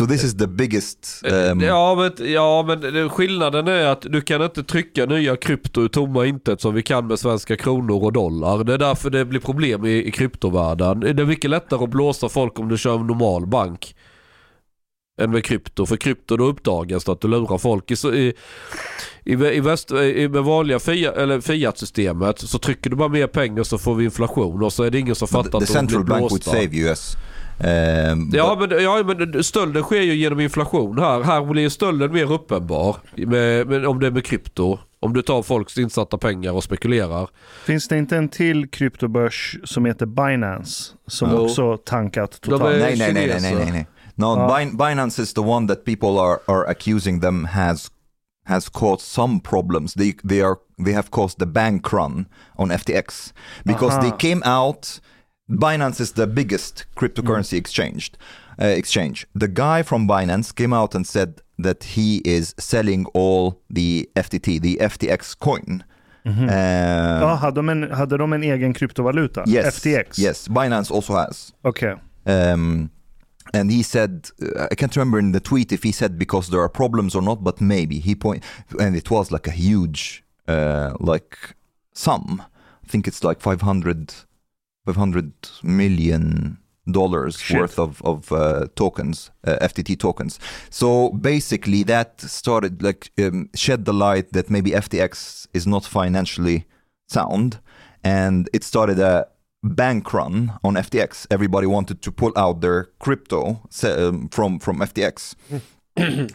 So this is the biggest. Um, Ja men, ja men skillnaden är att du kan inte trycka nya krypto ur tomma intet som vi kan med svenska kronor och dollar. Det är därför det blir problem i, i kryptovärlden. Det är mycket lättare att blåsa folk om du kör en normal bank. än med krypto. För krypto då uppdagas det att du lurar folk. I, i, i, väst, i med vanliga fiat-systemet så trycker du bara mer pengar så får vi inflation och så är det ingen som fattar The, the att de central blir bank would blåsta. save US. Um, Ja men, ja men stölden sker ju genom inflation här. Här blir ju stölden mer uppenbar. Med, med, om det är med krypto. Om du tar folks insatta pengar och spekulerar. Finns det inte en till kryptobörs som heter Binance som Jo. också tankat totalt? Nej, nej, nej, nej, nej, nej, nej. No, Ja. Bin- Binance is the one that people are, are accusing them has has caused some problems. They they are they have caused the bank run on FTX because Aha. they came out. Binance is the biggest cryptocurrency exchange. Uh, exchange. The guy from Binance came out and said that he is selling all the FTT, the FTX coin. Mhm. Uh, Ja, hade de, en, hade de en egen kryptovaluta? yes, FTX? Yes, Binance also has. Okay. Um, and he said, uh, I can't remember in the tweet if he said because there are problems or not, but maybe he point, and it was like a huge, uh, like sum. I think it's like 500, 500 million dollars Shit. worth of of uh, tokens, uh, FTT tokens. So basically, that started like um, shed the light that maybe FTX is not financially sound, and it started a bank run on FTX. Everybody wanted to pull out their crypto um, from from FTX. (coughs)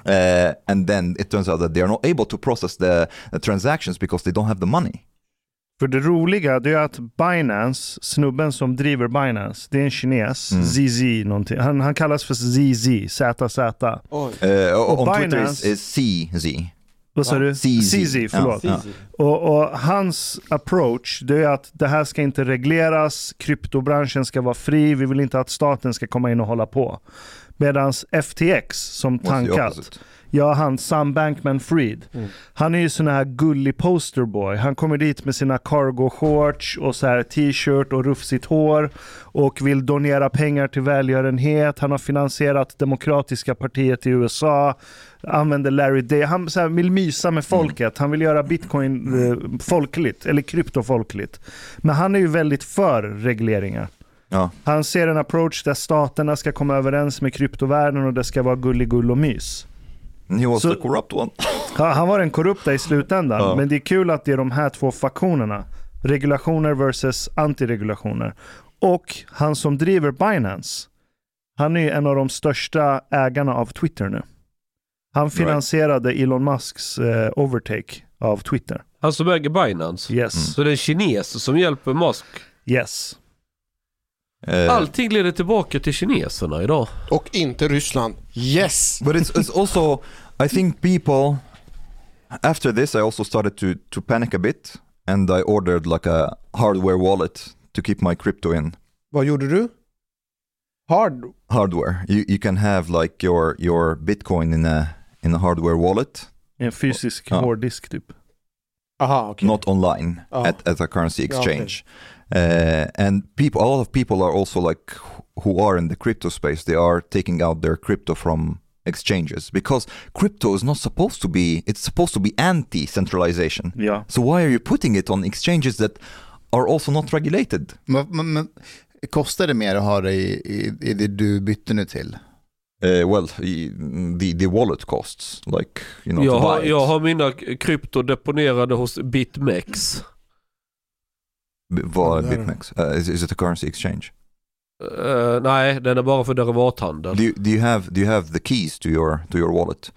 Uh, and then it turns out that they are not able to process the, the transactions because they don't have the money. För det roliga det är att Binance, snubben som driver Binance, det är en kines, Mm. ZZ någonting. Han, han kallas för ZZ, ZZ. Uh, Och on Twitter Binance- is, is CZ. Vad sa du? CZ. Förlåt. Ja, Och, och hans approach det är att det här ska inte regleras, kryptobranschen ska vara fri, vi vill inte att staten ska komma in och hålla på. Medan FTX som tankat? Ja han Sam Bankman-Fried, Mm. han är ju sån här gullig posterboy. Han kommer dit med sina cargo shorts och så här t-shirt och rufsigt hår och vill donera pengar till välgörenhet. Han har finansierat Demokratiska partiet i USA, använder Larry Day. Han så här, vill mysa med folket. Han vill göra bitcoin eh, folkligt, eller kryptofolkligt. Men han är ju väldigt för regleringar. Ja. Han ser en approach där staterna ska komma överens med kryptovärlden och det ska vara gulligull och mys. He was Så- the corrupt one. (laughs) Han var den korrupta i slutändan. Ja. Men det är kul att det är de här två faktionerna. Regulationer versus antiregulationer. Och han som driver Binance, han är ju en av de största ägarna av Twitter nu. Han finansierade Elon Musks eh, overtake av Twitter. Han som äger Binance. Yes. Så det är en kines som hjälper Musk. Yes. Uh, Allting leder tillbaka till kineserna idag. Och inte Ryssland. Yes! but it's, it's also i think people after this i also started to to panic a bit and i ordered like a hardware wallet to keep my crypto in Vad gjorde du? Hard? hardware you, you can have like your your bitcoin in a in a hardware wallet En fysisk Ja. hårddisk typ. Aha, okej. not online Oh. at, at a currency Yeah, okay. Uh, and people a lot of people are also like who are in the crypto space they are taking out their crypto from exchanges because crypto is not supposed to be it's supposed to be anti-centralization Ja. so why are you putting it on exchanges that are also not regulated Men, men, men, kostar det mer att ha det i, i, i det du bytte nu till? uh, well the, the wallet costs like you know Jag to har, jag har mina krypto deponerade hos BitMEX. Vad Ja, är bitmex uh, is, is it a currency exchange Eh, nej, den är bara för derivathandel. Do you, do you have do you have the keys to your to your wallet?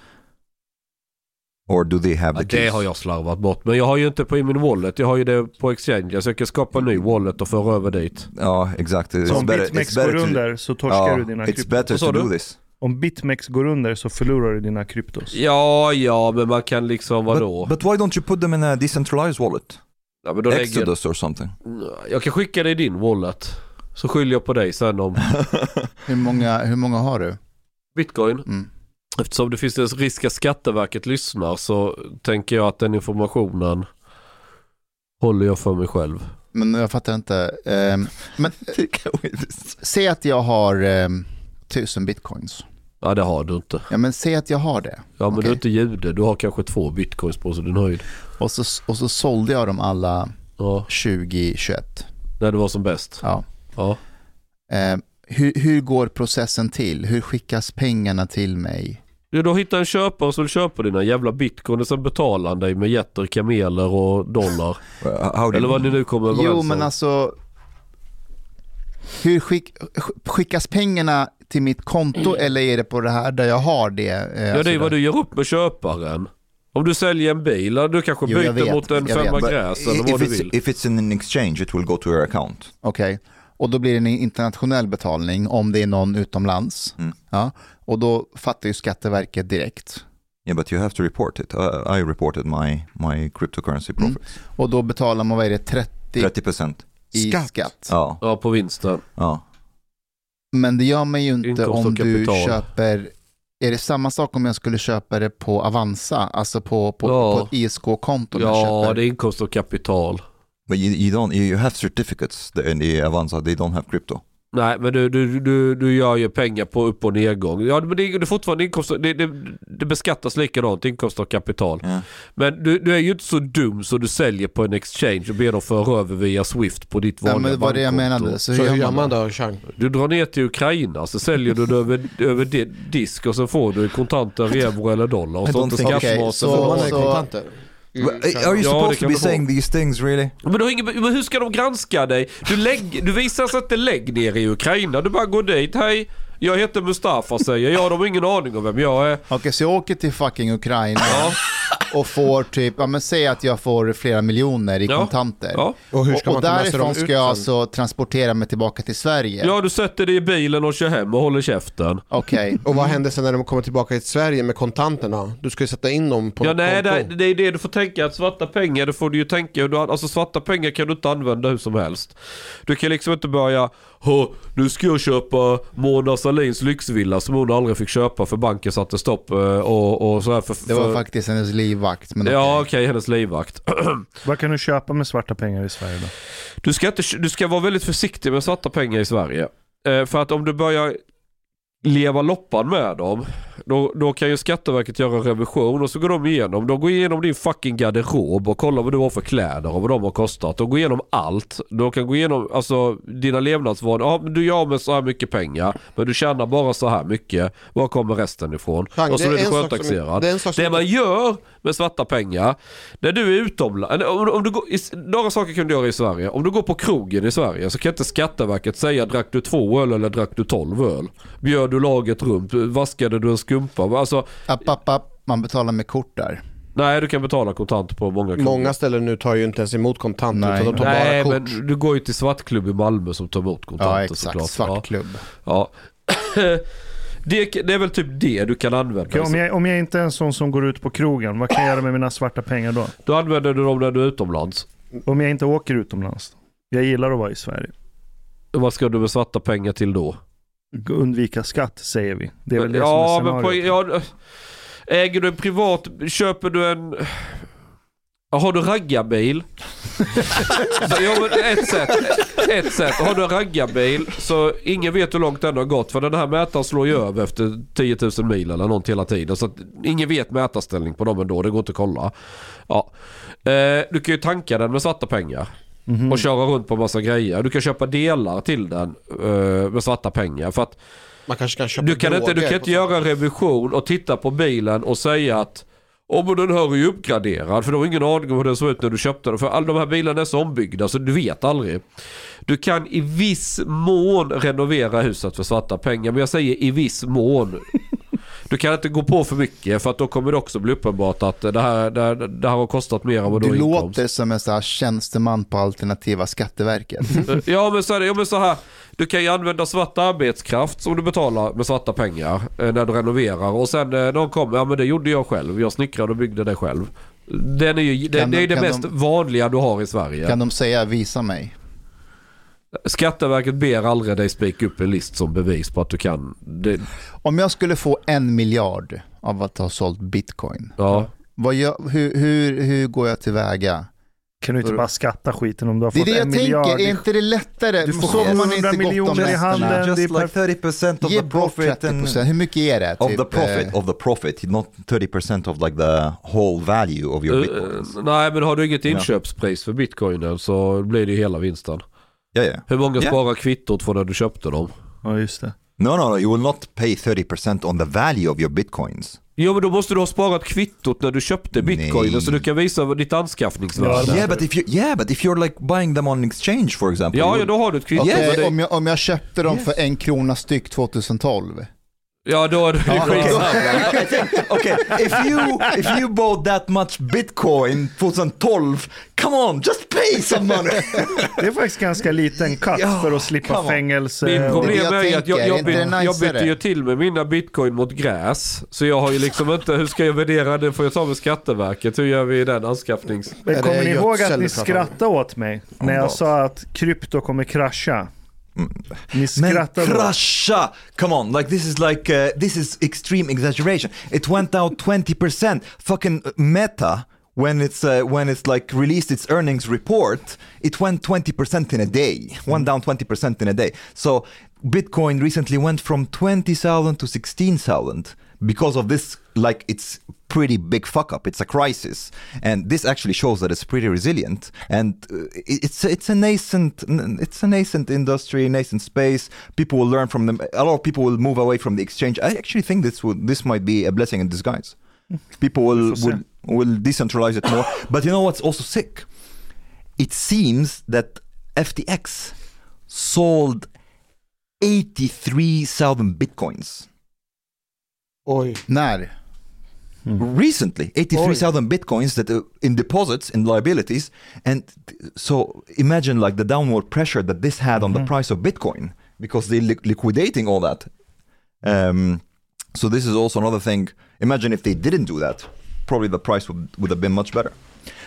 Or do they have Ja, the keys? det har jag slarvat bort. Men jag har ju inte på min wallet. Jag har ju det på exchange. Jag kan skapa en ny wallet och föra över dit. Ja, exakt. It's Så om better- BitMEX it's går under så torskar Ja, du dina It's kryptos. better to do this. Om BitMEX går under så förlorar du dina kryptos. Ja, ja, men man kan liksom vadå? But, but why don't you put them in a decentralized wallet? Ja, men då lägger, Exodus or something. jag kan skicka det i din wallet. Så skyller jag på dig sen om (laughs) Hur många, hur många har du? bitcoin. Mm. Eftersom det finns en risk att Skatteverket lyssnar så tänker jag att den informationen håller jag för mig själv. Men jag fattar inte. Ehm, men (laughs) säg att jag har ehm, tusen bitcoins. Ja, det har du inte. Ja, men säg att jag har det. Ja, men Okej. du är inte jude. Du har kanske två bitcoins på sin höjd. Och så, och så sålde jag dem alla Ja, 2021. när det var som bäst. Ja. Ja. Ehm, hur, hur går processen till? Hur skickas pengarna till mig? Ja, då hittar en köpare som vill köpa dina jävla bitcoin och sen betalar han dig med getter, kameler och dollar. (laughs) Eller vad ni nu kommer överens Jo om. men alltså, hur skick, skickas pengarna till mitt konto eller är det på det här där jag har det? eh, Ja alltså det är vad du gör upp med köparen. Om du säljer en bil, du kanske Jo, byter vet, mot en femma gräs eller vad du vill. if it's in an exchange it will go to your account. Okej, och då blir det en internationell betalning om det är någon utomlands. Mm. Ja, och då fattar ju Skatteverket direkt. Yeah, but you have to report it. Uh, I reported my, my cryptocurrency Mm. profits. Och då betalar man, vad är det, 30, 30% i Skatt. skatt. Ja. Ja, på vinsten. Ja. Men det gör man ju inte Inkomst om du köper, är det samma sak om jag skulle köpa det på Avanza, alltså på, på, Ja. på ett ISK-konto? Ja, köper? det är inkomst och kapital. But you, you don't, you have certificates in the Avanza, they don't have crypto. Nej, men du, du, du, du gör ju pengar på upp och nedgång. Ja, men det är, det är fortfarande inkomst, det, det, det beskattas likadant, inkomst och kapital. Men du, du är ju inte så dum så du säljer på en exchange och ber dem föra över via Swift på ditt Ja, vanliga men det var det jag bankkonto. menade. Så Så hur gör man då, Chang? Du drar ner till Ukraina så säljer du det över, över di- disk och så får du kontanter i euro eller dollar. Och så inte. Okej, så- får man så- kontanter. Uh, Are you supposed to be saying these things really? Men, du har ingen, men hur ska de granska dig? Du, lägg, du att det lägg ner i Ukraina. Du bara går dit. Hej, jag heter Mustafa säger jag. De har ingen aning om vem jag är. Okej, så jag åker till fucking Ukraina och får typ, ja men säg att jag får flera miljoner i Ja. kontanter. Ja. Och hur ska och, man ta med sig därifrån ska jag alltså transportera mig tillbaka till Sverige. Ja, du sätter dig i bilen och kör hem och håller käften. Okej. Och vad händer sen när de kommer tillbaka till Sverige med kontanterna? Du ska ju sätta in dem på Ja ett nej, konto. det, det är det du får tänka att svarta pengar, det får du ju tänka. Du, alltså svarta pengar kan du inte använda hur som helst. Du kan liksom inte börja, "Hå, nu ska jag köpa Mona Sahlins lyxvilla som hon aldrig fick köpa för banken satte stopp eh, och, och så här för, Det var för, faktiskt hennes livvakt. Men Ja okej, hennes livvakt. (clears throat) Vad kan du köpa med svarta pengar i Sverige då? Du ska, inte, du ska vara väldigt försiktig med svarta pengar i Sverige. Eh, för att om du börjar leva loppan med dem, då, då kan ju Skatteverket göra en revision och så går de igenom. De går igenom din fucking garderob och kollar vad du har för kläder och vad de har kostat. De går igenom allt. De kan gå igenom alltså, dina levnadsvanor. Ja, men du gör med så här mycket pengar, men du tjänar bara så här mycket. Var kommer resten ifrån? Chang, och så blir är du sköntaxerad. det som- Det man gör med svarta pengar, när du är utomlands, om, om du går, i, några saker kan du göra i Sverige. Om du går på krogen i Sverige så kan inte Skatteverket säga drack du två öl eller drack du tolv öl? Bjöd du laget runt? Vaskade du en skumpa? Alltså, App, app, app. Man betalar med kort där. nej, du kan betala kontant på många krogar. Många ställen nu tar ju inte ens emot kontanter Nej. utan de tar Nej, bara kort. men du går ju till svartklubb i Malmö som tar emot kontanter Ja, exakt. såklart. Svartklubb. Ja. ja. (laughs) det, det är väl typ det du kan använda. Okej, om, jag, om jag inte är en sån som går ut på krogen, vad kan jag göra med mina svarta pengar då? Då använder du dem när du är utomlands. Om jag inte åker utomlands? Jag gillar att vara i Sverige. Vad ska du med svarta pengar till då? Undvika skatt säger vi. Det är väl det ja, som är men på, scenariot. ja, äger du en privat, köper du en... Har du raggarbil? (laughs) ja, men ett sätt. Ett sätt. Har du en raggarbil så ingen vet hur långt den har gått för den här mätaren slår ju över efter 10 000 mil eller något hela tiden. Så ingen vet mätarställning på dem ändå. Det går inte att kolla. Ja. Eh, du kan ju tanka den med svarta pengar. Mhm. Och köra runt på massa grejer. Du kan köpa delar till den eh, med svarta pengar. För att Man kanske kan köpa du kan inte, du kan inte göra en revision och titta på bilen och säga att men den här är ju uppgraderad för du har ingen aning om hur den såg ut när du köpte den. För alla de här bilarna är så ombyggda så du vet aldrig. Du kan i viss mån renovera huset för svarta pengar men jag säger i viss mån. Du kan inte gå på för mycket för att då kommer det också bli uppenbart att det här, det här, det här har kostat mer än vad du har inkomst. låter som en sån här tjänsteman på alternativa Skatteverket. (laughs) Ja men, så är det, ja men så här. Du kan ju använda svart arbetskraft som du betalar med svarta pengar eh, när du renoverar. Och sen eh, någon kommer, ja men det gjorde jag själv. Jag snickrade och byggde det själv. Den är ju, det, Kan det är de- det mest de- vanliga du har i Sverige. Kan de säga visa mig? Skatteverket ber aldrig dig spika upp en list som bevis på att du kan. Det, Om jag skulle få en miljard av att ha sålt bitcoin, ja. vad gör, hur, hur, hur går jag tillväga? Kan du inte bara skatta skiten om du har Det är fått det en jag miljard? tänker, är inte det lättare? Du får Så har man 700 inte gott om miljoner i handen. det är Just like perfekt. 30% of Ge the profit 30%. and Hur mycket är det? of Typ, the profit eh, of the profit, not 30% of like the whole value of your Eh, bitcoins. nej men har du inget inköpspris för bitcoinen så blir det ju hela vinsten. Ja, ja. Hur många Ja. sparar kvittot från när du köpte dem? Ja, just det. No, no, no, you will not pay 30% on the value of your bitcoins. Jo men då måste du ha sparat kvittot när du köpte bitcoin Nej. så du kan visa vad ditt anskaffningsvärde. Yeah, but if you yeah, but if you're like buying them on exchange, for example. Ja, ja, då har du ett kvitto. Men det- om, jag, om jag köpte dem för en krona styck 2012. Ja, då är det Ja, skitsamma. (laughs) Okay, if you if you bought that much bitcoin 2012, come on, just pay some money. (laughs) Det är faktiskt ganska liten cut Ja, för att slippa fängelse. Min problem jag är ju att jag, jag, byt, jag bytte ju till med mina bitcoin mot gräs. Så jag har ju liksom inte, hur ska jag värdera det? får jag ta med Skatteverket. Hur gör vi den anskaffnings... Men kommer ni ihåg att ni skrattade åt mig när jag sa att krypto kommer krascha? Ni Man, skrattade åt krascha! Come on, like this is like uh, this is extreme exaggeration. It went down 20%. Fucking Meta when it's uh, when it's like released its earnings report, it went 20% in a day. Went down 20% in a day. So Bitcoin recently went from 20,000 to 16,000 because of this like it's pretty big fuck up. It's a crisis, and this actually shows that it's pretty resilient. And uh, it's it's a nascent it's a nascent industry, nascent space. People will learn from them. A lot of people will move away from the exchange. I actually think this would this might be a blessing in disguise. People will will, will decentralize it more. But you know what's also sick? It seems that FTX sold 83,000 bitcoins Oj. När? Recently 83,000 bitcoins that uh, in deposits in liabilities and so imagine like the downward pressure that this had on the price of bitcoin because they're li- liquidating all that. Um, so this is also another thing. Imagine if they didn't do that probably the price would, would have been much better.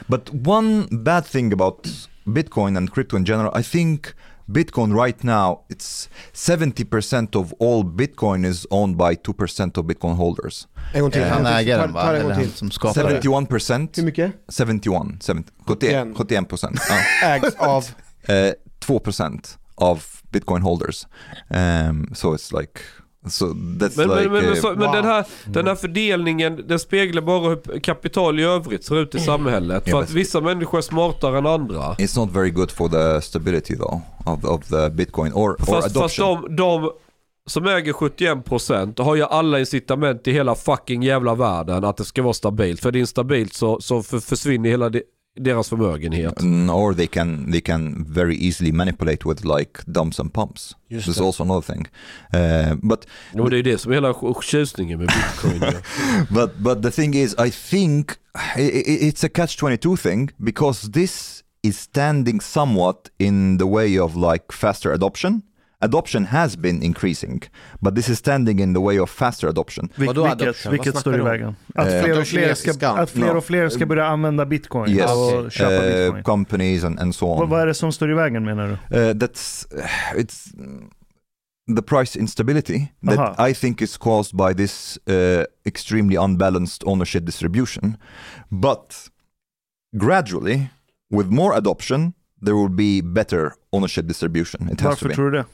But one bad thing about bitcoin and crypto in general i think bitcoin right now it's 70% of all bitcoin is owned by 2% of bitcoin holders En gång till. Han äger den va? Eller han som skapar det? 71 procent. Hur mycket? 71, 70, 71, 71 procent. (laughs) Ja. Ägs av? Eh, 2 procent av bitcoin holders. Um, so it's like, so Men, like... men, men, eh, så, men den, här, den här fördelningen, den speglar bara hur kapital i övrigt ser ut i samhället. Ja, För att vissa människor är smartare än andra. It's not very good for the stability though of, of the bitcoin or, or Fast, adoption. fast de, de som äger 71% har ju alla incitament i hela fucking jävla världen att det ska vara stabilt. För det är instabilt så, så för, försvinner hela de, deras förmögenhet. Mm, or they can they can very easily manipulate with like dumps and pumps. Just There's det. also another thing. Uh, but Jo, det är det som är hela tjusningen med bitcoin. (laughs) but but the thing is, I think it's a catch twenty two thing because this is standing somewhat in the way of like faster adoption. Adoption has been increasing, but this is standing in the way of faster adoption. Vil- Vadå vilket adoption? vilket Vad står i snackar du om? vägen? Att Eh, fler och fler ska, att fler No. och fler ska börja använda bitcoin Yes, och köpa uh, bitcoin. companies and, and so on. Vad, vad är det som står i vägen menar du? Uh, that's it's the price instability that Aha. I think is caused by this uh, extremely unbalanced ownership distribution. But gradually, with more adoption, there will be better ownership distribution. It has to be tror du det?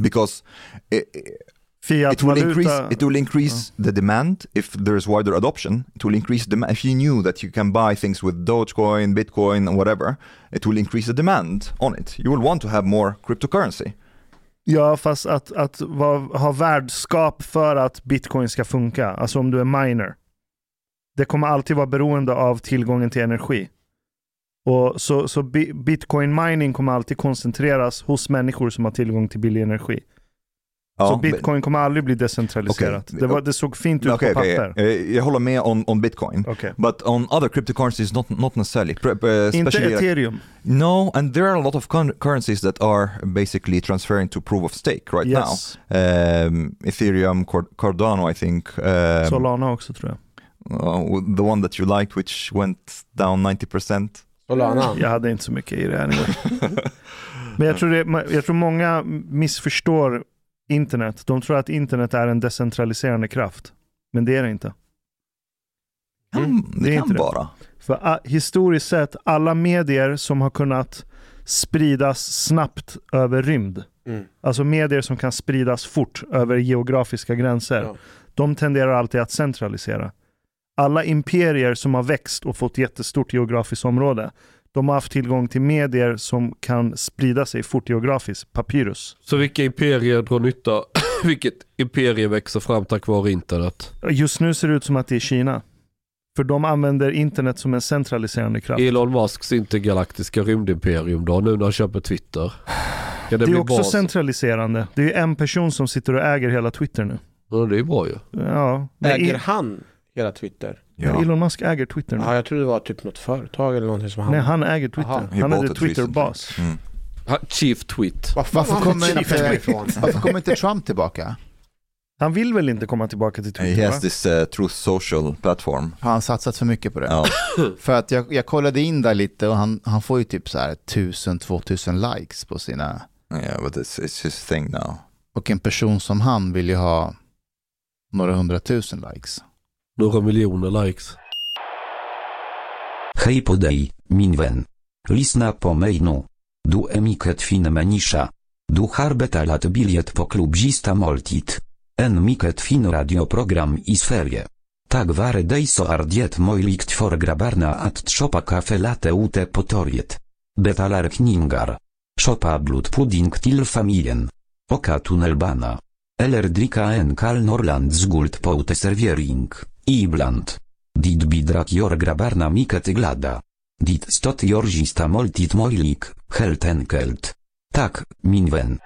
Because it, it will increase. Fiat-valuta? It will increase the demand if there is wider adoption. It will increase demand. If you knew that you can buy things with Dogecoin, Bitcoin, and whatever, it will increase the demand on it. You will want to have more cryptocurrency. Ja, fast att, att vara, ha värdskap för att bitcoin ska funka, alltså om du är miner. Det kommer alltid vara beroende av tillgången till energi. Och så, så bi- bitcoin mining kommer alltid koncentreras hos människor som har tillgång till billig energi. Ja, så men- bitcoin kommer aldrig bli decentraliserat. Okej. Det, var, det såg fint ut Okay, på okay, papper. eh, jag håller med on, on Bitcoin. Okay. But on other cryptocurrencies, not, not necessarily. Uh, Inte especially like- ethereum. No, and there are a lot of currencies that are basically transferring to proof of stake right Yes. now. Um, Ethereum, Cardano, I think. Um, Solana också tror jag. uh, the one that you liked, which went down 90%. Solana. Jag hade inte så mycket i det anyway. Men jag tror, det, jag tror många missförstår internet. De tror att internet är en decentraliserande kraft. Men det är det inte. Mm, det, är kan inte det. vara. För ah, historiskt sett, alla medier som har kunnat spridas snabbt över rymd, Mm. alltså medier som kan spridas fort över geografiska gränser, Ja. de tenderar alltid att centralisera. Alla imperier som har växt och fått jättestort geografiskt område, De har haft tillgång till medier som kan sprida sig fort geografiskt, papyrus. Så vilka imperier drar nytta? (coughs) Vilket imperie växer fram tack vare internet? Just nu ser det ut som att det är Kina. För de använder internet som en centraliserande kraft. Elon Musks intergalaktiska rymdimperium då, nu när han köper Twitter. Kan Det, bli är också bas? centraliserande. Det är en person som sitter och äger hela Twitter nu. Ja, det är bra ju. Ja, Äger han hela Twitter? Ja. Elon Musk äger Twitter nu. Ja, jag trodde det var typ något företag eller någonting som han... Nej, han äger Twitter. Aha. Han är the Twitter-bas. Chief Tweet. Varför kommer, inte, (laughs) varför kommer inte Trump tillbaka? Han vill väl inte komma tillbaka till Twitter? He va? has this uh, Truth Social platform. Har han satsat för mycket på det? Ja. (laughs) För att jag, jag kollade in där lite och han, han får ju typ så här 1000-2000 likes på sina... Yeah, but it's, it's his thing now. Och en person som han vill ju ha några hundratusen likes. Några miljoner likes. Hej på dig, min vän. Lyssna på mig nu. Du är mycket fin människa. Du har betalat biljett på klubbzista måltid. En mycket fin radioprogram i Sverige. Tack vare dig så är det möjligt för grabbarna att shoppa kaffe latte ute på torget. Betalar kningar. Shoppa blodpudding till familjen. Åka tunnelbana. Eller dricka en kall Norrlands guld på uteservering. Ibland. Dit bidrag gör grabbarna mycket glada. Dit stot gör sista måltid möjlig, helt enkelt. Tack, min vän.